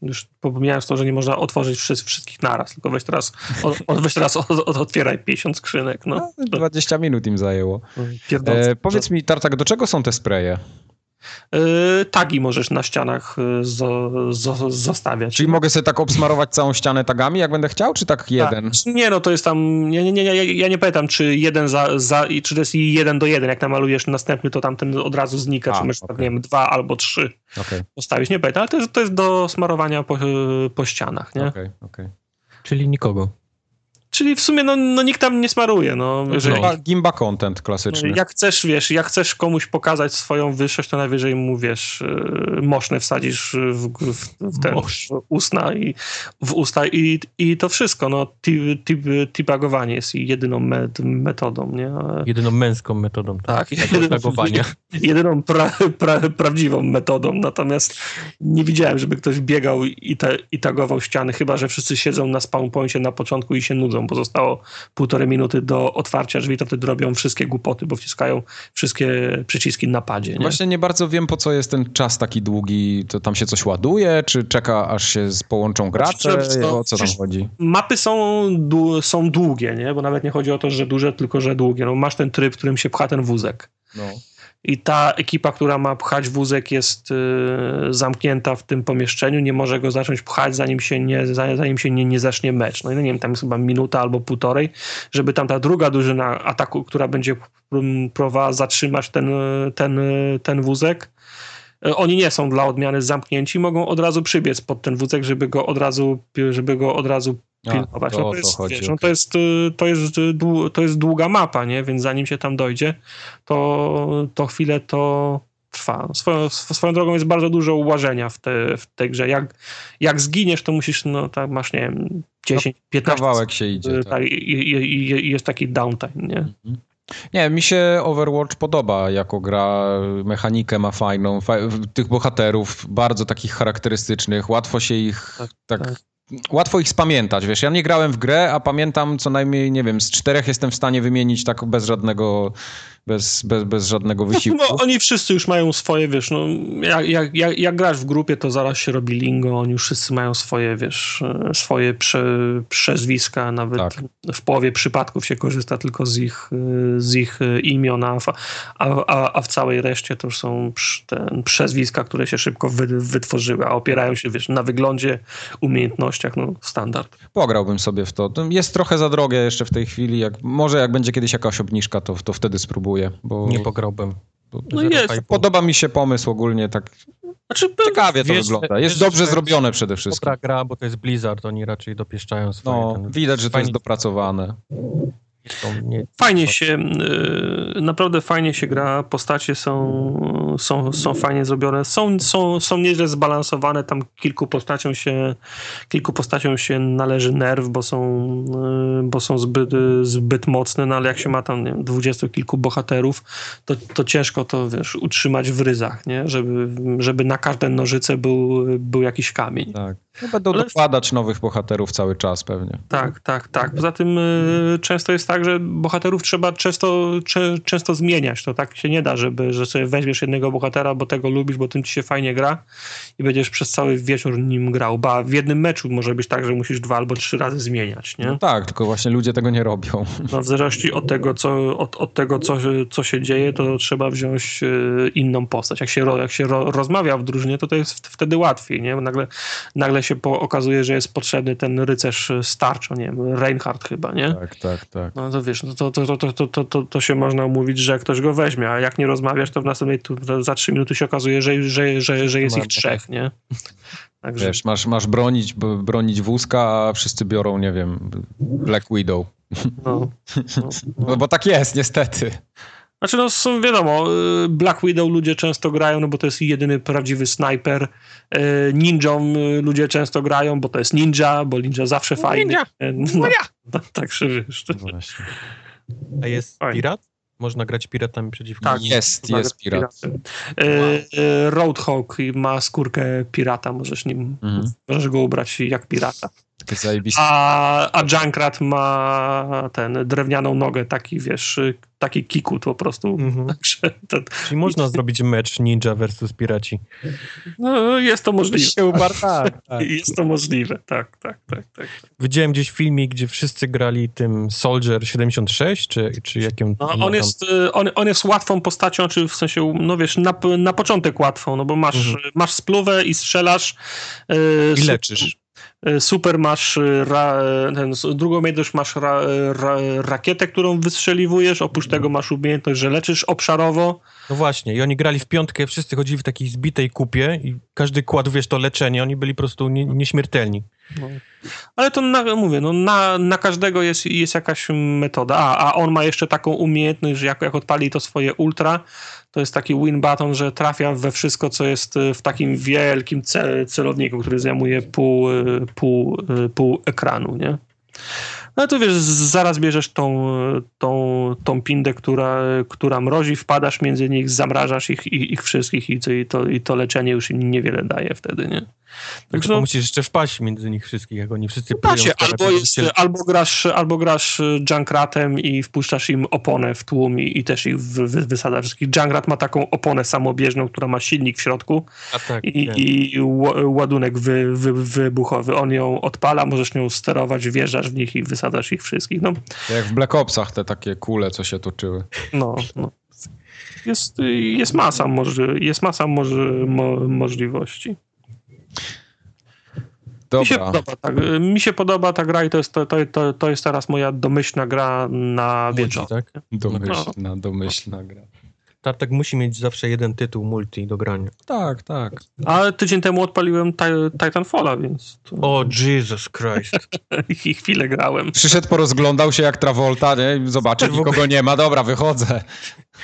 Już, pomijając to, że nie można otworzyć wszystkich naraz, tylko weź teraz, od, weź teraz od, od, otwieraj 50 skrzynek. No. no 20 minut im zajęło. E, powiedz mi, Tartak, do czego są te spreje? Yy, tagi możesz na ścianach y, zo, zostawiać. Czyli mogę sobie tak obsmarować całą ścianę tagami, jak będę chciał, czy tak, tak. jeden? Tak. Nie, no to jest tam, nie, nie, nie, ja, ja nie pamiętam, czy jeden za, za, czy to jest jeden do jeden, jak namalujesz następny, to tamten od razu znika, A, czy możesz, okay. nie wiem, dwa albo trzy okay. postawić, nie pamiętam, ale to jest, to jest do smarowania po, po ścianach, nie? Okej, okay, okej. Okay. Czyli nikogo. Czyli w sumie no, no nikt tam nie smaruje. No, jeżeli, no, gimba content klasyczny. Jak chcesz, wiesz, jak chcesz komuś pokazać swoją wyższość, to najwyżej mu, wiesz, y, moszne wsadzisz w, w, w te usta i w usta i, i to wszystko. No, tibagowanie jest jedyną met, metodą, nie? Jedyną męską metodą. Tak, tak jedyną, [laughs] jedyną pra, pra, prawdziwą metodą. Natomiast nie widziałem, żeby ktoś biegał i, te, i tagował ściany, chyba, że wszyscy siedzą na spawn poincie na początku i się nudzą bo zostało półtorej minuty do otwarcia drzwi, to wtedy robią wszystkie głupoty, bo wciskają wszystkie przyciski na padzie. Nie? Właśnie nie bardzo wiem, po co jest ten czas taki długi. To tam się coś ładuje, czy czeka, aż się połączą gracze? Znaczy, o co tam chodzi? Mapy są, są długie, nie? bo nawet nie chodzi o to, że duże, tylko że długie. No, masz ten tryb, w którym się pcha ten wózek. No i ta ekipa, która ma pchać wózek jest y, zamknięta w tym pomieszczeniu, nie może go zacząć pchać, zanim się nie, zanim się nie, nie zacznie mecz. No i no nie wiem, tam jest chyba minuta albo półtorej, żeby tam ta druga drużyna ataku, która będzie próbowała zatrzymać ten, ten, ten wózek, y, oni nie są dla odmiany zamknięci, mogą od razu przybiec pod ten wózek, żeby go od razu, żeby go od razu pilnować. To, no to, jest, wiesz, no to, jest, y, to, jest, to jest długa mapa, nie? więc zanim się tam dojdzie, to, to chwilę to trwa. Swoją, swoją drogą jest bardzo dużo ułożenia w, te, w tej grze. Jak, jak zginiesz, to musisz, no tak masz, nie wiem, 10, no, 15 kawałek się idzie. Y, tak. tak i, i, i, jest taki downtime, nie? Mhm. Nie, mi się Overwatch podoba jako gra, mechanikę ma fajną, fa tych bohaterów bardzo takich charakterystycznych, łatwo się ich tak, tak, tak łatwo ich spamiętać, wiesz, ja nie grałem w grę, a pamiętam co najmniej, nie wiem, z czterech jestem w stanie wymienić tak bez żadnego bez, bez, bez żadnego no, wysiłku. No, oni wszyscy już mają swoje, wiesz, no, jak, jak, jak, jak grasz w grupie, to zaraz się robi lingo, oni już wszyscy mają swoje, wiesz, e, swoje prze, przezwiska, nawet tak. w połowie przypadków się korzysta tylko z ich, e, z ich e, imion, a, a, a w całej reszcie to już są te przezwiska, które się szybko wy, wytworzyły, a opierają się, wiesz, na wyglądzie, umiejętnościach, no standard. Pograłbym sobie w to. Jest trochę za drogie jeszcze w tej chwili, jak, może jak będzie kiedyś jakaś obniżka, to, to wtedy spróbuję bo... Nie pograłbym. No jest. Podoba mi się pomysł ogólnie, tak znaczy, ciekawie to wiesz, wygląda. Jest wiesz, dobrze zrobione przede wszystkim. Dobra gra, bo to jest Blizzard, oni raczej dopieszczają swoje... No, ten... widać, że to jest dopracowane. Fajnie się, y, naprawdę fajnie się gra, postacie są, są, są fajnie zrobione, są, są, są nieźle zbalansowane, tam kilku postaciom się, kilku postaciom się należy nerw, bo są, y, bo są zbyt, zbyt mocne, no ale jak się ma tam nie wiem, dwudziestu kilku bohaterów, to, to ciężko to, wiesz, utrzymać w ryzach, nie? Żeby, żeby na każde nożyce był, był jakiś kamień. Tak. No będą Ale... dokładać nowych bohaterów cały czas pewnie. Tak, tak, tak. Poza tym y, często jest tak, że bohaterów trzeba często, cze, często zmieniać. To tak się nie da, żeby, że sobie weźmiesz jednego bohatera, bo tego lubisz, bo tym ci się fajnie gra i będziesz przez cały wieczór nim grał. Ba w jednym meczu może być tak, że musisz dwa albo trzy razy zmieniać, nie? No tak, tylko właśnie ludzie tego nie robią. No w zależności od tego, co, od, od tego co, co się dzieje, to trzeba wziąć y, inną postać. Jak się, jak się ro, rozmawia w drużynie, to to jest wtedy łatwiej, nie? Nagle, nagle się po, okazuje, że jest potrzebny ten rycerz starczo, nie wiem, Reinhardt chyba, nie? Tak, tak, tak. No to wiesz, no to, to, to, to, to, to, to się można umówić, że ktoś go weźmie, a jak nie rozmawiasz, to w następnej, to za trzy minuty się okazuje, że, że, że, że jest ich trzech, nie? [laughs] Także... Wiesz, masz, masz bronić, bronić wózka, a wszyscy biorą, nie wiem, Black Widow. No, [laughs] no, no. no bo tak jest, niestety. Znaczy, no są, wiadomo, y, Black Widow ludzie często grają, no bo to jest jedyny prawdziwy snajper. Y, ninją y, ludzie często grają, bo to jest ninja, bo ninja zawsze no, fajny. Ninja! No, no, [laughs] no tak się wiesz. No A jest Fajnie. pirat? Można grać piratami przeciwko Tak, jest, jest pirat. Roadhog ma skórkę pirata, możesz nim, mhm. możesz go ubrać jak pirata. Takie zajebiste. A, a Junkrat ma ten drewnianą nogę, taki wiesz, taki kikut po prostu. Mhm. [laughs] Także to, Czyli można zrobić mecz ninja versus piraci. no, jest to możliwe. się tak, tak. [laughs] Jest to możliwe, tak, tak, tak, tak. Widziałem gdzieś filmik, gdzie wszyscy grali tym Soldier 76, czy, czy jakim... No, on, jest, on, on jest łatwą postacią, czy w sensie, no wiesz, na, na początek łatwą, no bo masz, Mhm. masz spluwę i strzelasz. y, I leczysz. Y, Super masz y, ra, ten, s- drugą umiejętność masz ra, ra, rakietę, którą wystrzeliwujesz, oprócz tego masz umiejętność, że leczysz obszarowo. No właśnie, i oni grali w piątkę, wszyscy chodzili w takiej zbitej kupie i każdy kładł, wiesz, to leczenie, oni byli po prostu nie, nieśmiertelni. No. Ale to na, mówię, no na, na każdego jest, jest jakaś metoda. A, a on ma jeszcze taką umiejętność, że jak, jak odpali to swoje ultra, to jest taki win button, że trafia we wszystko, co jest y, w takim wielkim ce, celowniku, który zajmuje pół, y, pół, y, pół ekranu, nie? No to wiesz, zaraz bierzesz tą, tą, tą pindę, która, która mrozi, wpadasz między nich, zamrażasz ich, ich, ich wszystkich i i, to, i to leczenie już im niewiele daje wtedy, nie? Także no, musisz jeszcze wpaść między nich wszystkich, jak oni wszyscy Da się, albo, jest, albo, grasz, albo grasz y, Junkratem i wpuszczasz im oponę w tłum i, i też ich wy, wy, wysadzasz wszystkich. Junkrat ma taką oponę samobieżną, która ma silnik w środku A tak, i, i ładunek wy, wy, wybuchowy. On ją odpala, możesz nią sterować, wjeżdżasz w nich i wysadzasz ich wszystkich. No, Jak w Black Opsach te takie kule, co się toczyły. no, no. Jest, jest masa, może, jest masa może, mo, możliwości. Mi się, Dobra, podoba, tak, mi się podoba ta gra i to jest, to, to, to, to jest teraz moja domyślna gra na Multi, wieczór. tak? domyślna, domyślna gra. Tartak musi mieć zawsze jeden tytuł multi do grania. Tak, tak. Ale tydzień temu odpaliłem Ti- Titanfalla, więc to... O, Jesus Christ. [laughs] i chwilę grałem. Przyszedł, porozglądał się jak Travolta, nie? Zobaczył, ogóle- nikogo nie ma, dobra, wychodzę.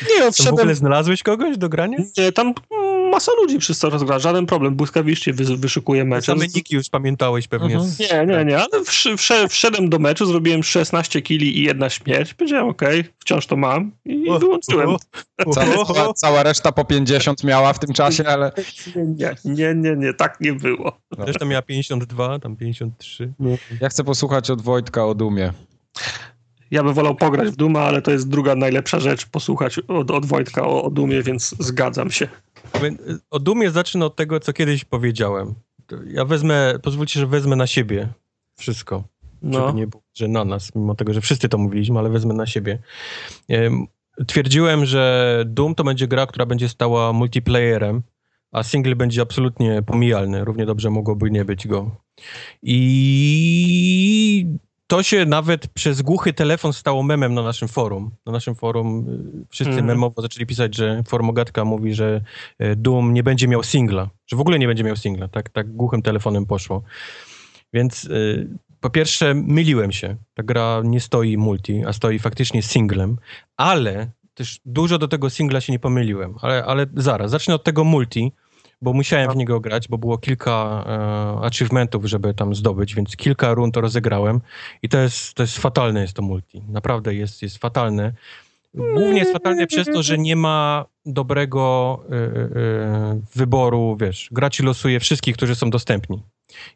Nie, Tam w odszedłem. ogóle znalazłeś kogoś do grania? Nie, tam mm, masa ludzi przez to rozgra, żaden problem. Błyskawicznie wy, wyszukuje mecze. Same niki już pamiętałeś pewnie. Mhm. Nie, nie, nie, ale wsz, wsz, wszedłem do meczu, zrobiłem 16 kili i jedna śmierć. Powiedziałem, okej, wciąż to mam i O, wyłączyłem. o, o, Cała, o, cała, cała reszta po 50 miała w tym czasie, ale Nie, nie, nie, nie, tak nie było. Reszta miała 52, tam 53. ja chcę posłuchać od Wojtka o Dumie. Ja bym wolał pograć w Duma, ale to jest druga najlepsza rzecz, posłuchać od, od Wojtka o, o Dumie, więc zgadzam się. O Dumie zacznę od tego, co kiedyś powiedziałem. Ja wezmę, pozwólcie, że wezmę na siebie wszystko. No. Żeby nie było, że na nas, mimo tego, że wszyscy to mówiliśmy, ale wezmę na siebie. Em, Twierdziłem, że Doom to będzie gra, która będzie stała multiplayerem, a single będzie absolutnie pomijalny. Równie dobrze mogłoby nie być go. I to się nawet przez głuchy telefon stało memem na naszym forum. Na naszym forum y, wszyscy Mhm. memowo zaczęli pisać, że formogatka mówi, że y, Doom nie będzie miał singla, że w ogóle nie będzie miał singla. Tak, tak głuchym telefonem poszło. Więc y, po pierwsze myliłem się. Ta gra nie stoi multi, a stoi faktycznie singlem, ale też dużo do tego singla się nie pomyliłem. Ale, ale zaraz, zacznę od tego multi, bo musiałem w niego grać, bo było kilka e, achievementów, żeby tam zdobyć, więc kilka rund to rozegrałem i to jest, to jest fatalne jest to multi. Naprawdę jest, jest fatalne. Głównie jest fatalne przez to, że nie ma dobrego e, e, wyboru, wiesz, gra ci losuje wszystkich, którzy są dostępni.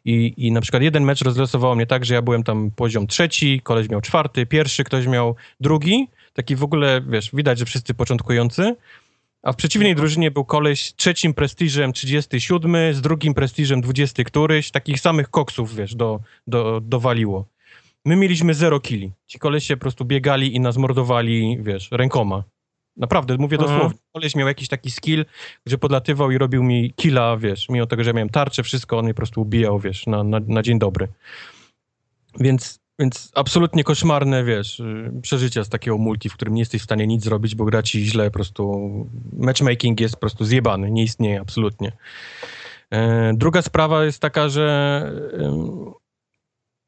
I, I na przykład jeden mecz rozlosował mnie tak, że ja byłem tam poziom trzeci, koleś miał czwarty, pierwszy, ktoś miał drugi, taki w ogóle, wiesz, widać, że wszyscy początkujący, a w przeciwnej drużynie był koleś z trzecim prestiżem 37, z drugim prestiżem 20 któryś, takich samych koksów, wiesz, do, do, dowaliło. My mieliśmy zero killi. Ci kolesie po prostu biegali i nas mordowali, wiesz, rękoma. Naprawdę, mówię Mhm. dosłownie. Koleś miał jakiś taki skill, że podlatywał i robił mi killa, wiesz, mimo tego, że ja miałem tarczę, wszystko, on mnie po prostu ubijał, wiesz, na, na, na dzień dobry. Więc, więc absolutnie koszmarne, wiesz, y, przeżycia z takiego multi, w którym nie jesteś w stanie nic zrobić, bo gra ci źle, po prostu matchmaking jest po prostu zjebany, nie istnieje absolutnie. E, druga sprawa jest taka, że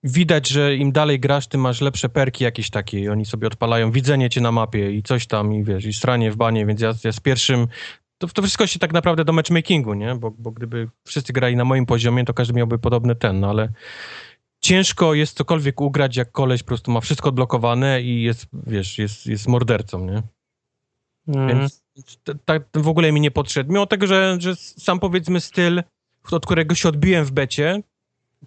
widać, że im dalej grasz, tym masz lepsze perki jakieś takie i oni sobie odpalają widzenie cię na mapie i coś tam i wiesz, i stranie w banie, więc ja, ja z pierwszym to, to wszystko się tak naprawdę do matchmakingu, nie? Bo, bo gdyby wszyscy grali na moim poziomie, to każdy miałby podobny ten, no ale ciężko jest cokolwiek ugrać, jak koleś po prostu ma wszystko odblokowane i jest, wiesz, jest, jest mordercą, nie? Mm. Więc tak w ogóle mi nie podszedł. Mimo tego, że, że sam powiedzmy styl, od którego się odbiłem w becie,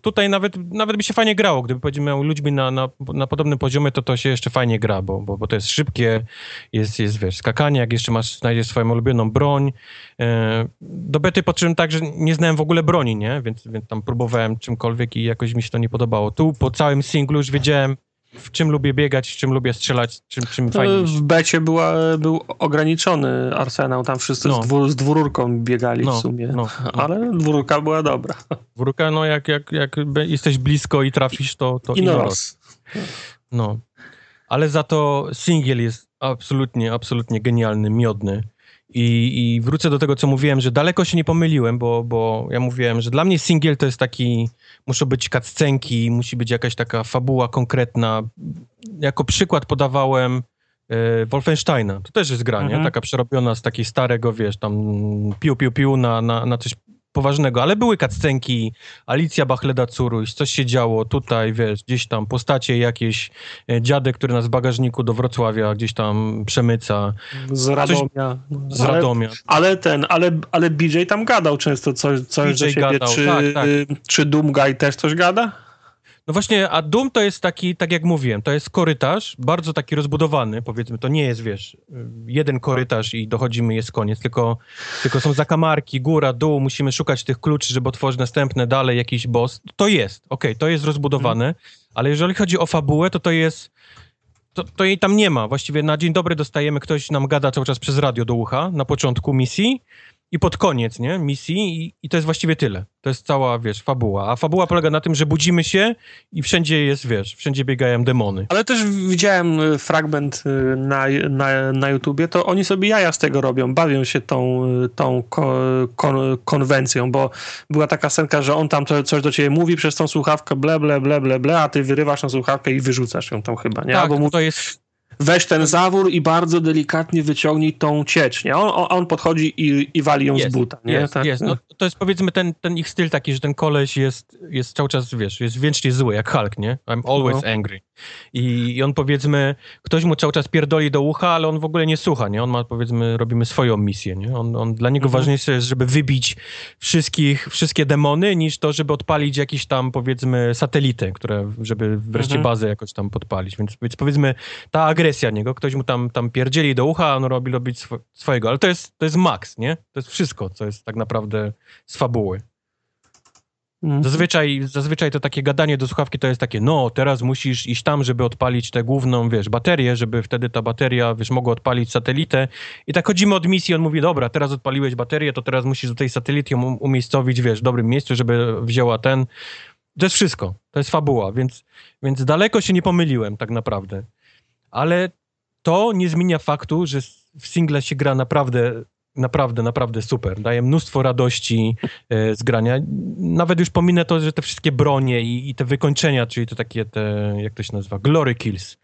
tutaj nawet, nawet by się fajnie grało, gdyby powiedzmy ludźmi na, na, na podobnym poziomie, to to się jeszcze fajnie gra, bo, bo, bo to jest szybkie, jest, jest wiesz, skakanie, jak jeszcze masz, znajdziesz swoją ulubioną broń. E, do bety podszedłem tak, że nie znałem w ogóle broni, nie? Więc, więc tam próbowałem czymkolwiek i jakoś mi się to nie podobało. Tu po całym singlu już wiedziałem, w czym lubię biegać, w czym lubię strzelać, czym, czym fajnie. W becie była, był ograniczony arsenał, tam wszyscy no. z, dwór, z dwururką biegali no, w sumie, no, no, ale dwururka była dobra. Dwururka, no jak, jak, jak jesteś blisko i trafisz, to, to I nos. No, ale za to singiel jest absolutnie, absolutnie genialny, miodny. I, I wrócę do tego, co mówiłem, że daleko się nie pomyliłem, bo, bo ja mówiłem, że dla mnie singiel to jest taki, muszą być cutscenki, musi być jakaś taka fabuła konkretna. Jako przykład podawałem e, Wolfensteina. To też jest gra, mhm. nie? Taka przerobiona z takiej starego, wiesz, tam piu, piu, piu na, na, na coś poważnego, ale były cutscenki, Alicja Bachleda Curuś, coś się działo tutaj, wiesz, gdzieś tam postacie jakieś, e, dziadek, który nas w bagażniku do Wrocławia gdzieś tam przemyca. Z Radomia. Coś, z Radomia. Ale, ale, ten, ale, ale BJ tam gadał często coś, coś BJ do siebie. Gadał, czy, tak, tak. czy Doomguy też coś gada? No właśnie, a Doom to jest taki, tak jak mówiłem, to jest korytarz, bardzo taki rozbudowany, powiedzmy, to nie jest, wiesz, jeden korytarz i dochodzimy, jest koniec, tylko, tylko są zakamarki, góra, dół, musimy szukać tych kluczy, żeby otworzyć następne, dalej jakiś boss. To jest, okej, okay, to jest rozbudowane, hmm. ale jeżeli chodzi o fabułę, to to jest, to, to jej tam nie ma. Właściwie na dzień dobry dostajemy, ktoś nam gada cały czas przez radio do ucha na początku misji, i pod koniec, nie, misji i, i, to jest właściwie tyle. To jest cała, wiesz, fabuła. A fabuła polega na tym, że budzimy się i wszędzie jest, wiesz, wszędzie biegają demony. Ale też widziałem y, fragment y, na, na, na YouTubie, to oni sobie jaja z tego robią, bawią się tą, y, tą kon, konwencją, bo była taka scenka, że on tam coś do ciebie mówi przez tą słuchawkę, ble, ble, ble, ble, ble, a ty wyrywasz tą słuchawkę i wyrzucasz ją tam chyba, nie? Tak, Albo mu... to jest weź ten zawór i bardzo delikatnie wyciągnij tą ciecz, nie? On, on podchodzi i, i wali ją jest, z buta, nie? Jest, tak? jest. No, to jest powiedzmy ten, ten ich styl taki, że ten koleś jest, jest cały czas, wiesz, jest wiecznie zły, jak Hulk, nie? I'm always no. angry. I, I on powiedzmy, ktoś mu cały czas pierdoli do ucha, ale on w ogóle nie słucha, nie? On ma, powiedzmy, robimy swoją misję, nie? On, on dla niego mhm. ważniejsze jest, żeby wybić wszystkich, wszystkie demony, niż to, żeby odpalić jakiś tam, powiedzmy, satelitę, które, żeby wreszcie mhm. bazę jakoś tam podpalić. Więc, więc powiedzmy, ta agresja niego, ktoś mu tam, tam pierdzieli do ucha, a on robi, robić sw swojego. Ale to jest, to jest max, nie? To jest wszystko, co jest tak naprawdę z fabuły. Mhm. Zazwyczaj, zazwyczaj to takie gadanie do słuchawki to jest takie, no teraz musisz iść tam, żeby odpalić tę główną, wiesz, baterię, żeby wtedy ta bateria, wiesz, mogła odpalić satelitę. I tak chodzimy od misji, on mówi, dobra, teraz odpaliłeś baterię, to teraz musisz do tej satelity um umiejscowić, wiesz, w dobrym miejscu, żeby wzięła ten. To jest wszystko, to jest fabuła, więc, więc daleko się nie pomyliłem tak naprawdę. Ale to nie zmienia faktu, że w single się gra naprawdę naprawdę, naprawdę super. Daje mnóstwo radości e, z grania. Nawet już pominę to, że te wszystkie bronie i, i te wykończenia, czyli to takie te, jak to się nazywa, glory kills,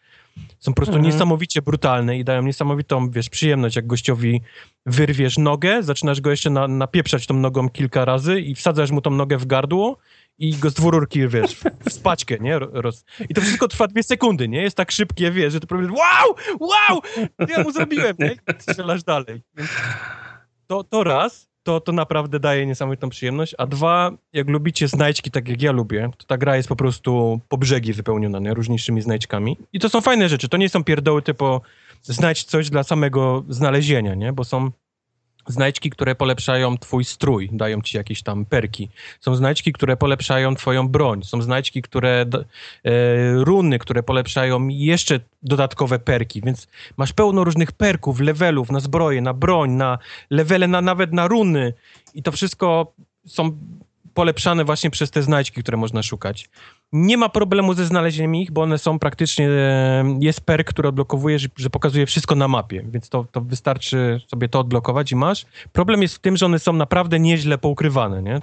są po prostu mhm. niesamowicie brutalne i dają niesamowitą, wiesz, przyjemność, jak gościowi wyrwiesz nogę, zaczynasz go jeszcze na, napieprzać tą nogą kilka razy i wsadzasz mu tą nogę w gardło i go z dwururki, wiesz, w spaćkę, nie? Roz... I to wszystko trwa dwie sekundy, nie? Jest tak szybkie, wiesz, że to powiesz, wow, wow, ja mu zrobiłem, nie? I strzelasz dalej. To, to raz, to, to naprawdę daje niesamowitą przyjemność, a dwa, jak lubicie znajdźki tak jak ja lubię, to ta gra jest po prostu po brzegi wypełniona, nie? Różniejszymi znajdźkami. I to są fajne rzeczy, to nie są pierdoły typu znajdź coś dla samego znalezienia, nie? Bo są znajdźki, które polepszają twój strój, dają ci jakieś tam perki. Są znajdźki, które polepszają twoją broń. Są znajdźki, które e, runy, które polepszają jeszcze dodatkowe perki, więc masz pełno różnych perków, levelów na zbroję, na broń, na levele, na, nawet na runy i to wszystko są polepszane właśnie przez te znajdźki, które można szukać. Nie ma problemu ze znalezieniem ich, bo one są praktycznie, e, jest perk, który odblokowuje, że, że pokazuje wszystko na mapie, więc to, to wystarczy sobie to odblokować i masz. Problem jest w tym, że one są naprawdę nieźle poukrywane, nie?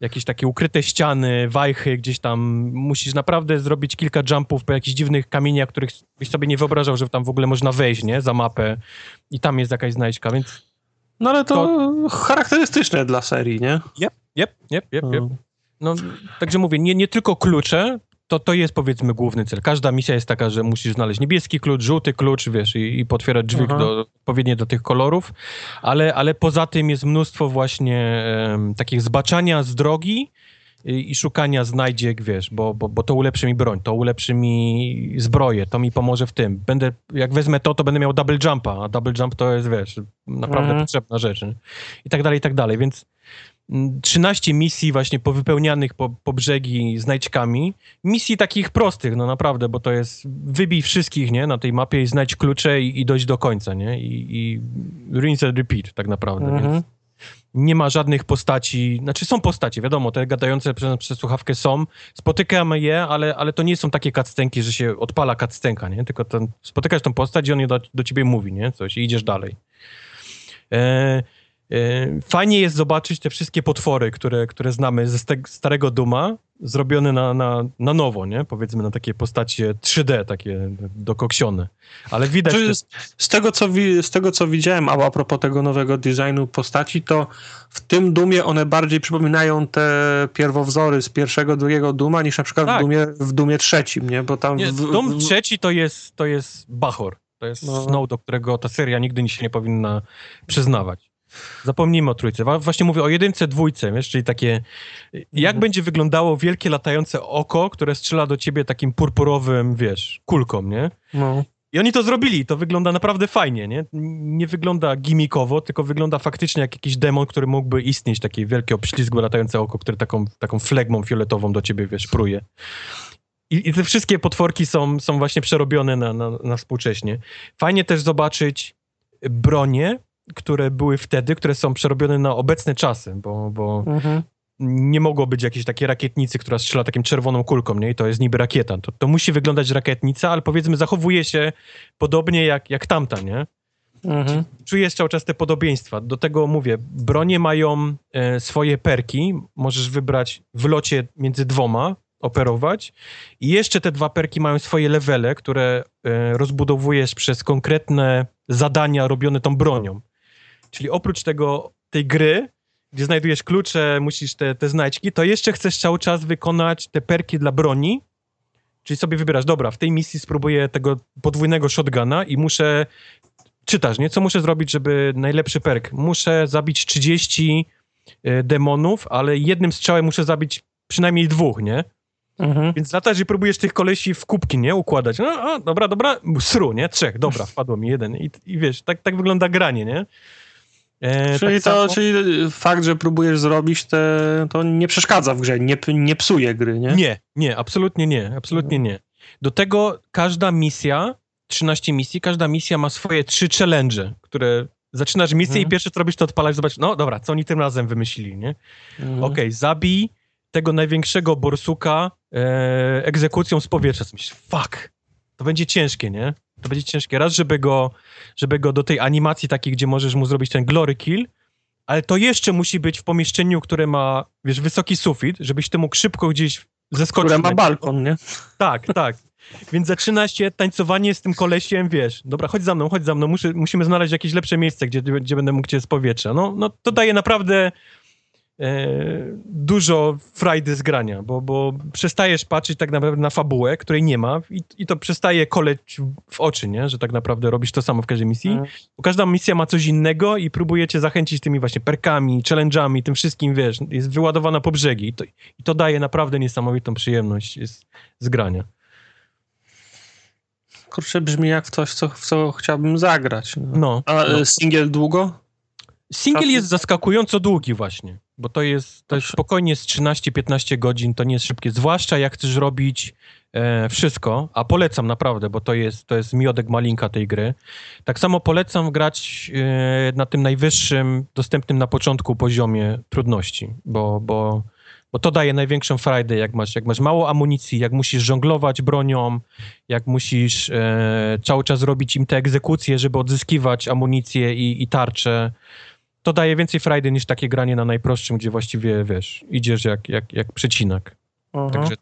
Jakieś takie ukryte ściany, wajchy, gdzieś tam musisz naprawdę zrobić kilka jumpów po jakichś dziwnych kamieniach, których byś sobie nie wyobrażał, że tam w ogóle można wejść, nie? Za mapę i tam jest jakaś znajdźka, więc... No ale to, to... charakterystyczne dla serii, nie? Yep. Jep, jep, jep, jep. No, także mówię, nie, nie tylko klucze, to, to jest powiedzmy główny cel. Każda misja jest taka, że musisz znaleźć niebieski klucz, żółty klucz, wiesz, i, i potwierać drzwi do, odpowiednie do tych kolorów, ale, ale poza tym jest mnóstwo właśnie um, takich zbaczania z drogi i, i szukania znajdziek, wiesz, bo, bo, bo to ulepszy mi broń, to ulepszy mi zbroję, to mi pomoże w tym. Będę, jak wezmę to, to będę miał double jumpa, a double jump to jest, wiesz, naprawdę Mhm. potrzebna rzecz. nie? I tak dalej, i tak dalej, więc 13 misji właśnie powypełnianych po, po brzegi znajdźkami. Misji takich prostych, no naprawdę, bo to jest wybij wszystkich, nie, na tej mapie i znajdź klucze i, i dojść do końca, nie, i, i rinse and repeat tak naprawdę, Mhm. więc nie ma żadnych postaci, znaczy są postacie, wiadomo, te gadające przez, przez słuchawkę są, spotykamy je, ale, ale to nie są takie kacstenki, że się odpala kacstenka, nie, tylko ten, spotykasz tą postać i on do, do ciebie mówi, nie, coś i idziesz dalej. E, fajnie jest zobaczyć te wszystkie potwory, które, które znamy ze starego Duma, zrobione na, na, na nowo, nie, powiedzmy na takie postacie 3D, takie dokoksione, ale widać... Znaczy, te- z, tego, co wi, z tego, co widziałem, a propos tego nowego designu postaci, to w tym Dumie one bardziej przypominają te pierwowzory z pierwszego, drugiego Duma, niż na przykład Tak. w, Dumie, w Dumie trzecim, nie? Bo tam Nie, w, dom w, trzeci to jest, to jest Bachor. To jest No. Snow, do którego ta seria nigdy się nie powinna przyznawać. Zapomnijmy o trójce. Właśnie mówię o jedynce, dwójce, wiesz, czyli takie... Jak Mhm. będzie wyglądało wielkie latające oko, które strzela do ciebie takim purpurowym, wiesz, kulką, nie? no. I oni to zrobili, to wygląda naprawdę fajnie, nie? Nie wygląda gimmikowo, tylko wygląda faktycznie jak jakiś demon, który mógłby istnieć, takie wielkie, obślizgłe, latające oko, które taką, taką flegmą fioletową do ciebie, wiesz, pruje. I, I te wszystkie potworki są, są właśnie przerobione na, na, na współcześnie. Fajnie też zobaczyć bronie, które były wtedy, które są przerobione na obecne czasy, bo, bo Mhm. nie mogło być jakiejś takiej rakietnicy, która strzela takim czerwoną kulką, nie? I to jest niby rakieta. To, to musi wyglądać rakietnica, ale powiedzmy zachowuje się podobnie jak, jak tamta, nie? Mhm. Czujesz cały czas te podobieństwa. Do tego mówię, bronie mają e, swoje perki. Możesz wybrać w locie między dwoma, operować. I jeszcze te dwa perki mają swoje levele, które e, rozbudowujesz przez konkretne zadania robione tą bronią. Czyli oprócz tego, tej gry, gdzie znajdujesz klucze, musisz te, te znajdźki, to jeszcze chcesz cały czas wykonać te perki dla broni. Czyli sobie wybierasz, dobra, w tej misji spróbuję tego podwójnego shotguna i muszę czytasz, nie? Co muszę zrobić, żeby najlepszy perk? Muszę zabić 30 e, demonów, ale jednym strzałem muszę zabić przynajmniej dwóch, nie? Mhm. Więc latasz i próbujesz tych kolesi w kubki, nie? Układać. No, a, dobra, dobra, sru, nie? Trzech, dobra, wpadło mi jeden. I, i wiesz, tak, tak wygląda granie, nie? E, Czyli, tak to, czyli fakt, że próbujesz zrobić te, to nie przeszkadza w grze, nie, nie psuje gry, nie? Nie, nie, absolutnie nie, absolutnie nie. Do tego każda misja, 13 misji, każda misja ma swoje trzy challenge, które zaczynasz misję Mhm. i pierwsze co robisz to odpalasz, zobacz, no dobra, co oni tym razem wymyślili, nie? Mhm. Okej, zabij tego największego borsuka e, egzekucją z powietrza. Myślisz, fuck, to będzie ciężkie, nie? To będzie ciężkie. Raz, żeby go, żeby go do tej animacji takiej, gdzie możesz mu zrobić ten glory kill, ale to jeszcze musi być w pomieszczeniu, które ma, wiesz, wysoki sufit, żebyś ty mógł szybko gdzieś zeskoczyć. Które ma balkon, nie? tak, tak. Więc zaczyna się tańcowanie z tym kolesiem, wiesz, dobra, chodź za mną, chodź za mną, muszę, musimy znaleźć jakieś lepsze miejsce, gdzie, gdzie będę mógł cię z powietrza. No, no to daje naprawdę dużo frajdy z grania, bo, bo przestajesz patrzeć tak naprawdę na fabułę, której nie ma i, i to przestaje koleć w oczy, nie? Że tak naprawdę robisz to samo w każdej misji. Mhm. Bo każda misja ma coś innego i próbuje cię zachęcić tymi właśnie perkami, challenge'ami, tym wszystkim, wiesz, jest wyładowana po brzegi i to, i to daje naprawdę niesamowitą przyjemność z, z grania. Kurczę, brzmi jak coś, co, w co chciałbym zagrać. No. No. A no. e, singiel długo? Single jest zaskakująco długi właśnie, bo to jest, to jest spokojnie z 13-15 godzin, to nie jest szybkie, zwłaszcza jak chcesz robić e, wszystko, a polecam naprawdę, bo to jest, to jest miodek malinka tej gry. Tak samo polecam grać e, na tym najwyższym, dostępnym na początku poziomie trudności, bo, bo, bo to daje największą frajdę, jak masz, jak masz mało amunicji, jak musisz żonglować bronią, jak musisz e, cały czas robić im te egzekucje, żeby odzyskiwać amunicję i, i tarcze. To daje więcej frajdy niż takie granie na najprostszym, gdzie właściwie, wiesz, idziesz jak, jak, jak przecinak. Aha. Także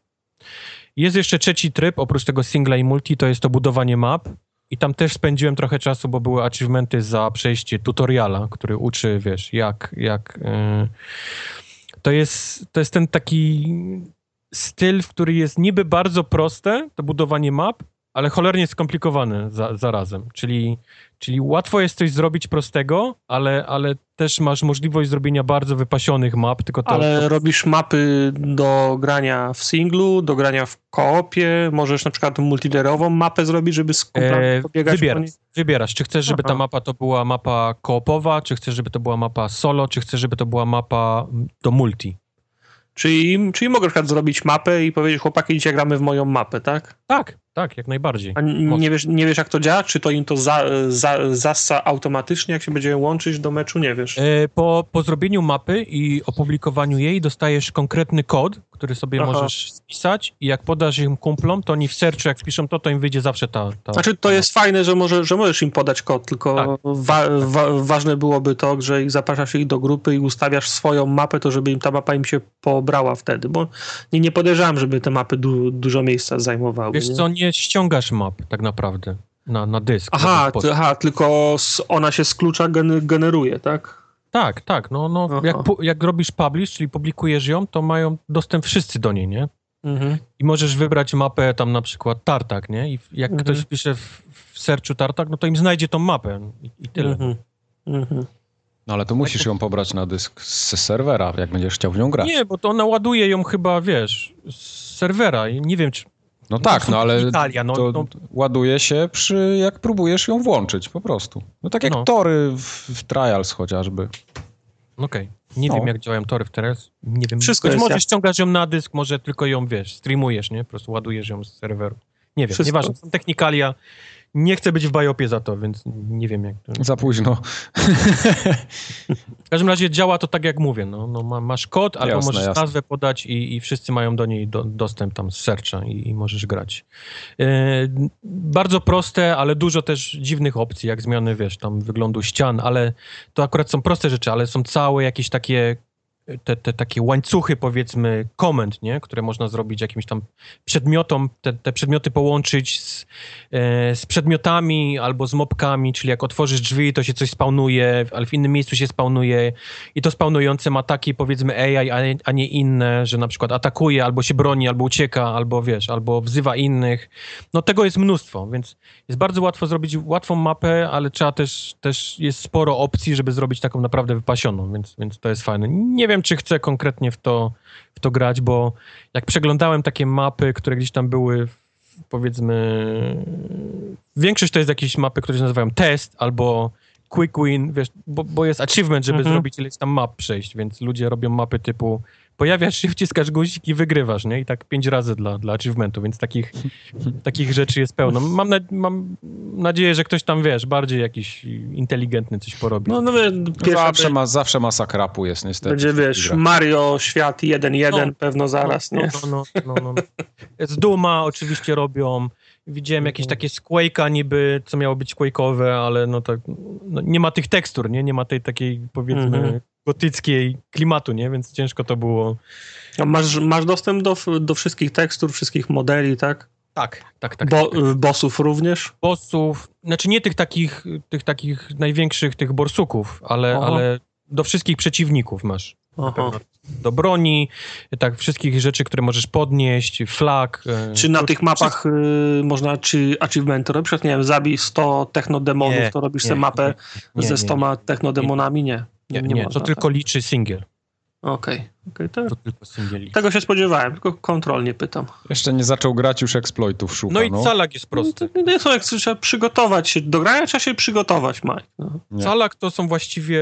jest jeszcze trzeci tryb, oprócz tego singla i multi, to jest to budowanie map. I tam też spędziłem trochę czasu, bo były achievementy za przejście tutoriala, który uczy, wiesz, jak, jak... Yy... To, jest, to jest ten taki styl, w który jest niby bardzo proste, to budowanie map, ale cholernie skomplikowane za, zarazem. Czyli, czyli łatwo jest coś zrobić prostego, ale, ale też masz możliwość zrobienia bardzo wypasionych map, tylko to... Ale to... robisz mapy do grania w singlu, do grania w koopie, możesz na przykład multilerową mapę zrobić, żeby z kumplami E, pobiegać. po wybierasz, wybierasz, czy chcesz, żeby ta Aha. mapa to była mapa koopowa, czy chcesz, żeby to była mapa solo, czy chcesz, żeby to była mapa do multi. Czyli, czyli mogę na przykład zrobić mapę i powiedzieć, chłopaki, dzisiaj gramy w moją mapę, tak? Tak, tak, jak najbardziej. A nie wiesz, nie wiesz, jak to działa? Czy to im to za, za, zassa automatycznie, jak się będzie łączyć do meczu? Nie wiesz. E, Po, po zrobieniu mapy i opublikowaniu jej dostajesz konkretny kod, który sobie Aha. możesz spisać i jak podasz im kumplom, to oni w searchu, jak spiszą to, to im wyjdzie zawsze ta... ta Znaczy, to jest fajne, że, może, że możesz im podać kod, tylko Tak. wa, wa, ważne byłoby to, że ich zapraszasz ich do grupy i ustawiasz swoją mapę, to żeby im ta mapa im się pobrała wtedy, bo nie, nie podejrzewam, żeby te mapy du, dużo miejsca zajmowały. Wiesz nie? co, nie ściągasz map tak naprawdę na, na dysk. Aha, żaden ty, aha, tylko z, ona się z klucza gen, generuje, tak? Tak, tak, no, no Aha. jak, jak robisz publish, czyli publikujesz ją, to mają dostęp wszyscy do niej, nie? Mhm. I możesz wybrać mapę tam na przykład Tartak, nie? I jak Mhm. ktoś wpisze w, w searchu Tartak, no to im znajdzie tą mapę i, i tyle. Mhm. Mhm. No ale to musisz ją pobrać na dysk z serwera, jak będziesz chciał w nią grać. Nie, bo to ona ładuje ją chyba, wiesz, z serwera i nie wiem, czy... No tak, no ale Italia, no, to no. ładuje się przy, jak próbujesz ją włączyć po prostu. No tak jak No. tory w, w Trials chociażby. Okej. Nie No. wiem, jak działają tory w teraz. Nie wiem. Wszystko Być jest może jak- ściągasz ją na dysk, może tylko ją, wiesz, streamujesz, nie? Po prostu ładujesz ją z serweru. Nie wiem, Wszystko. nieważne. Są technikalia. Nie chcę być w biopie za to, więc nie wiem, jak to... Za późno. W każdym razie działa to tak, jak mówię. No, no ma, masz kod, albo Jasne, możesz jasne. nazwę podać i, i wszyscy mają do niej do, dostęp tam z searcha i, i możesz grać. E, bardzo proste, ale dużo też dziwnych opcji, jak zmiany, wiesz, tam wyglądu ścian, ale to akurat są proste rzeczy, ale są całe jakieś takie te, te takie łańcuchy, powiedzmy, komend, nie? które można zrobić jakimś tam przedmiotom, te, te przedmioty połączyć z, e, z przedmiotami albo z mopkami, czyli jak otworzysz drzwi, to się coś spawnuje, ale w innym miejscu się spawnuje i to spawnujące ma takie, powiedzmy, AI, a nie, a nie inne, że na przykład atakuje, albo się broni, albo ucieka, albo wiesz, albo wzywa innych. No tego jest mnóstwo, więc jest bardzo łatwo zrobić łatwą mapę, ale trzeba też, też jest sporo opcji, żeby zrobić taką naprawdę wypasioną, więc, więc to jest fajne. Nie wiem, czy chcę konkretnie w to, w to grać, bo jak przeglądałem takie mapy, które gdzieś tam były, powiedzmy, większość to jest jakieś mapy, które się nazywają test albo quick win, wiesz, bo, bo jest achievement, żeby Mhm. zrobić ileś tam map przejść, więc ludzie robią mapy typu pojawiasz się, wciskasz guzik i wygrywasz, nie? I tak pięć razy dla, dla achievementu, więc takich, [laughs] takich rzeczy jest pełno. Mam, na, mam nadzieję, że ktoś tam, wiesz, bardziej jakiś inteligentny coś porobi. No, no, Zawsze, ma, zawsze masa krapu jest niestety. będzie, wiesz, grach. Mario Świat 1.1 No. pewno zaraz, no, nie? No, no, no, no, no. Z Duma oczywiście robią. Widziałem jakieś takie z Quake'a niby, co miało być Quake'owe, ale no tak, no, nie ma tych tekstur, nie? Nie ma tej takiej, powiedzmy, Mhm. Gotyckiej klimatu, nie? Więc ciężko to było. A masz, masz dostęp do, do wszystkich tekstur, wszystkich modeli, tak? Tak, tak, tak. Bo, bossów również? bossów, znaczy nie tych takich, tych takich największych, tych borsuków, ale, Aha. ale do wszystkich przeciwników masz. Do broni, tak, wszystkich rzeczy, które możesz podnieść, flag. e, Czy na to- tych mapach y, można, czy achievementy robisz? Nie wiem, zabij 100 technodemonów, Nie, to robisz nie, sobie mapę nie, nie, ze nie. 100 technodemonami? Nie. Nie, nie, można, to tylko liczy singiel. Okej, okej, to- To tylko singiel tego się spodziewałem, tylko kontrolnie pytam. Jeszcze nie zaczął grać, już exploitów szuka. No i calak jest prosty. No, to nie są jak trzeba przygotować się. Do grania trzeba się przygotować, Mike. No. Nie. Calak to są właściwie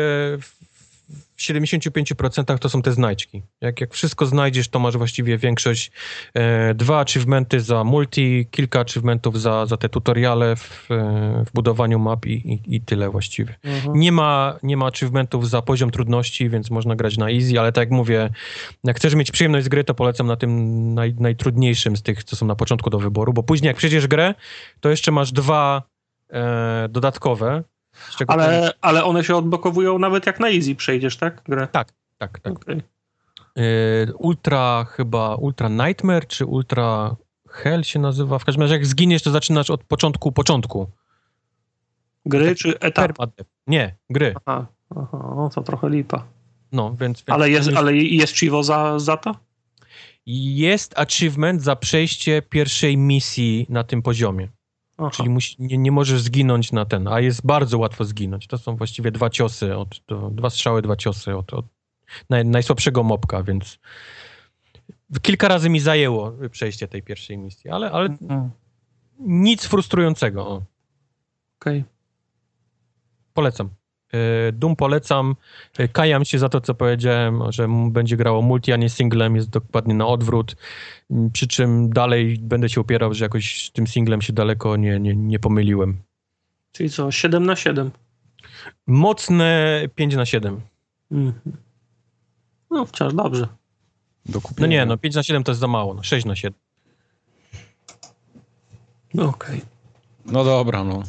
w w 75% to są te znajdźki. Jak, jak wszystko znajdziesz, to masz właściwie większość, e, dwa achievementy za multi, kilka achievementów za, za te tutoriale w, e, w budowaniu map i, i, i tyle właściwie. Nie ma, nie ma achievementów za poziom trudności, więc można grać na easy, ale tak jak mówię, jak chcesz mieć przyjemność z gry, to polecam na tym naj, najtrudniejszym z tych, co są na początku do wyboru, bo później jak przejdziesz grę, to jeszcze masz dwa e, dodatkowe, Ale, ale one się odblokowują nawet jak na easy przejdziesz, tak? Grę. tak, tak. Okej. E, Ultra chyba, Ultra Nightmare czy Ultra Hell się nazywa. W każdym razie jak zginiesz, to zaczynasz od początku, początku. Gry czy etap? Permadeath. Nie, gry. Aha, aha, no to trochę lipa. No, więc, więc Ale jest, ale jest Chivo za, za to? jest achievement za przejście pierwszej misji na tym poziomie. Aha. Czyli musi, nie, nie możesz zginąć na ten, a jest bardzo łatwo zginąć. To są właściwie dwa ciosy, od, to, dwa strzały, dwa ciosy od, od naj, najsłabszego mopka, więc kilka razy mi zajęło przejście tej pierwszej misji, ale, ale mhm. nic frustrującego. Okej. Okay. Polecam. E, Doom polecam. E, kajam się za to, co powiedziałem, że będzie grało multi, a nie singlem. Jest dokładnie na odwrót. Mm, przy czym dalej będę się upierał, że jakoś z tym singlem się daleko nie, nie, nie pomyliłem. Czyli co, 7 na 7? Mocne 5 na 7. Mhm. No, wciąż dobrze. No nie, no 5 na 7 to jest za mało, no 6 na 7. No okej. Okay. No dobra, no.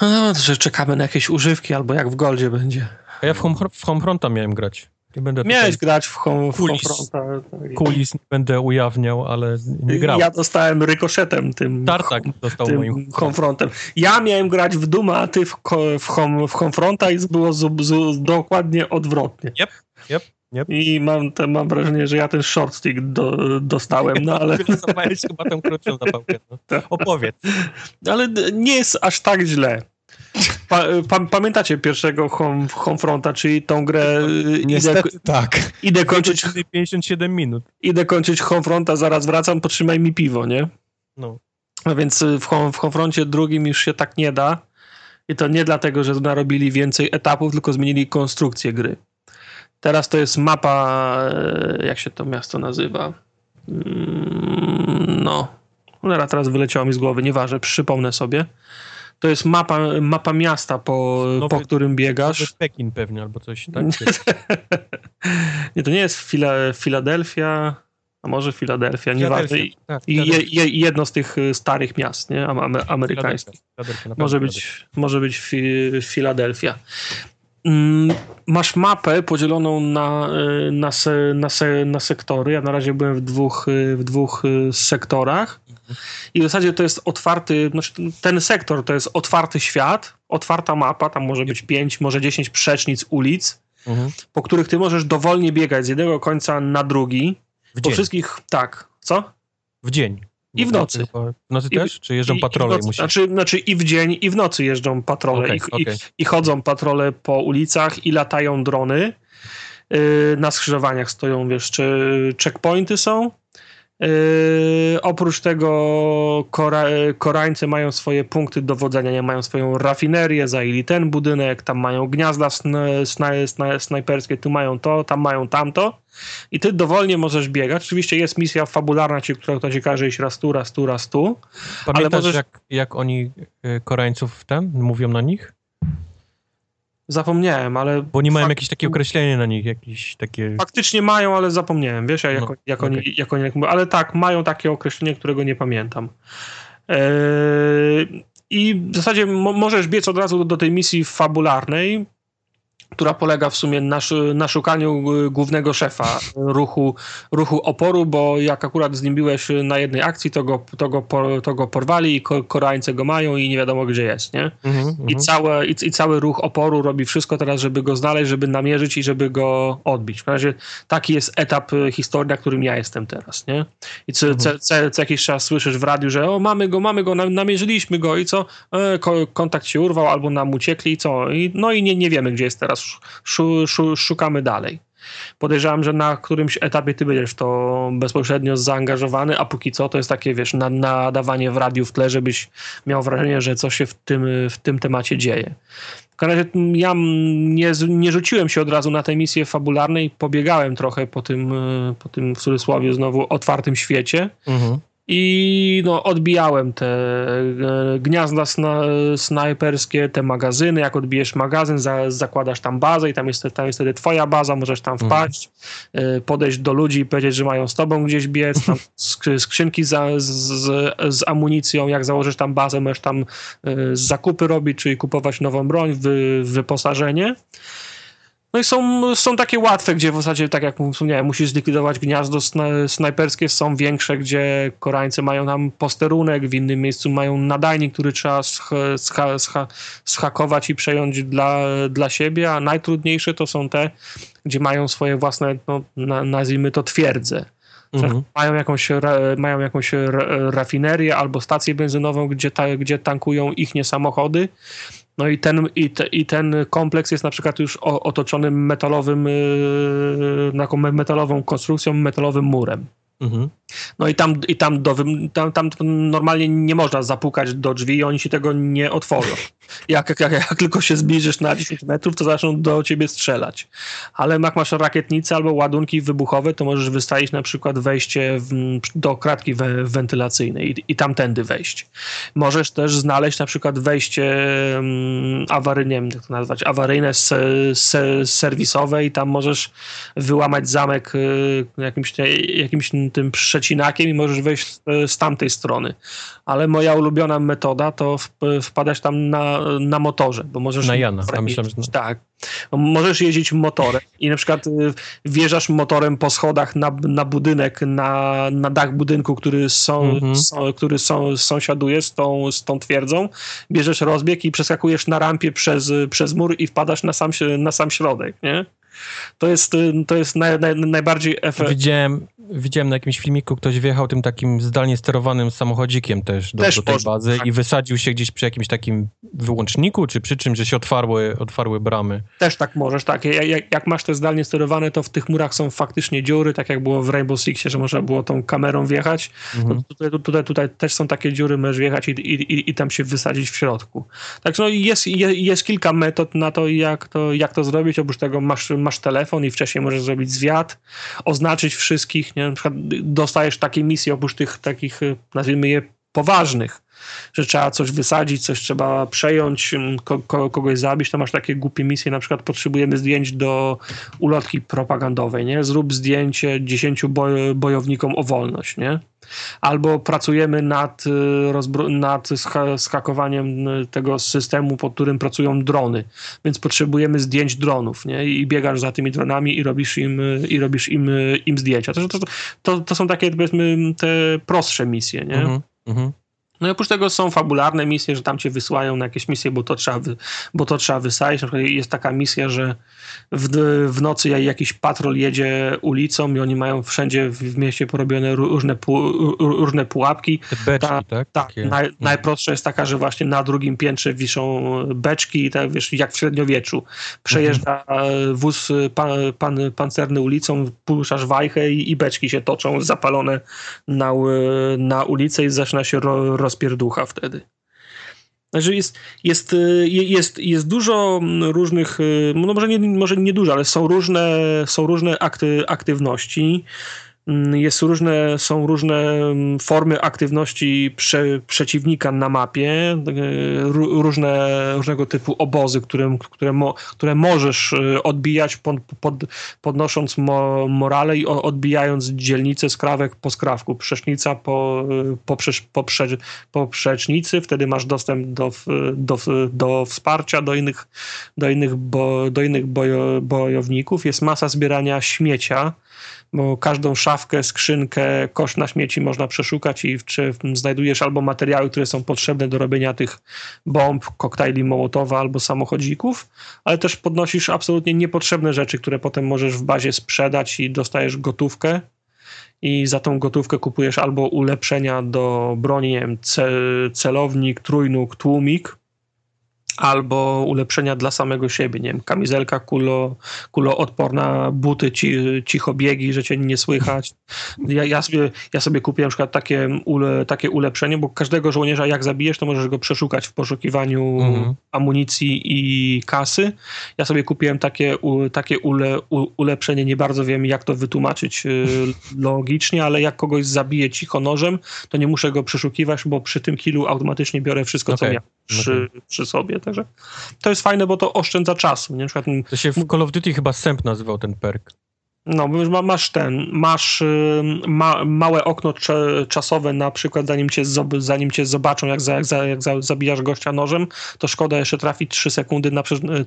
No, że czekamy na jakieś używki, albo jak w Goldzie będzie. A ja w, home, w Homefronta miałem grać. Nie będę Miałeś grać w, home, w kulis, Homefronta. Kulis nie będę ujawniał, ale nie grałem. Ja dostałem rykoszetem tym, Tartak dostał tym moim Homefrontem. Ja miałem grać w Duma, a ty w, w, home, w Homefronta i było z, z, dokładnie odwrotnie. Yep, yep. Yep. I mam, te, mam wrażenie, że ja ten short stick do, dostałem, no ale... [laughs] Wylosowałeś chyba tą krótszą zapałkę. No. Tak. Opowiedz. Ale nie jest aż tak źle. Pa, pa, pamiętacie pierwszego home, Homefronta, czyli tą grę... Niestety idę, tak. Idę kończyć... 57 minut. Idę kończyć Homefronta, zaraz wracam, potrzymaj mi piwo, nie? No. A więc w, home, w Homefroncie drugim już się tak nie da. I to nie dlatego, że narobili więcej etapów, tylko zmienili konstrukcję gry. Teraz to jest mapa, e, jak się to miasto nazywa? Mm, no, cholera, teraz wyleciało mi z głowy, nieważne, przypomnę sobie. To jest mapa, mapa miasta, po, nowy, po którym biegasz. Nowy Pekin pewnie, albo coś, tak? [laughs] nie, to nie jest Fila, Filadelfia, a może Filadelfia, nieważne. Tak, je, je, jedno z tych e, starych miast, nie? amerykańskich. Może być, może być Filadelfia. Mm, masz mapę podzieloną na, y, na, se, na, se, na sektory. Ja na razie byłem w dwóch, y, w dwóch y, sektorach. I w zasadzie to jest otwarty, znaczy ten sektor to jest otwarty świat, otwarta mapa, tam może być 5, może 10 przecznic ulic, mhm. po których ty możesz dowolnie biegać z jednego końca na drugi. W po wszystkich, tak. Co? W dzień. I w nocy. W nocy I, też? Czy jeżdżą patrole? I nocy, znaczy, znaczy i w dzień, i w nocy jeżdżą patrole. Okay, I, okay. i, I, chodzą patrole po ulicach i latają drony. Yy, na skrzyżowaniach stoją, wiesz, czy checkpointy są. Yy, oprócz tego Kora Koreańcy mają swoje punkty dowodzenia, nie mają swoją rafinerię, zajęli ten budynek, tam mają gniazda sn sn sn snajperskie, tu mają to, tam mają tamto i ty dowolnie możesz biegać. Oczywiście jest misja fabularna, ci, która to ci każe iść raz tu, raz tu, raz tu. Pamiętasz, ale możesz... jak, jak oni y, Koreańców ten mówią na nich? Zapomniałem, ale... Bo nie mają jakieś takie określenie na nich, jakieś takie... Faktycznie mają, ale zapomniałem, wiesz, jak, no, jak, okay. oni, jak oni... Ale tak, mają takie określenie, którego nie pamiętam. Eee, I w zasadzie możesz biec od razu do, do tej misji fabularnej, która polega w sumie na, na szukaniu y, głównego szefa ruchu, ruchu oporu, bo jak akurat z nim byłeś na jednej akcji, to go, to go, to go porwali i Koreańcy go mają i nie wiadomo gdzie jest, nie? -hmm. I, całe, i, I cały ruch oporu robi wszystko teraz, żeby go znaleźć, żeby namierzyć i żeby go odbić. W razie taki jest etap y, historii, na którym ja jestem teraz, nie? I co, -hmm. co, co, co, jakiś czas słyszysz w radiu, że o, mamy go, mamy go, namierzyliśmy go i co? E, kontakt się urwał albo nam uciekli i co? I, no i nie, nie wiemy, gdzie jest teraz szukamy dalej. Podejrzewam, że na którymś etapie ty będziesz to bezpośrednio zaangażowany, a póki co to jest takie, wiesz, nadawanie w radiu w tle, żebyś miał wrażenie, że coś się w tym, w tym temacie dzieje. W każdym razie ja nie, nie rzuciłem się od razu na tę misję fabularnej, pobiegałem trochę po tym, po tym w cudzysłowie znowu otwartym świecie. Mhm. I no, odbijałem te e, gniazda sna, snajperskie, te magazyny. Jak odbijesz magazyn, za, zakładasz tam bazę i tam jest, tam jest wtedy twoja baza, możesz tam mhm. wpaść, mhm. podejść do ludzi i powiedzieć, że mają z tobą gdzieś biec, tam [laughs] skrzynki za, z, z, z, amunicją, jak założysz tam bazę, możesz tam e, zakupy robić, czyli kupować nową broń, wy, wyposażenie. No i są, są takie łatwe, gdzie w zasadzie, tak jak wspomniałem, musisz zlikwidować gniazdo snajperskie, są większe, gdzie Koreańcy mają tam posterunek, w innym miejscu mają nadajnik, który trzeba scha, scha, scha, schakować i przejąć dla, dla siebie, a najtrudniejsze to są te, gdzie mają swoje własne, no, nazwijmy to twierdze. Mhm. Mają jakąś, mają jakąś rafinerię albo stację benzynową, gdzie, ta, gdzie tankują ich nie samochody. No i ten, i, te, i ten kompleks jest na przykład już otoczony metalowym, yy, taką metalową konstrukcją, metalowym murem. Mhm. No i tam, i tam, do, tam, tam normalnie nie można zapukać do drzwi i oni ci tego nie otworzą. [laughs] Jak, jak, jak, tylko się zbliżysz na 10 metrów, to zaczną do ciebie strzelać. Ale jak masz rakietnice albo ładunki wybuchowe, to możesz wystawić na przykład wejście w, do kratki we, wentylacyjnej i, i tamtędy wejść. Możesz też znaleźć na przykład wejście um, awaryjne, jak to nazwać, awaryjne, se, se, serwisowe i tam możesz wyłamać zamek y, jakimś, jakimś tym przecinakiem i możesz wejść z, z tamtej strony. Ale moja ulubiona metoda to wpadać tam na, na motorze, bo możesz... Na Jana, a myślałem, że... Tak. Możesz jeździć motorem i na przykład y, wjeżdżasz motorem po schodach na, na budynek, na, na dach budynku, który, są, mhm. są, który są, sąsiaduje z tą, z tą twierdzą, bierzesz rozbieg i przeskakujesz na rampie przez, przez mur i wpadasz na sam, na sam środek, nie? To jest, to jest naj, naj, najbardziej efekt. Widziałem, widziałem na jakimś filmiku, ktoś wjechał tym takim zdalnie sterowanym samochodzikiem też do, też do tej bazy tak. i wysadził się gdzieś przy jakimś takim wyłączniku, czy przy czym, że się otwarły, otwarły bramy. Też tak możesz, tak. Jak, jak masz te zdalnie sterowane, to w tych murach są faktycznie dziury, tak jak było w Rainbow Sixie, że można było tą kamerą wjechać. Mhm. Tutaj, tutaj, tutaj, też są takie dziury, możesz wjechać i, i, i tam się wysadzić w środku. Także no jest, jest, jest kilka metod na to jak, to, jak to zrobić. Oprócz tego masz, masz telefon i wcześniej możesz zrobić zwiat, oznaczyć wszystkich, nie? Na przykład dostajesz takie misje oprócz tych takich, nazwijmy je, poważnych, że trzeba coś wysadzić, coś trzeba przejąć, ko ko kogoś zabić, to masz takie głupie misje, na przykład potrzebujemy zdjęć do ulotki propagandowej, nie? Zrób zdjęcie dziesięciu boj bojownikom o wolność, nie? Albo pracujemy nad, y, nad skakowaniem tego systemu, pod którym pracują drony, więc potrzebujemy zdjęć dronów, nie? I biegasz za tymi dronami i robisz im, i robisz im, im zdjęcia. To, to, to, to są takie, powiedzmy, te prostsze misje, nie? Mhm, mhm. No i oprócz tego są fabularne misje, że tam cię wysyłają na jakieś misje, bo to trzeba, wy, bo to trzeba wysadzić. Na przykład jest taka misja, że w, w nocy jakiś patrol jedzie ulicą i oni mają wszędzie w mieście porobione różne, pu, różne pułapki. beczki, ta, tak? Ta, naj, najprostsza jest taka, że właśnie na drugim piętrze wiszą beczki, tak, wiesz, jak w średniowieczu. Przejeżdża mhm. wóz pan, pan, pancerny ulicą, puszczasz wajchę i, i beczki się toczą zapalone na, na ulicę i zaczyna się ro, rozpierducha wtedy. Także jest, jest, y, jest, jest dużo różnych, y, no może nie, może nie dużo, ale są różne, są różne akty, aktywności. Mm, jest różne, są różne mm, formy aktywności prze, przeciwnika na mapie, e, różne, różnego typu obozy, które, które, mo, które możesz e, odbijać pod, pod, podnosząc mo, morale i odbijając dzielnicę skrawek po skrawku, przecznica po, po, po, prze, po przecznicy, wtedy masz dostęp do, do, do wsparcia, do innych, do innych, bo, do innych bojo, bojowników. Jest masa zbierania śmiecia, bo każdą szafkę, skrzynkę, kosz na śmieci można przeszukać i czy znajdujesz albo materiały, które są potrzebne do robienia tych bomb, koktajli Mołotowa albo samochodzików, ale też podnosisz absolutnie niepotrzebne rzeczy, które potem możesz w bazie sprzedać i dostajesz gotówkę. I za tą gotówkę kupujesz albo ulepszenia do broni, nie wiem, celownik, trójnóg, tłumik, albo ulepszenia dla samego siebie, nie wiem, kamizelka kulo, kuloodporna, buty ci, cichobiegi, że cię nie słychać. Ja, ja, sobie, ja sobie kupiłem na przykład takie, ule, takie ulepszenie, bo każdego żołnierza jak zabijesz, to możesz go przeszukać w poszukiwaniu mhm. amunicji i kasy. Ja sobie kupiłem takie, u, takie ule, u, ulepszenie, nie bardzo wiem jak to wytłumaczyć y, [laughs] logicznie, ale jak kogoś zabiję cicho nożem, to nie muszę go przeszukiwać, bo przy tym kilu automatycznie biorę wszystko, okay. co miałem przy, przy sobie. Także to jest fajne, bo to oszczędza czasu. Nie? przykład, to się w Call of Duty chyba Semp nazywał ten perk. No, masz ten, masz ma, małe okno czasowe na przykład, zanim cię, zanim cię zobaczą, jak, za, jak, za, jak za, zabijasz gościa nożem, to szkoda jeszcze trafić 3 sekundy na,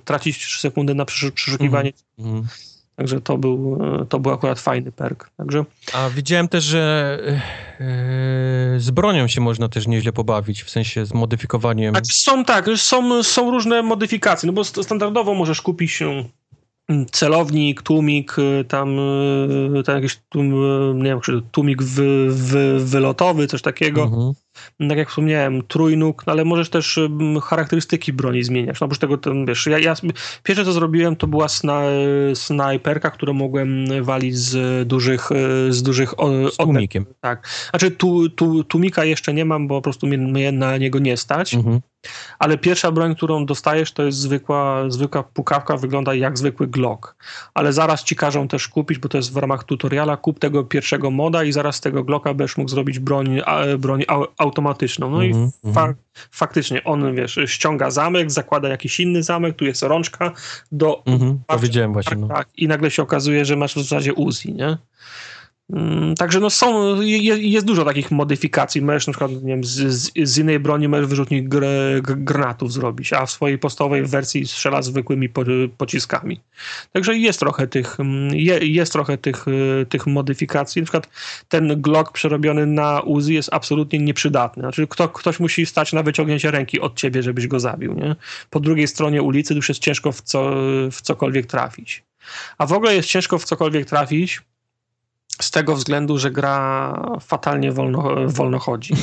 tracić 3 sekundy na przeszukiwanie. Mm -hmm. Także to był, to był akurat fajny perk. Także... A widziałem też, że yy, z bronią się można też nieźle pobawić, w sensie z modyfikowaniem. Znaczy są tak, są, są różne modyfikacje, no bo standardowo możesz kupić się celownik, tłumik, tam, tam jakiś tłum, nie wiem, tłumik wy, wy, wylotowy, coś takiego. Mhm tak jak wspomniałem, trójnóg, no ale możesz też charakterystyki broni zmieniać. No oprócz tego, ten, wiesz, ja, ja pierwsze co zrobiłem to była sna, snajperka, którą mogłem walić z dużych z dużych z tłumikiem. Tak. Znaczy tu, tu, tłumika jeszcze nie mam, bo po prostu mnie, mnie na niego nie stać. Mhm. Ale pierwsza broń, którą dostajesz, to jest zwykła, zwykła pukawka, wygląda jak zwykły Glock. Ale zaraz ci każą też kupić, bo to jest w ramach tutoriala, kup tego pierwszego moda i zaraz z tego Glocka będziesz mógł zrobić broń, broń automatyczną. No mm -hmm, i mhm, fa -hmm. faktycznie on, wiesz, ściąga zamek, zakłada jakiś inny zamek, tu jest rączka do... Mm -hmm, to widziałem właśnie. No. Tak, I nagle się okazuje, że masz w zasadzie Uzi, nie? Mm, także no są, jest dużo takich modyfikacji. Możesz na przykład nie wiem, z, z innej broni możesz wyrzutnik gr, granatów zrobić, a w swojej podstawowej wersji strzela zwykłymi po, pociskami. Także jest trochę tych, mm, jest trochę tych, tych modyfikacji. Na przykład ten Glock przerobiony na Uzi jest absolutnie nieprzydatny. Znaczy kto, ktoś musi stać na wyciągnięcie ręki od ciebie, żebyś go zabił. Nie? Po drugiej stronie ulicy już jest ciężko w, co, w cokolwiek trafić. A w ogóle jest ciężko w cokolwiek trafić, z tego względu, że gra fatalnie wolno, wolno chodzi.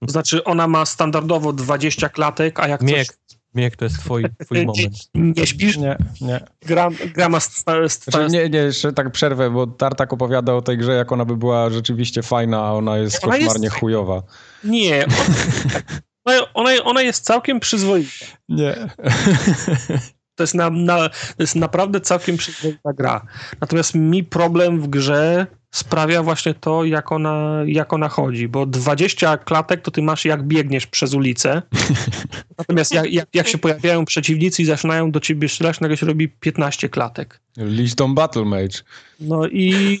To znaczy, ona ma standardowo 20 klatek, a jak Miek. coś... Miek, to jest twój, twój moment. Nie, nie śpisz? Nie, nie. Gra, gra ma... Sta, sta... Znaczy, nie, nie, jeszcze tak przerwę, bo Tartak opowiada o tej grze, jak ona by była rzeczywiście fajna, a ona jest ona koszmarnie jest... chujowa. Nie, ona, ona, ona jest całkiem przyzwoita. Nie. [laughs] To jest, na, na, to jest naprawdę całkiem przyzwoita gra. Natomiast mi problem w grze sprawia właśnie to, jak ona, jak ona chodzi, bo 20 klatek to ty masz jak biegniesz przez ulicę, [laughs] natomiast jak, jak, jak się pojawiają przeciwnicy i zaczynają do ciebie strzelać, nagle się robi 15 klatek. Liston Battle Mage. No i...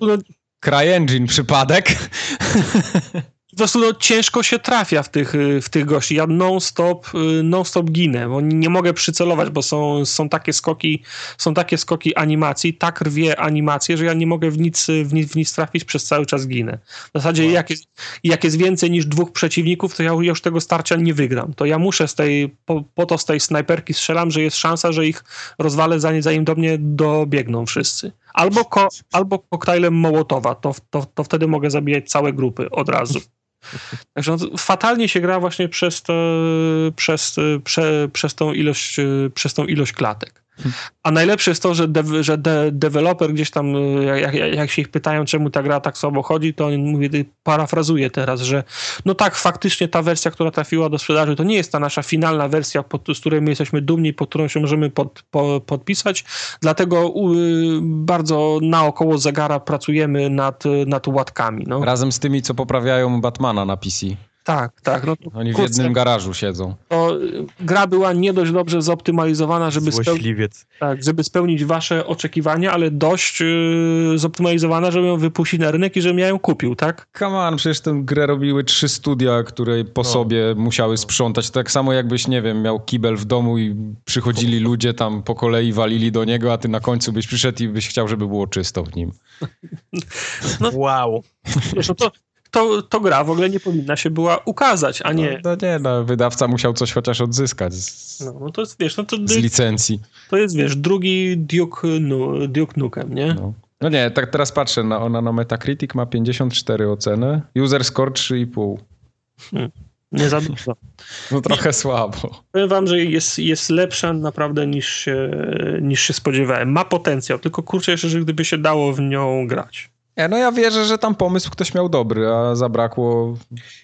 [laughs] CryEngine przypadek. [laughs] po prostu no, ciężko się trafia w tych, y, w tych gości. Ja non-stop y, non stop ginę, bo nie mogę przycelować, bo są, są takie skoki są takie skoki animacji, tak rwie animacje, że ja nie mogę w nic, w nic, w nic trafić, przez cały czas ginę. W zasadzie wow. jak, jest, jak jest więcej niż dwóch przeciwników, to ja już tego starcia nie wygram. To ja muszę z tej, po, po to z tej snajperki strzelam, że jest szansa, że ich rozwalę zanim, zanim do mnie dobiegną wszyscy. Albo, ko, albo koktajlem Mołotowa, to, to, to wtedy mogę zabijać całe grupy od razu. [laughs] Także fatalnie się gra właśnie przez, to, przez, prze, przez, tą ilość, przez tą ilość klatek. A najlepsze jest to, że, de, że de, deweloper gdzieś tam, jak, jak, się ich pytają, czemu ta gra tak słabo chodzi, to on mówi, parafrazuje teraz, że no tak, faktycznie ta wersja, która trafiła do sprzedaży, to nie jest ta nasza finalna wersja, pod, z której my jesteśmy dumni, pod którą się możemy pod, po, podpisać, dlatego y, bardzo naokoło zegara pracujemy nad, nad łatkami. No. Razem z tymi, co poprawiają Batmana na PC. Tak, tak. No Oni w jednym garażu siedzą. To gra była nie dość dobrze zoptymalizowana, żeby, spełnić, tak, żeby spełnić wasze oczekiwania, ale dość yy, zoptymalizowana, żeby ją wypuścić na rynek i żebym ja ją kupił, tak? Come on, przecież tę grę robiły trzy studia, które po no. sobie musiały sprzątać. Tak samo jakbyś, nie wiem, miał kibel w domu i przychodzili ludzie tam po kolei, walili do niego, a ty na końcu byś przyszedł i byś chciał, żeby było czysto w nim. No, wow. Wiesz, no to, to, to gra w ogóle nie powinna się była ukazać, a nie... No, no nie, no, wydawca musiał coś chociaż odzyskać z, no, no to jest, wiesz, no to, z licencji. To jest, wiesz, drugi Duke, no, Duke Nukem, nie? No. no. nie, tak teraz patrzę, na, ona na Metacritic ma 54 oceny, user score 3,5. Hmm. Nie za dużo. [laughs] No trochę słabo. Powiem wam, że jest, jest lepsza naprawdę niż się, niż się spodziewałem. Ma potencjał, tylko kurczę jeszcze, że gdyby się dało w nią grać. Nie, no ja wierzę, że tam pomysł ktoś miał dobry, a zabrakło.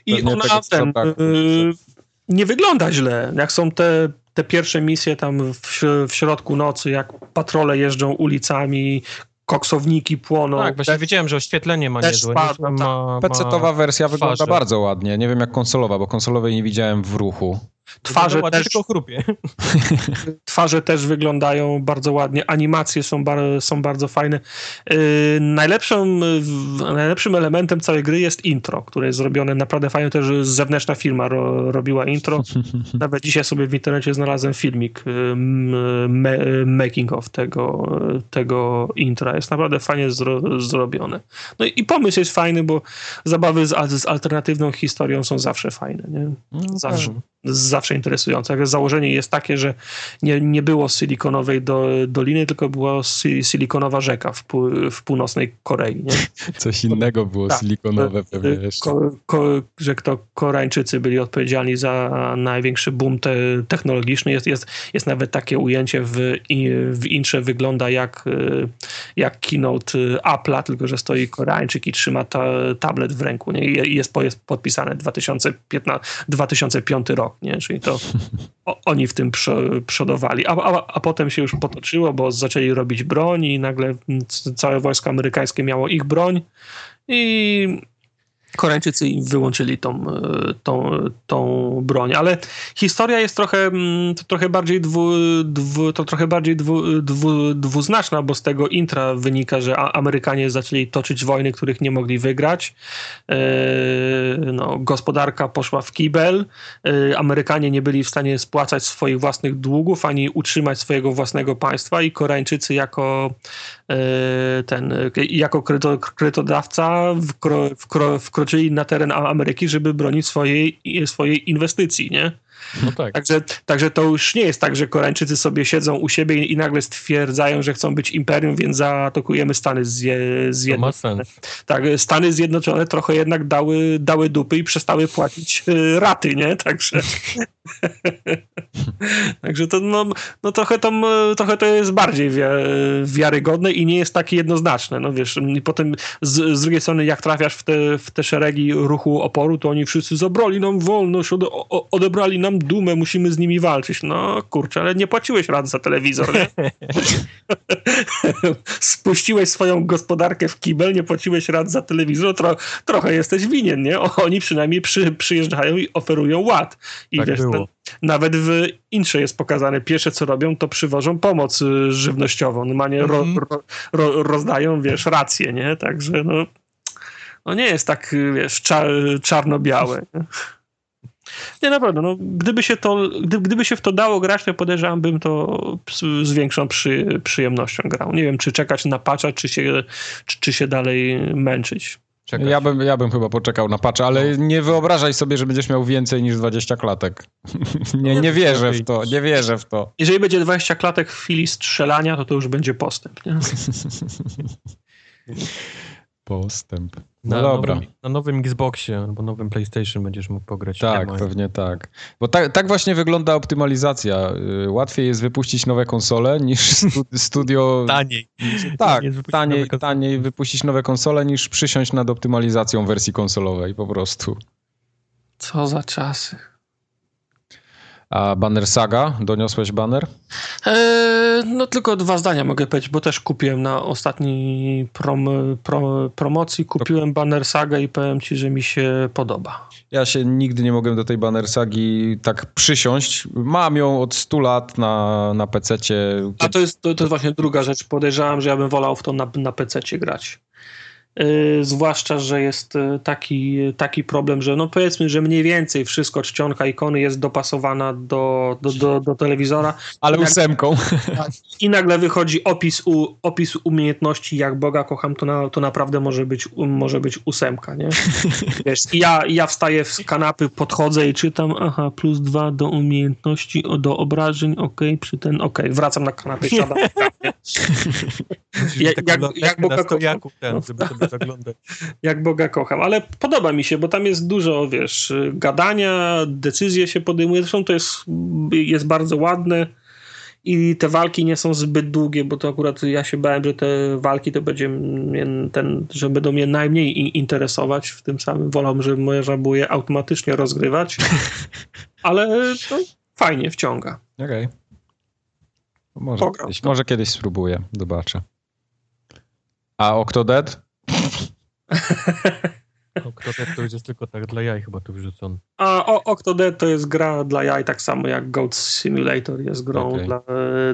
I ona tego, ten, yy, nie wygląda źle. Jak są te, te pierwsze misje tam w, w środku nocy, jak patrole jeżdżą ulicami, koksowniki płoną. Tak, właśnie wiedziałem, że oświetlenie ma niezłe. Spadło, ma, tak. PC-towa wersja wygląda bardzo ładnie. Nie wiem jak konsolowa, bo konsolowej nie widziałem w ruchu. Twarze też, tylko chrupie. [laughs] twarze też wyglądają bardzo ładnie, animacje są, bar, są bardzo fajne. Yy, najlepszym, najlepszym elementem całej gry jest intro, które jest zrobione naprawdę fajnie. Też zewnętrzna firma ro, robiła intro. [laughs] Nawet dzisiaj sobie w internecie znalazłem filmik yy, me, making of tego, tego intra. Jest naprawdę fajnie zro, zrobione. No i pomysł jest fajny, bo zabawy z, z alternatywną historią są zawsze fajne. Nie? No, zawsze. Zawsze interesujące. Założenie jest takie, że nie, nie było silikonowej do, doliny, tylko była silikonowa rzeka w, w północnej Korei. Nie? [laughs] Coś innego było tak, silikonowe pewnie jeszcze. Ko, ko, że to Koreańczycy byli odpowiedzialni za największy boom te, technologiczny. Jest, jest, jest nawet takie ujęcie w, w intrze wygląda jak, jak keynote Apple'a, tylko że stoi Koreańczyk i trzyma ta, tablet w ręku. Nie? I jest, jest podpisane 2015, 2005 rok, nie? czyli to o, oni w tym przodowali. A, a, a potem się już potoczyło, bo zaczęli robić broń i nagle całe wojsko amerykańskie miało ich broń i Koreańczycy wyłączyli tą, e, tą, tą broń, ale historia jest trochę, mm, to trochę bardziej, dwu, dwu, to trochę bardziej dwu, dwu, dwuznaczna, bo z tego intra wynika, że Amerykanie zaczęli toczyć wojny, których nie mogli wygrać. E, no, gospodarka poszła w kibel. E, Amerykanie nie byli w stanie spłacać swoich własnych długów, ani utrzymać swojego własnego państwa i Koreańczycy jako ten, jako kredytodawca wkro, wkro, wkro wkroczyli na teren Ameryki, żeby bronić swojej, swojej inwestycji, nie? No tak. Także, także to już nie jest tak, że Koreańczycy sobie siedzą u siebie i, i nagle stwierdzają, że chcą być imperium, więc zaatakujemy Stany Zjednoczone. Tak, Stany Zjednoczone trochę jednak dały, dały dupy i przestały płacić e, raty, nie? Także, [laughs] także to, no, no trochę, to, trochę to jest bardziej wiarygodne i nie jest takie jednoznaczne. No wiesz, i potem z, z drugiej strony, jak trafiasz w te, w te szeregi ruchu oporu, to oni wszyscy zabrali nam wolność, ode, odebrali nam dumę, musimy z nimi walczyć. No kurczę, ale nie płaciłeś rad za telewizor, nie? [laughs] Spuściłeś swoją gospodarkę w kibel, nie płaciłeś rad za telewizor, tro, trochę jesteś winien, nie? Oni przynajmniej przy, przyjeżdżają i oferują ład. I tak wiesz, ten, nawet w intrze jest pokazane, pierwsze co robią, to przywożą pomoc y, żywnościową. Normalnie -hmm. ro, ro, rozdają, wiesz, rację, nie? Także no, no nie jest tak, wiesz, czar, czarno-białe. Nie? Nie, naprawdę, no, gdyby, się to, gdy, gdyby się w to dało grać, to podejrzewam bym to z większą przy, przyjemnością grał. Nie wiem, czy czekać na patcha, czy się, czy, czy się dalej męczyć. Ja bym, ja bym chyba poczekał na patcha, ale no. nie wyobrażaj sobie, że będziesz miał więcej niż 20 klatek. [laughs] nie, nie wierzę w to, nie wierzę w to. Jeżeli będzie 20 klatek w chwili strzelania, to to już będzie postęp. Nie? [laughs] postęp. No na dobra. Nowym, na nowym Xboxie albo nowym PlayStation będziesz mógł pograć. Tak, pewnie tak. Bo tak, tak właśnie wygląda optymalizacja. Y, łatwiej jest wypuścić nowe konsole niż [laughs] studio... taniej. Tak, taniej, taniej wypuścić nowe konsole niż przysiąść nad optymalizacją wersji konsolowej po prostu. Co za czasy. A Banner Saga, doniosłeś banner? Eee, no tylko dwa zdania mogę powiedzieć, bo też kupiłem na ostatniej prom, prom, promocji, kupiłem Banner Saga i powiem ci, że mi się podoba. Ja się nigdy nie mogłem do tej Banner Sagi tak przysiąść. Mam ją od 100 lat na, na PC-cie. A to jest, to, to jest właśnie druga rzecz. Podejrzewam, że ja bym wolał w to na, na PC-cie grać. Yy, zwłaszcza, że jest y, taki, taki problem, że no powiedzmy, że mniej więcej wszystko, czcionka ikony jest dopasowana do, do, do, do telewizora. Ale ósemką. [laughs] I nagle wychodzi opis, u, opis umiejętności, jak Boga kocham, to, na, to naprawdę może być, może być ósemka, nie? [laughs] Wiesz, ja, ja wstaję z kanapy, podchodzę i czytam, aha, plus dwa do umiejętności, do obrażeń, ok, przy ten, ok, wracam na kanapę, siadam. [laughs] jak, jak, jak Boga kocham. Ten, żeby zaglądać. Jak Boga kocham, ale podoba mi się, bo tam jest dużo, wiesz, gadania, decyzje się podejmuje, zresztą to jest, jest bardzo ładne i te walki nie są zbyt długie, bo to akurat ja się bałem, że te walki to będzie mnie ten, że będą mnie najmniej interesować, w tym samym wolałbym, żeby moje żabuje automatycznie rozgrywać, [laughs] ale to fajnie wciąga. Okej. Okay. Może, kiedyś, może kiedyś spróbuję, zobaczę. A Octodad? [laughs] Octodad to już jest tylko tak dla jaj chyba tu wrzucony. A o, Octodad to jest gra dla jaj, tak samo jak Goat Simulator jest grą okay. dla,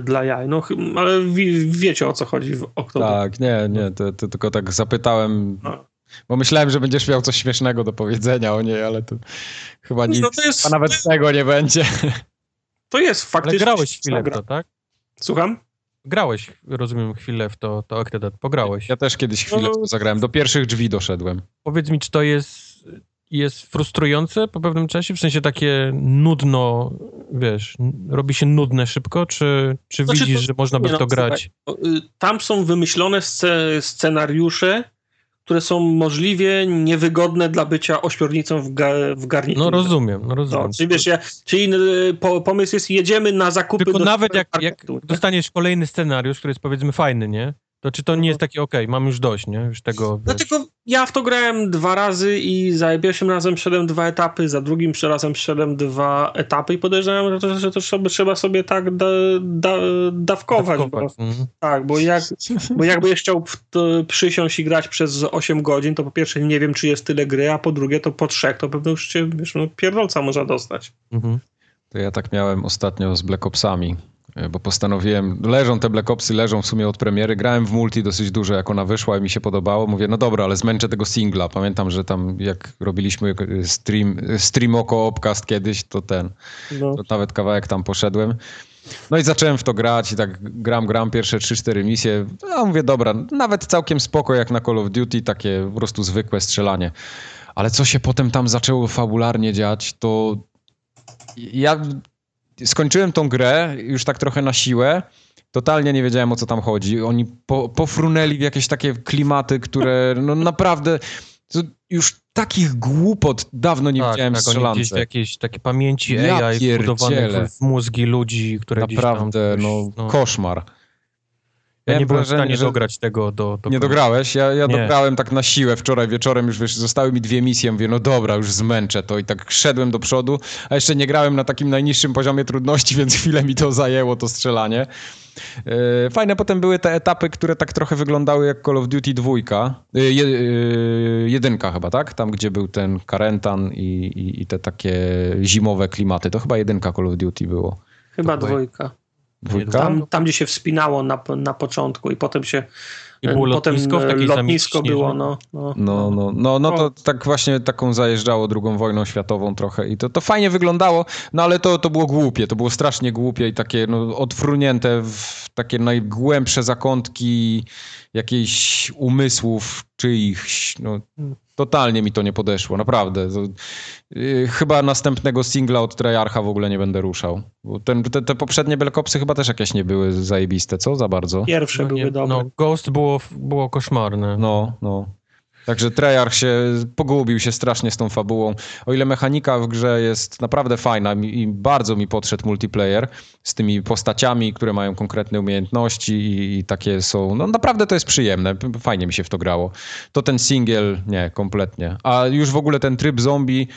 dla jaj. No ale wie, wiecie o co chodzi w Octodad. Tak, nie, nie, to, to tylko tak zapytałem, no. bo myślałem, że będziesz miał coś śmiesznego do powiedzenia o niej, ale to chyba nic, no to jest, a nawet tego nie będzie. To jest faktycznie... Ale grałeś chwilę w to, tak? Słucham? Grałeś, rozumiem, chwilę w to, to Octodad. Pograłeś. Ja też kiedyś chwilę no, w to zagrałem. Do pierwszych drzwi doszedłem. Powiedz mi, czy to jest jest frustrujące po pewnym czasie? W sensie takie nudno, wiesz, robi się nudne szybko, czy, czy znaczy widzisz, to, że można by w to no, grać? Y, tam są wymyślone scenariusze, które są możliwie niewygodne dla bycia ośmiornicą w, ga, w garniturze. No rozumiem, no rozumiem. No, czyli wiesz, ja, czyli y, po, pomysł jest, jedziemy na zakupy Tylko nawet jak, jak dostaniesz kolejny scenariusz, który jest powiedzmy fajny, nie? To czy to nie jest takie, okej, okay, mam już dość, nie? Już tego... No tylko ja w to grałem dwa razy i za pierwszym razem szedłem dwa etapy, za drugim razem szedłem dwa etapy i podejrzewam, że to, że to trzeba, trzeba sobie tak da, da, dawkować. Bo, mhm. Tak, bo, jak, bo jakby chciał przysiąść i grać przez 8 godzin, to po pierwsze nie wiem, czy jest tyle gry, a po drugie to po trzech, to pewnie już się wiesz, no, pierdolca można dostać. Mhm. To ja tak miałem ostatnio z Black Opsami bo postanowiłem, leżą te Black Opsy, leżą w sumie od premiery, grałem w multi dosyć dużo, jak ona wyszła i mi się podobało, mówię, no dobra, ale zmęczę tego singla, pamiętam, że tam jak robiliśmy stream, stream oko opcast kiedyś, to ten, no. to nawet kawałek tam poszedłem. No i zacząłem w to grać i tak gram, gram pierwsze 3-4 misje. No mówię, dobra, nawet całkiem spoko jak na Call of Duty, takie po prostu zwykłe strzelanie. Ale co się potem tam zaczęło fabularnie dziać, to ja skończyłem tą grę już tak trochę na siłę. Totalnie nie wiedziałem o co tam chodzi. Oni po, pofrunęli w jakieś takie klimaty, które no naprawdę już takich głupot dawno nie tak, widziałem tak, strzelance. Gdzieś jakieś takie pamięci ja AI wbudowane w, mózgi ludzi, które Naprawdę, gdzieś tam... Naprawdę, no, no, koszmar. Ja nie byłem w stanie że... dograć tego do, do Nie dograłeś? Ja, ja dograłem tak na siłę wczoraj wieczorem, już wiesz, zostały mi dwie misje, mówię, no dobra, już zmęczę to i tak szedłem do przodu, a jeszcze nie grałem na takim najniższym poziomie trudności, [laughs] więc chwilę mi to zajęło, to strzelanie. E, fajne potem były te etapy, które tak trochę wyglądały jak Call of Duty 2. E, je, e, jedynka chyba, tak? Tam, gdzie był ten Karentan i, i, i, te takie zimowe klimaty. To chyba jedynka Call of Duty było. Chyba dwójka. Tam, tam, gdzie się wspinało na, na początku i potem się i było potem lotnisko, w lotnisko było, no no, no no, no, no, to tak właśnie taką zajeżdżało drugą wojną światową trochę i to, to fajnie wyglądało, no ale to, to było głupie, to było strasznie głupie i takie no, odfrunięte w takie najgłębsze zakątki jakichś umysłów czyichś, no totalnie mi to nie podeszło, naprawdę. Yy, chyba następnego singla od Treyarcha w ogóle nie będę ruszał. Bo ten, te, te poprzednie Belkopsy chyba też jakieś nie były zajebiste, co? Za bardzo. Pierwsze no, były nie, dobre. No, Ghost było, było koszmarne. No, no. Także Treyarch się pogubił się strasznie z tą fabułą. O ile mechanika w grze jest naprawdę fajna i bardzo mi podszedł multiplayer z tymi postaciami, które mają konkretne umiejętności i, takie są. No naprawdę to jest przyjemne. Fajnie mi się w to grało. To ten single nie, kompletnie. A już w ogóle ten tryb zombie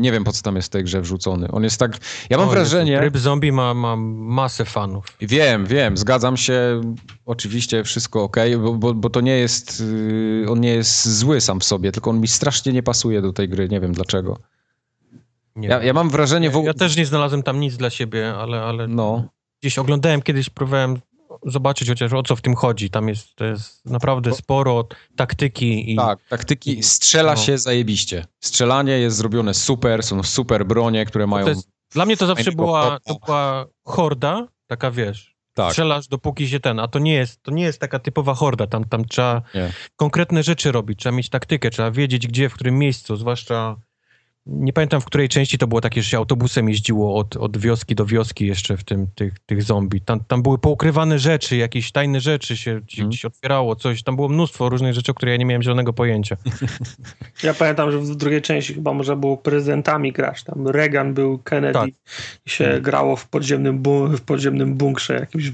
nie wiem, po co tam jest w tej grze wrzucony. On jest tak... Ja mam o, wrażenie... Tryb zombie ma, ma masę fanów. Wiem, wiem, zgadzam się. Oczywiście wszystko ok, bo, bo, bo to nie jest... Y, on nie jest zły sam w sobie, tylko on mi strasznie nie pasuje do tej gry. Nie wiem dlaczego. Nie ja, ja, mam wrażenie... W... Ja też nie znalazłem tam nic dla siebie, ale, ale no. gdzieś oglądałem kiedyś, próbowałem zobaczyć chociaż o co w tym chodzi. Tam jest, to jest naprawdę sporo taktyki. I... Tak, taktyki. Strzela no. się zajebiście. Strzelanie jest zrobione super, są super bronie, które mają... Jest, dla mnie to zawsze była, to była horda, taka wiesz, tak. strzelasz dopóki się ten, a to nie jest, to nie jest taka typowa horda, tam, tam trzeba nie. konkretne rzeczy robić, trzeba mieć taktykę, trzeba wiedzieć gdzie, w którym miejscu, zwłaszcza nie pamiętam, w której części to było takie, że się autobusem jeździło od, od wioski do wioski jeszcze w tym, tych, tych zombie. Tam, tam były poukrywane rzeczy, jakieś tajne rzeczy się hmm. gdzieś otwierało, coś. Tam było mnóstwo różnych rzeczy, o których ja nie miałem zielonego pojęcia. [laughs] Ja pamiętam, że w drugiej części chyba może było prezydentami grać. Tam Reagan był, Kennedy tak. i się hmm. grało w podziemnym, w podziemnym bunkrze jakimś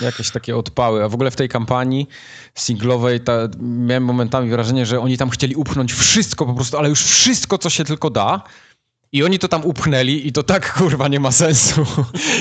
jakieś takie odpały. A w ogóle w tej kampanii singlowej ta, miałem momentami wrażenie, że oni tam chcieli upchnąć wszystko po prostu, ale już wszystko, co się tylko da. I oni to tam upchnęli i to tak [laughs] kurwa nie ma sensu.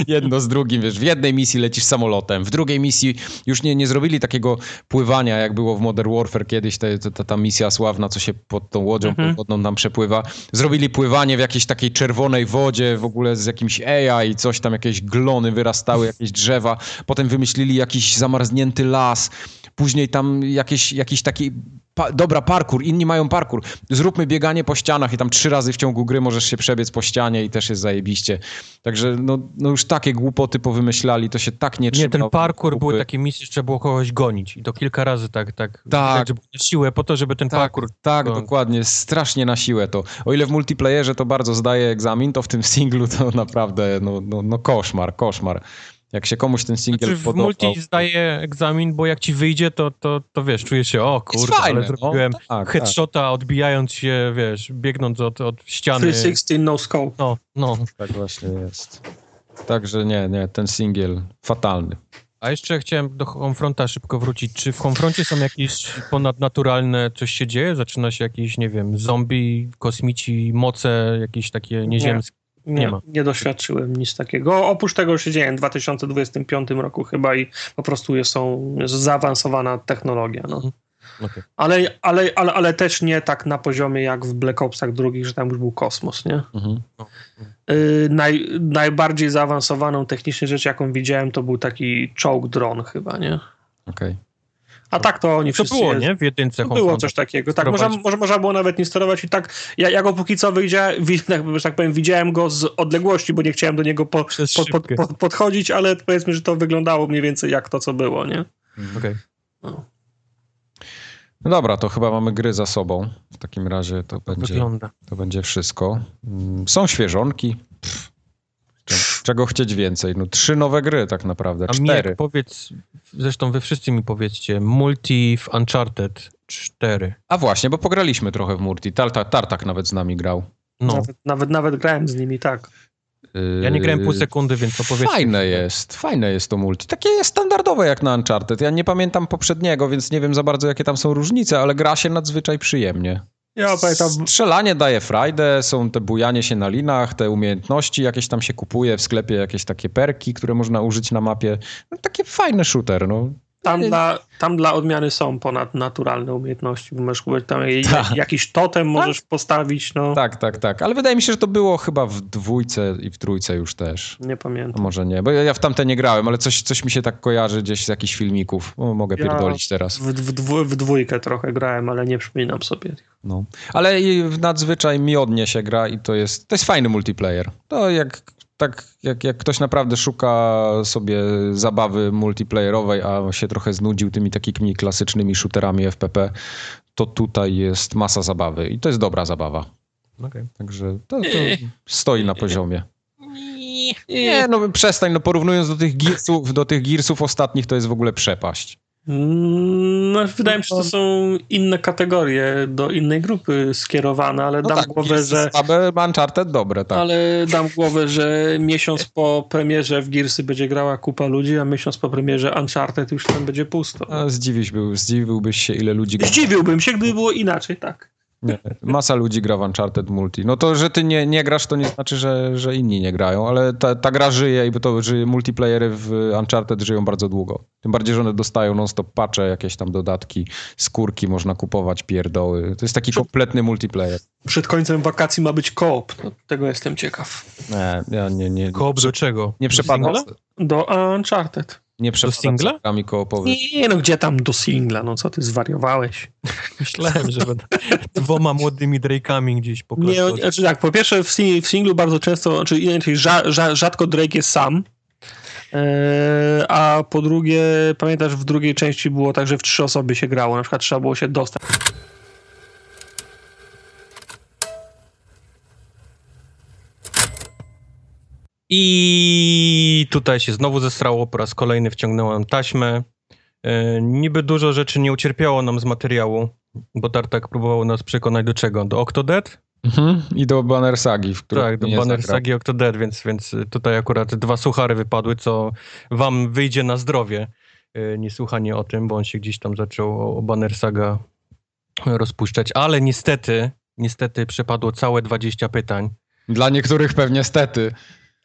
Jedno z drugim, wiesz, w jednej misji lecisz samolotem, w drugiej misji już nie, nie zrobili takiego pływania, jak było w Modern Warfare kiedyś, ta, ta, ta misja sławna, co się pod tą łodzią mhm. podwodną nam przepływa. Zrobili pływanie w jakiejś takiej czerwonej wodzie, w ogóle z jakimś AI, coś tam, jakieś glony wyrastały, jakieś drzewa. Potem wymyślili jakiś zamarznięty las, później tam jakieś, jakiś taki pa, dobra, parkour, inni mają parkour. Zróbmy bieganie po ścianach i tam trzy razy w ciągu gry możesz się przebiec po ścianie i też jest zajebiście. Także no, no już takie głupoty powymyślali, to się tak nie trzyma. Nie, ten parkour były takie misje, że trzeba było kogoś gonić i to kilka razy tak, tak, Tak. żeby na siłę po to, żeby ten Tak, parkour... tak, to- dokładnie. Strasznie na siłę to. O ile w multiplayerze to bardzo zdaje egzamin, to w tym singlu to [laughs] naprawdę no, no, no koszmar, koszmar. Jak się komuś ten singiel Znaczy w podobał... multi zdaje egzamin, bo jak ci wyjdzie, to, to, to wiesz, czujesz się, o kurde, fajne, ale zrobiłem no, tak, headshota odbijając się, wiesz, biegnąc od, od ściany. 316 no scope. No, no. Tak właśnie jest. Także nie, nie, ten singiel fatalny. A jeszcze chciałem do konfronta szybko wrócić. Czy w konfroncie są jakieś ponadnaturalne, coś się dzieje? Zaczyna się jakieś, nie wiem, zombie, kosmici, moce, jakieś takie nieziemskie? Nie, Nie nie, ma. doświadczyłem nic takiego. Oprócz tego się dzieje w 2025 roku chyba i po prostu jest, są, jest zaawansowana technologia. No. Mhm. Okej. Ale, ale, ale, ale też nie tak na poziomie jak w Black Opsach drugich, że tam już był kosmos, nie? Mhm. Yy, naj, najbardziej zaawansowaną technicznie rzecz, jaką widziałem, to był taki czołg dron chyba, nie? Okej. A tak to oni To wszyscy... było, jest- nie? W jedynce Było konfronta. coś takiego. Tak, można, może, można było nawet nie sterować i tak, ja, ja go póki co wyjdzie, tak, [laughs] że tak powiem, widziałem go z odległości, bo nie chciałem do niego po, szybkę. pod, podchodzić, ale powiedzmy, że to wyglądało mniej więcej jak to, co było, nie? Okej. No. No dobra, to chyba mamy gry za sobą. W takim razie to będzie, Wygląda. to będzie wszystko. Mm, Są świeżonki. Pff, czego chcieć więcej? No trzy nowe gry tak naprawdę, A cztery. Mijak, powiedz, zresztą wy wszyscy mi powiedzcie, multi w Uncharted 4. A właśnie, bo pograliśmy trochę w multi. Tartak, Tartak nawet z nami grał. No, Nawet, nawet, nawet grałem z nimi, tak. ja nie grałem pół Yy, sekundy, więc to powiedzcie. Fajne jest, fajne jest to multi. Takie jest standardowe jak na Uncharted. Ja nie pamiętam poprzedniego, więc nie wiem za bardzo jakie tam są różnice, ale gra się nadzwyczaj przyjemnie. Ja pamiętam, Strzelanie daje frajdę, są te bujanie się na linach, te umiejętności jakieś tam się kupuje w sklepie, jakieś takie perki, które można użyć na mapie. No, takie fajny shooter, no. Tam dla, tam dla odmiany są ponadnaturalne umiejętności, bo możesz kupić tam Tak. jakiś totem możesz postawić, no. Tak, tak, tak. Ale wydaje mi się, że to było chyba w dwójce i w trójce już też. Nie A pamiętam. może nie, bo ja ja w tamte nie grałem, ale coś, coś mi się tak kojarzy gdzieś z jakichś filmików. O, mogę Ja- pierdolić teraz. W, w, w dwójkę trochę grałem, ale nie przypominam sobie. No. Ale i nadzwyczaj miodnie się gra i to jest, to jest fajny multiplayer. To jak, tak, jak, jak ktoś naprawdę szuka sobie zabawy multiplayerowej, a się trochę znudził tymi takimi klasycznymi shooterami FPP, to tutaj jest masa zabawy i to jest dobra zabawa. Okej. Także to, to stoi na poziomie. Nie, no przestań, no porównując do tych Gearsów, do tych Gearsów ostatnich, to jest w ogóle przepaść. Mm, No, wydaje mi się, że to są inne kategorie, do innej grupy skierowane, ale No dam tak, głowę, że... słabe, Uncharted dobre, tak. Ale dam głowę, że miesiąc po premierze w Gearsy będzie grała kupa ludzi, a miesiąc po premierze Uncharted już tam będzie pusto. A Zdziwiś był, zdziwiłbyś się, ile ludzi. Zdziwiłbym się, gdyby było inaczej, tak. Nie, masa ludzi gra w Uncharted Multi. No to, że ty nie, nie grasz, to nie znaczy, że, że inni nie grają, ale ta, ta gra żyje i to żyje, multiplayery w Uncharted żyją bardzo długo. Tym bardziej, że one dostają non-stop patche, jakieś tam dodatki, skórki można kupować, pierdoły. To jest taki kompletny multiplayer. Przed końcem wakacji ma być koop. No, tego jestem ciekaw. Nie, ja nie, nie, Koop do czego? nie przepadam? Do Uncharted. Nie przepadam singla? grami koopowymi. Nie, no gdzie tam do singla? No co ty zwariowałeś? [laughs] Myślałem, że będę dwoma młodymi Drake'ami gdzieś po Nie, prostu. znaczy tak, po pierwsze w, sing- w singlu bardzo często, znaczy inaczej rza, rza, rzadko Drake jest sam, Eee, a po drugie, pamiętasz, w drugiej części było tak, że w trzy osoby się grało, na przykład trzeba było się dostać. I tutaj się znowu zesrało, po raz kolejny wciągnąłem taśmę. E, niby dużo rzeczy nie ucierpiało nam z materiału, bo Tartak próbował nas przekonać do czego? Do Octodad? Mhm. I do Banner Sagi, w której Tak, do Banner zagrał. Sagi Octodad, więc, więc tutaj akurat dwa suchary wypadły, co wam wyjdzie na zdrowie. E, Niesłuchanie o tym, bo on się gdzieś tam zaczął o- o Banner Saga rozpuszczać, ale niestety, niestety przepadło całe 20 pytań. Dla niektórych pewnie stety.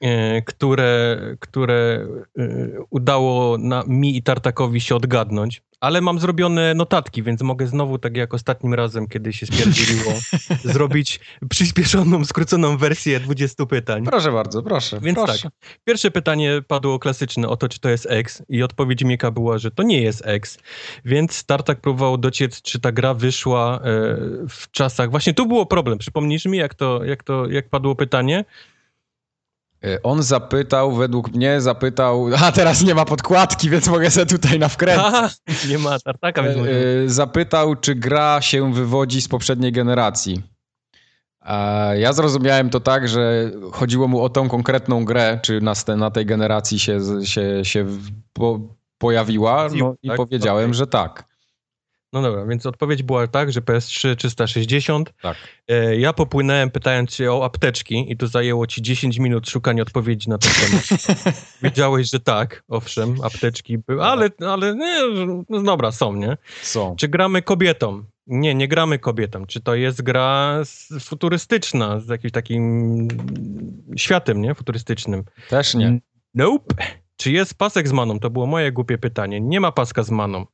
E, które, które e, udało na, mi i Tartakowi się odgadnąć, ale mam zrobione notatki, więc mogę znowu, tak jak ostatnim razem, kiedy się spierdzieliło, [laughs] zrobić przyspieszoną, skróconą wersję 20 pytań. Proszę bardzo, proszę. Więc proszę. tak, pierwsze pytanie padło klasyczne o to, czy to jest X i odpowiedź Mieka była, że to nie jest X, więc Tartak próbował dociec, czy ta gra wyszła e, w czasach, właśnie tu było problem, przypomnisz mi, jak to, jak to, jak padło pytanie? E, On zapytał, według mnie zapytał, a teraz nie ma podkładki, więc mogę sobie tutaj na wkręt. Aha, [laughs] nie ma Tartaka, więc może... E, Zapytał, czy gra się wywodzi z poprzedniej generacji. A Ja zrozumiałem to tak, że chodziło mu o tą konkretną grę, czy na, na tej generacji się, się, się po, pojawiła, no i Tak? powiedziałem, że tak. No dobra, więc odpowiedź była tak, że PS3 360. Tak. E, ja popłynąłem pytając cię o apteczki i to zajęło ci 10 minut szukania odpowiedzi na ten temat. [laughs] Wiedziałeś, że tak, owszem, apteczki były, ale, ale nie, no dobra, są, nie? Są. Czy gramy kobietom? Nie, nie gramy kobietom. Czy to jest gra futurystyczna, z jakimś takim światem, nie? Futurystycznym. Też nie. Nope. Czy jest pasek z maną? To było moje głupie pytanie. Nie ma paska z maną.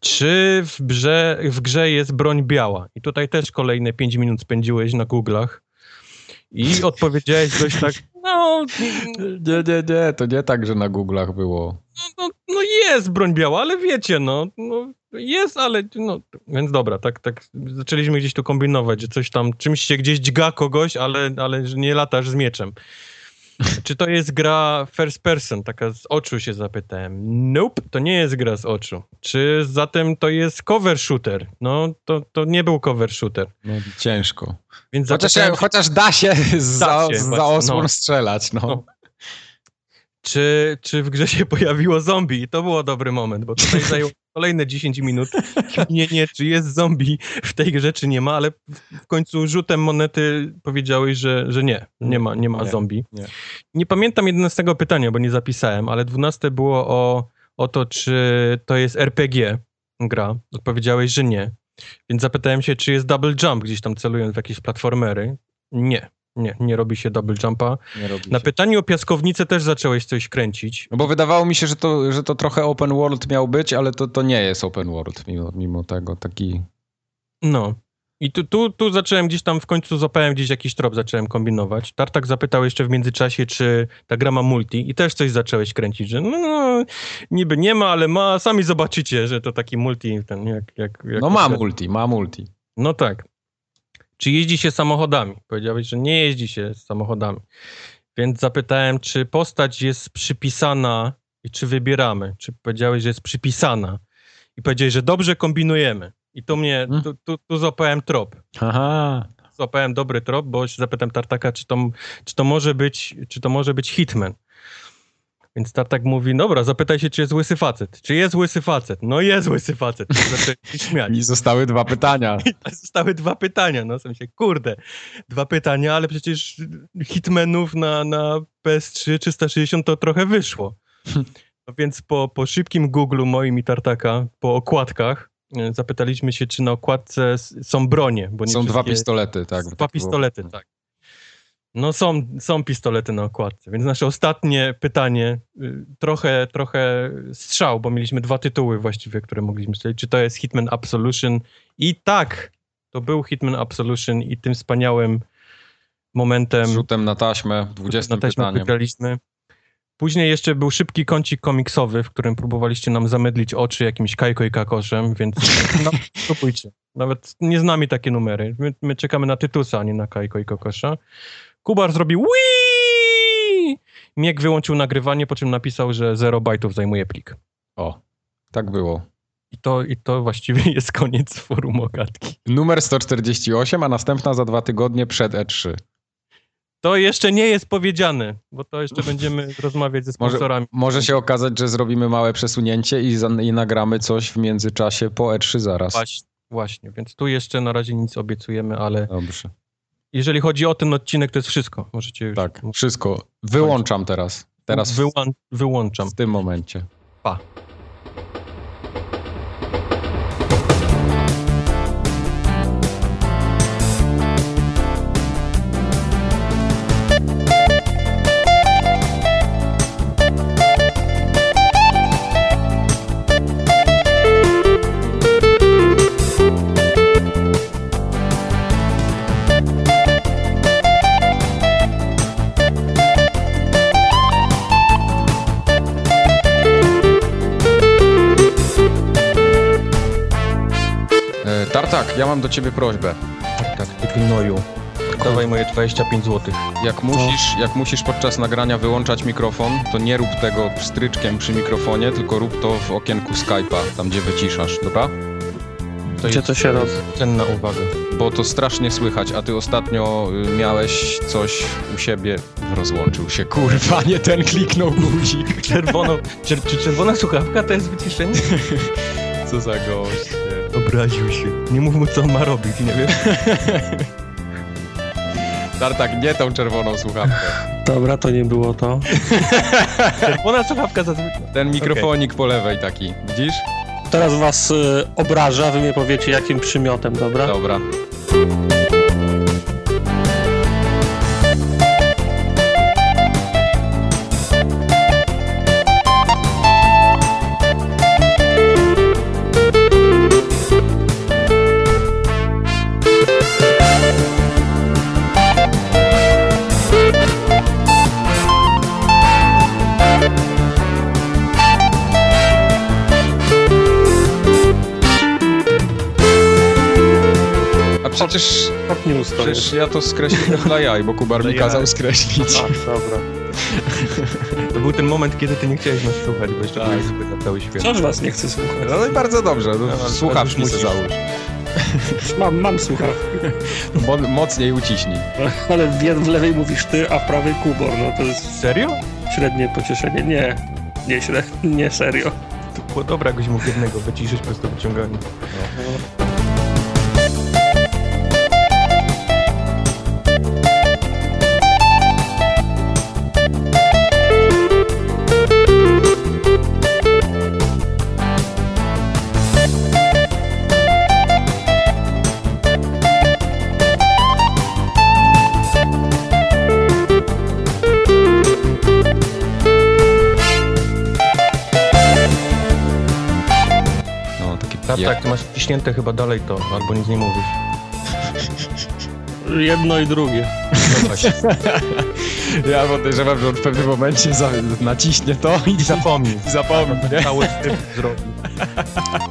Czy w, brze, w grze jest broń biała? I tutaj też kolejne 5 minut spędziłeś na Google'ach i [laughs] odpowiedziałeś dość tak, no, Nie, nie, nie, to nie tak, że na Google'ach było. no, no jest broń biała, ale wiecie, no, no jest, ale no, więc dobra, tak, tak zaczęliśmy gdzieś tu kombinować, że coś tam, czymś się gdzieś dźga kogoś, ale, ale nie latasz z mieczem. Czy to jest gra first person, taka z oczu się zapytałem. Nope, to nie jest gra z oczu. Czy zatem to jest cover shooter? No, to, to nie był cover shooter. No, ciężko. Więc Chociaż, zapytałem chociaż da się za, się, za osłon no. strzelać, no. No. czy, czy w grze się pojawiło zombie. I to było dobry moment, bo tutaj zajęło [laughs] kolejne 10 minut. [laughs] Nie, nie, czy jest zombie w tej grze, czy nie ma, ale w- w końcu rzutem monety powiedziałeś, że, że nie, nie ma, nie ma Nie, zombie. nie. nie pamiętam 11 pytania, bo nie zapisałem, ale 12 było o, o to, czy to jest RPG gra. Odpowiedziałeś, że nie. Więc zapytałem się, czy jest double jump, gdzieś tam celując w jakieś platformery. Nie, nie, nie robi się double jumpa. Na się. pytaniu o piaskownicę też zacząłeś coś kręcić. No bo wydawało mi się, że to, że to trochę open world miał być, ale to, to nie jest open world mimo, mimo tego. Taki... No. I tu, tu, tu zacząłem gdzieś tam w końcu złapałem gdzieś jakiś trop, zacząłem kombinować. Tartak zapytał jeszcze w międzyczasie, czy ta gra ma multi i też coś zacząłeś kręcić, że no, no niby nie ma, ale ma, sami zobaczycie, że to taki multi, ten jak... jak, jak No ma multi, ma multi. No tak. Czy jeździ się samochodami? Powiedziałeś, że nie jeździ się samochodami. Więc zapytałem, czy postać jest przypisana i czy wybieramy. Czy powiedziałeś, że jest przypisana. I powiedziałeś, że dobrze kombinujemy. I tu mnie, Hmm. tu, tu, tu złapałem trop. Aha. Złapałem dobry trop, bo się zapytam Tartaka, czy to, czy to może być, czy to może być Hitman. Więc Tartak mówi, dobra, zapytaj się, czy jest łysy facet. Czy jest łysy facet? No jest łysy facet. Zacząłem się [laughs] śmiać. I zostały dwa pytania. [laughs] I zostały dwa pytania, no w sensie, kurde, dwa pytania, ale przecież hitmenów na, na PS3 360 to trochę wyszło. No więc po, po szybkim Google'u moim i Tartaka, po okładkach, e, zapytaliśmy się, czy na okładce są bronie, bo nie Są dwa pistolety, tak. Dwa tak pistolety, było. tak. No są, są pistolety na okładce, więc nasze ostatnie pytanie, y, trochę, trochę strzał, bo mieliśmy dwa tytuły właściwie, które mogliśmy strzelić. Czy to jest Hitman Absolution? I tak, to był Hitman Absolution i tym wspaniałym momentem rzutem na taśmę, 20 na taśmę pytaniem. wygraliśmy. Później jeszcze był szybki kącik komiksowy, w którym próbowaliście nam zamydlić oczy jakimś Kajko i Kakoszem, więc [laughs] no, kupujcie. Nawet nie z nami takie numery. My, my czekamy na Tytusa, a nie na Kajko i Kokosza. Kubar zrobił Wii! Miek wyłączył nagrywanie, po czym napisał, że 0 bajtów zajmuje plik. O, tak było. I to, I to właściwie [laughs] jest koniec forum ogatki. Numer 148, a następna za dwa tygodnie przed E E3. To jeszcze nie jest powiedziane, bo to jeszcze będziemy rozmawiać ze Może, sponsorami. może się okazać, że zrobimy małe przesunięcie i, za, i nagramy coś w międzyczasie po E3 zaraz. Właśnie, właśnie, więc tu jeszcze na razie nic obiecujemy, ale Dobrze. Jeżeli chodzi o ten odcinek, to jest wszystko. Możecie już Tak, wszystko. Wyłączam teraz. Teraz Wyłą- wyłączam. w tym momencie. Pa. Do ciebie prośbę. Tak, ty gnoju. Dawaj moje 25 zł. Jak musisz, jak musisz podczas nagrania wyłączać mikrofon, to nie rób tego stryczkiem przy mikrofonie, tylko rób to w okienku Skype'a, tam gdzie wyciszasz, dobra? To Gdzie to się robi? cenna uwaga. Bo to strasznie słychać, a ty ostatnio y, miałeś coś u siebie. Rozłączył się, kurwa, nie ten kliknął guzik. Czerwoną, czer, czy czerwona słuchawka to jest wyciszenie? [laughs] Co za gość. Obraził się. Nie mów mu co on ma robić, nie wiesz? [laughs] Tartak, nie tą czerwoną słuchawkę. Dobra, to nie było to. [laughs] Czerwona słuchawka zazwyczaj. Ten mikrofonik po lewej taki, widzisz? Teraz was y, obraża, wy mnie powiecie jakim przymiotem, dobra? Dobra. Przecież, Hot news to przecież jest. ja to skreśliłem dla jaj, bo Kubar mi kazał skreślić. A, dobra. To był ten moment, kiedy ty nie chciałeś nas słuchać, bo jeszcze Tak. byłeś zbyt na cały świat. Wciąż was nie chcę słuchać. No i bardzo dobrze, no, No, słuchawki musisz. załóż. Mam, mam słuchawki. Mo- mocniej uciśnij. Ale w, w lewej mówisz ty, a w prawej kubor. No to jest Serio? średnie pocieszenie. Nie, nie średnie, nie serio. To było dobra, jakbyś mógł jednego wyciszyć przez to wyciąganie. No, Tak, ty masz wciśnięte chyba dalej to, albo nic nie mówisz. Jedno i drugie. No właśnie. [laughs] Ja podejrzewam, że on w pewnym momencie za- naciśnie to i zapomni, [laughs] nie? Cały zrobi. [laughs]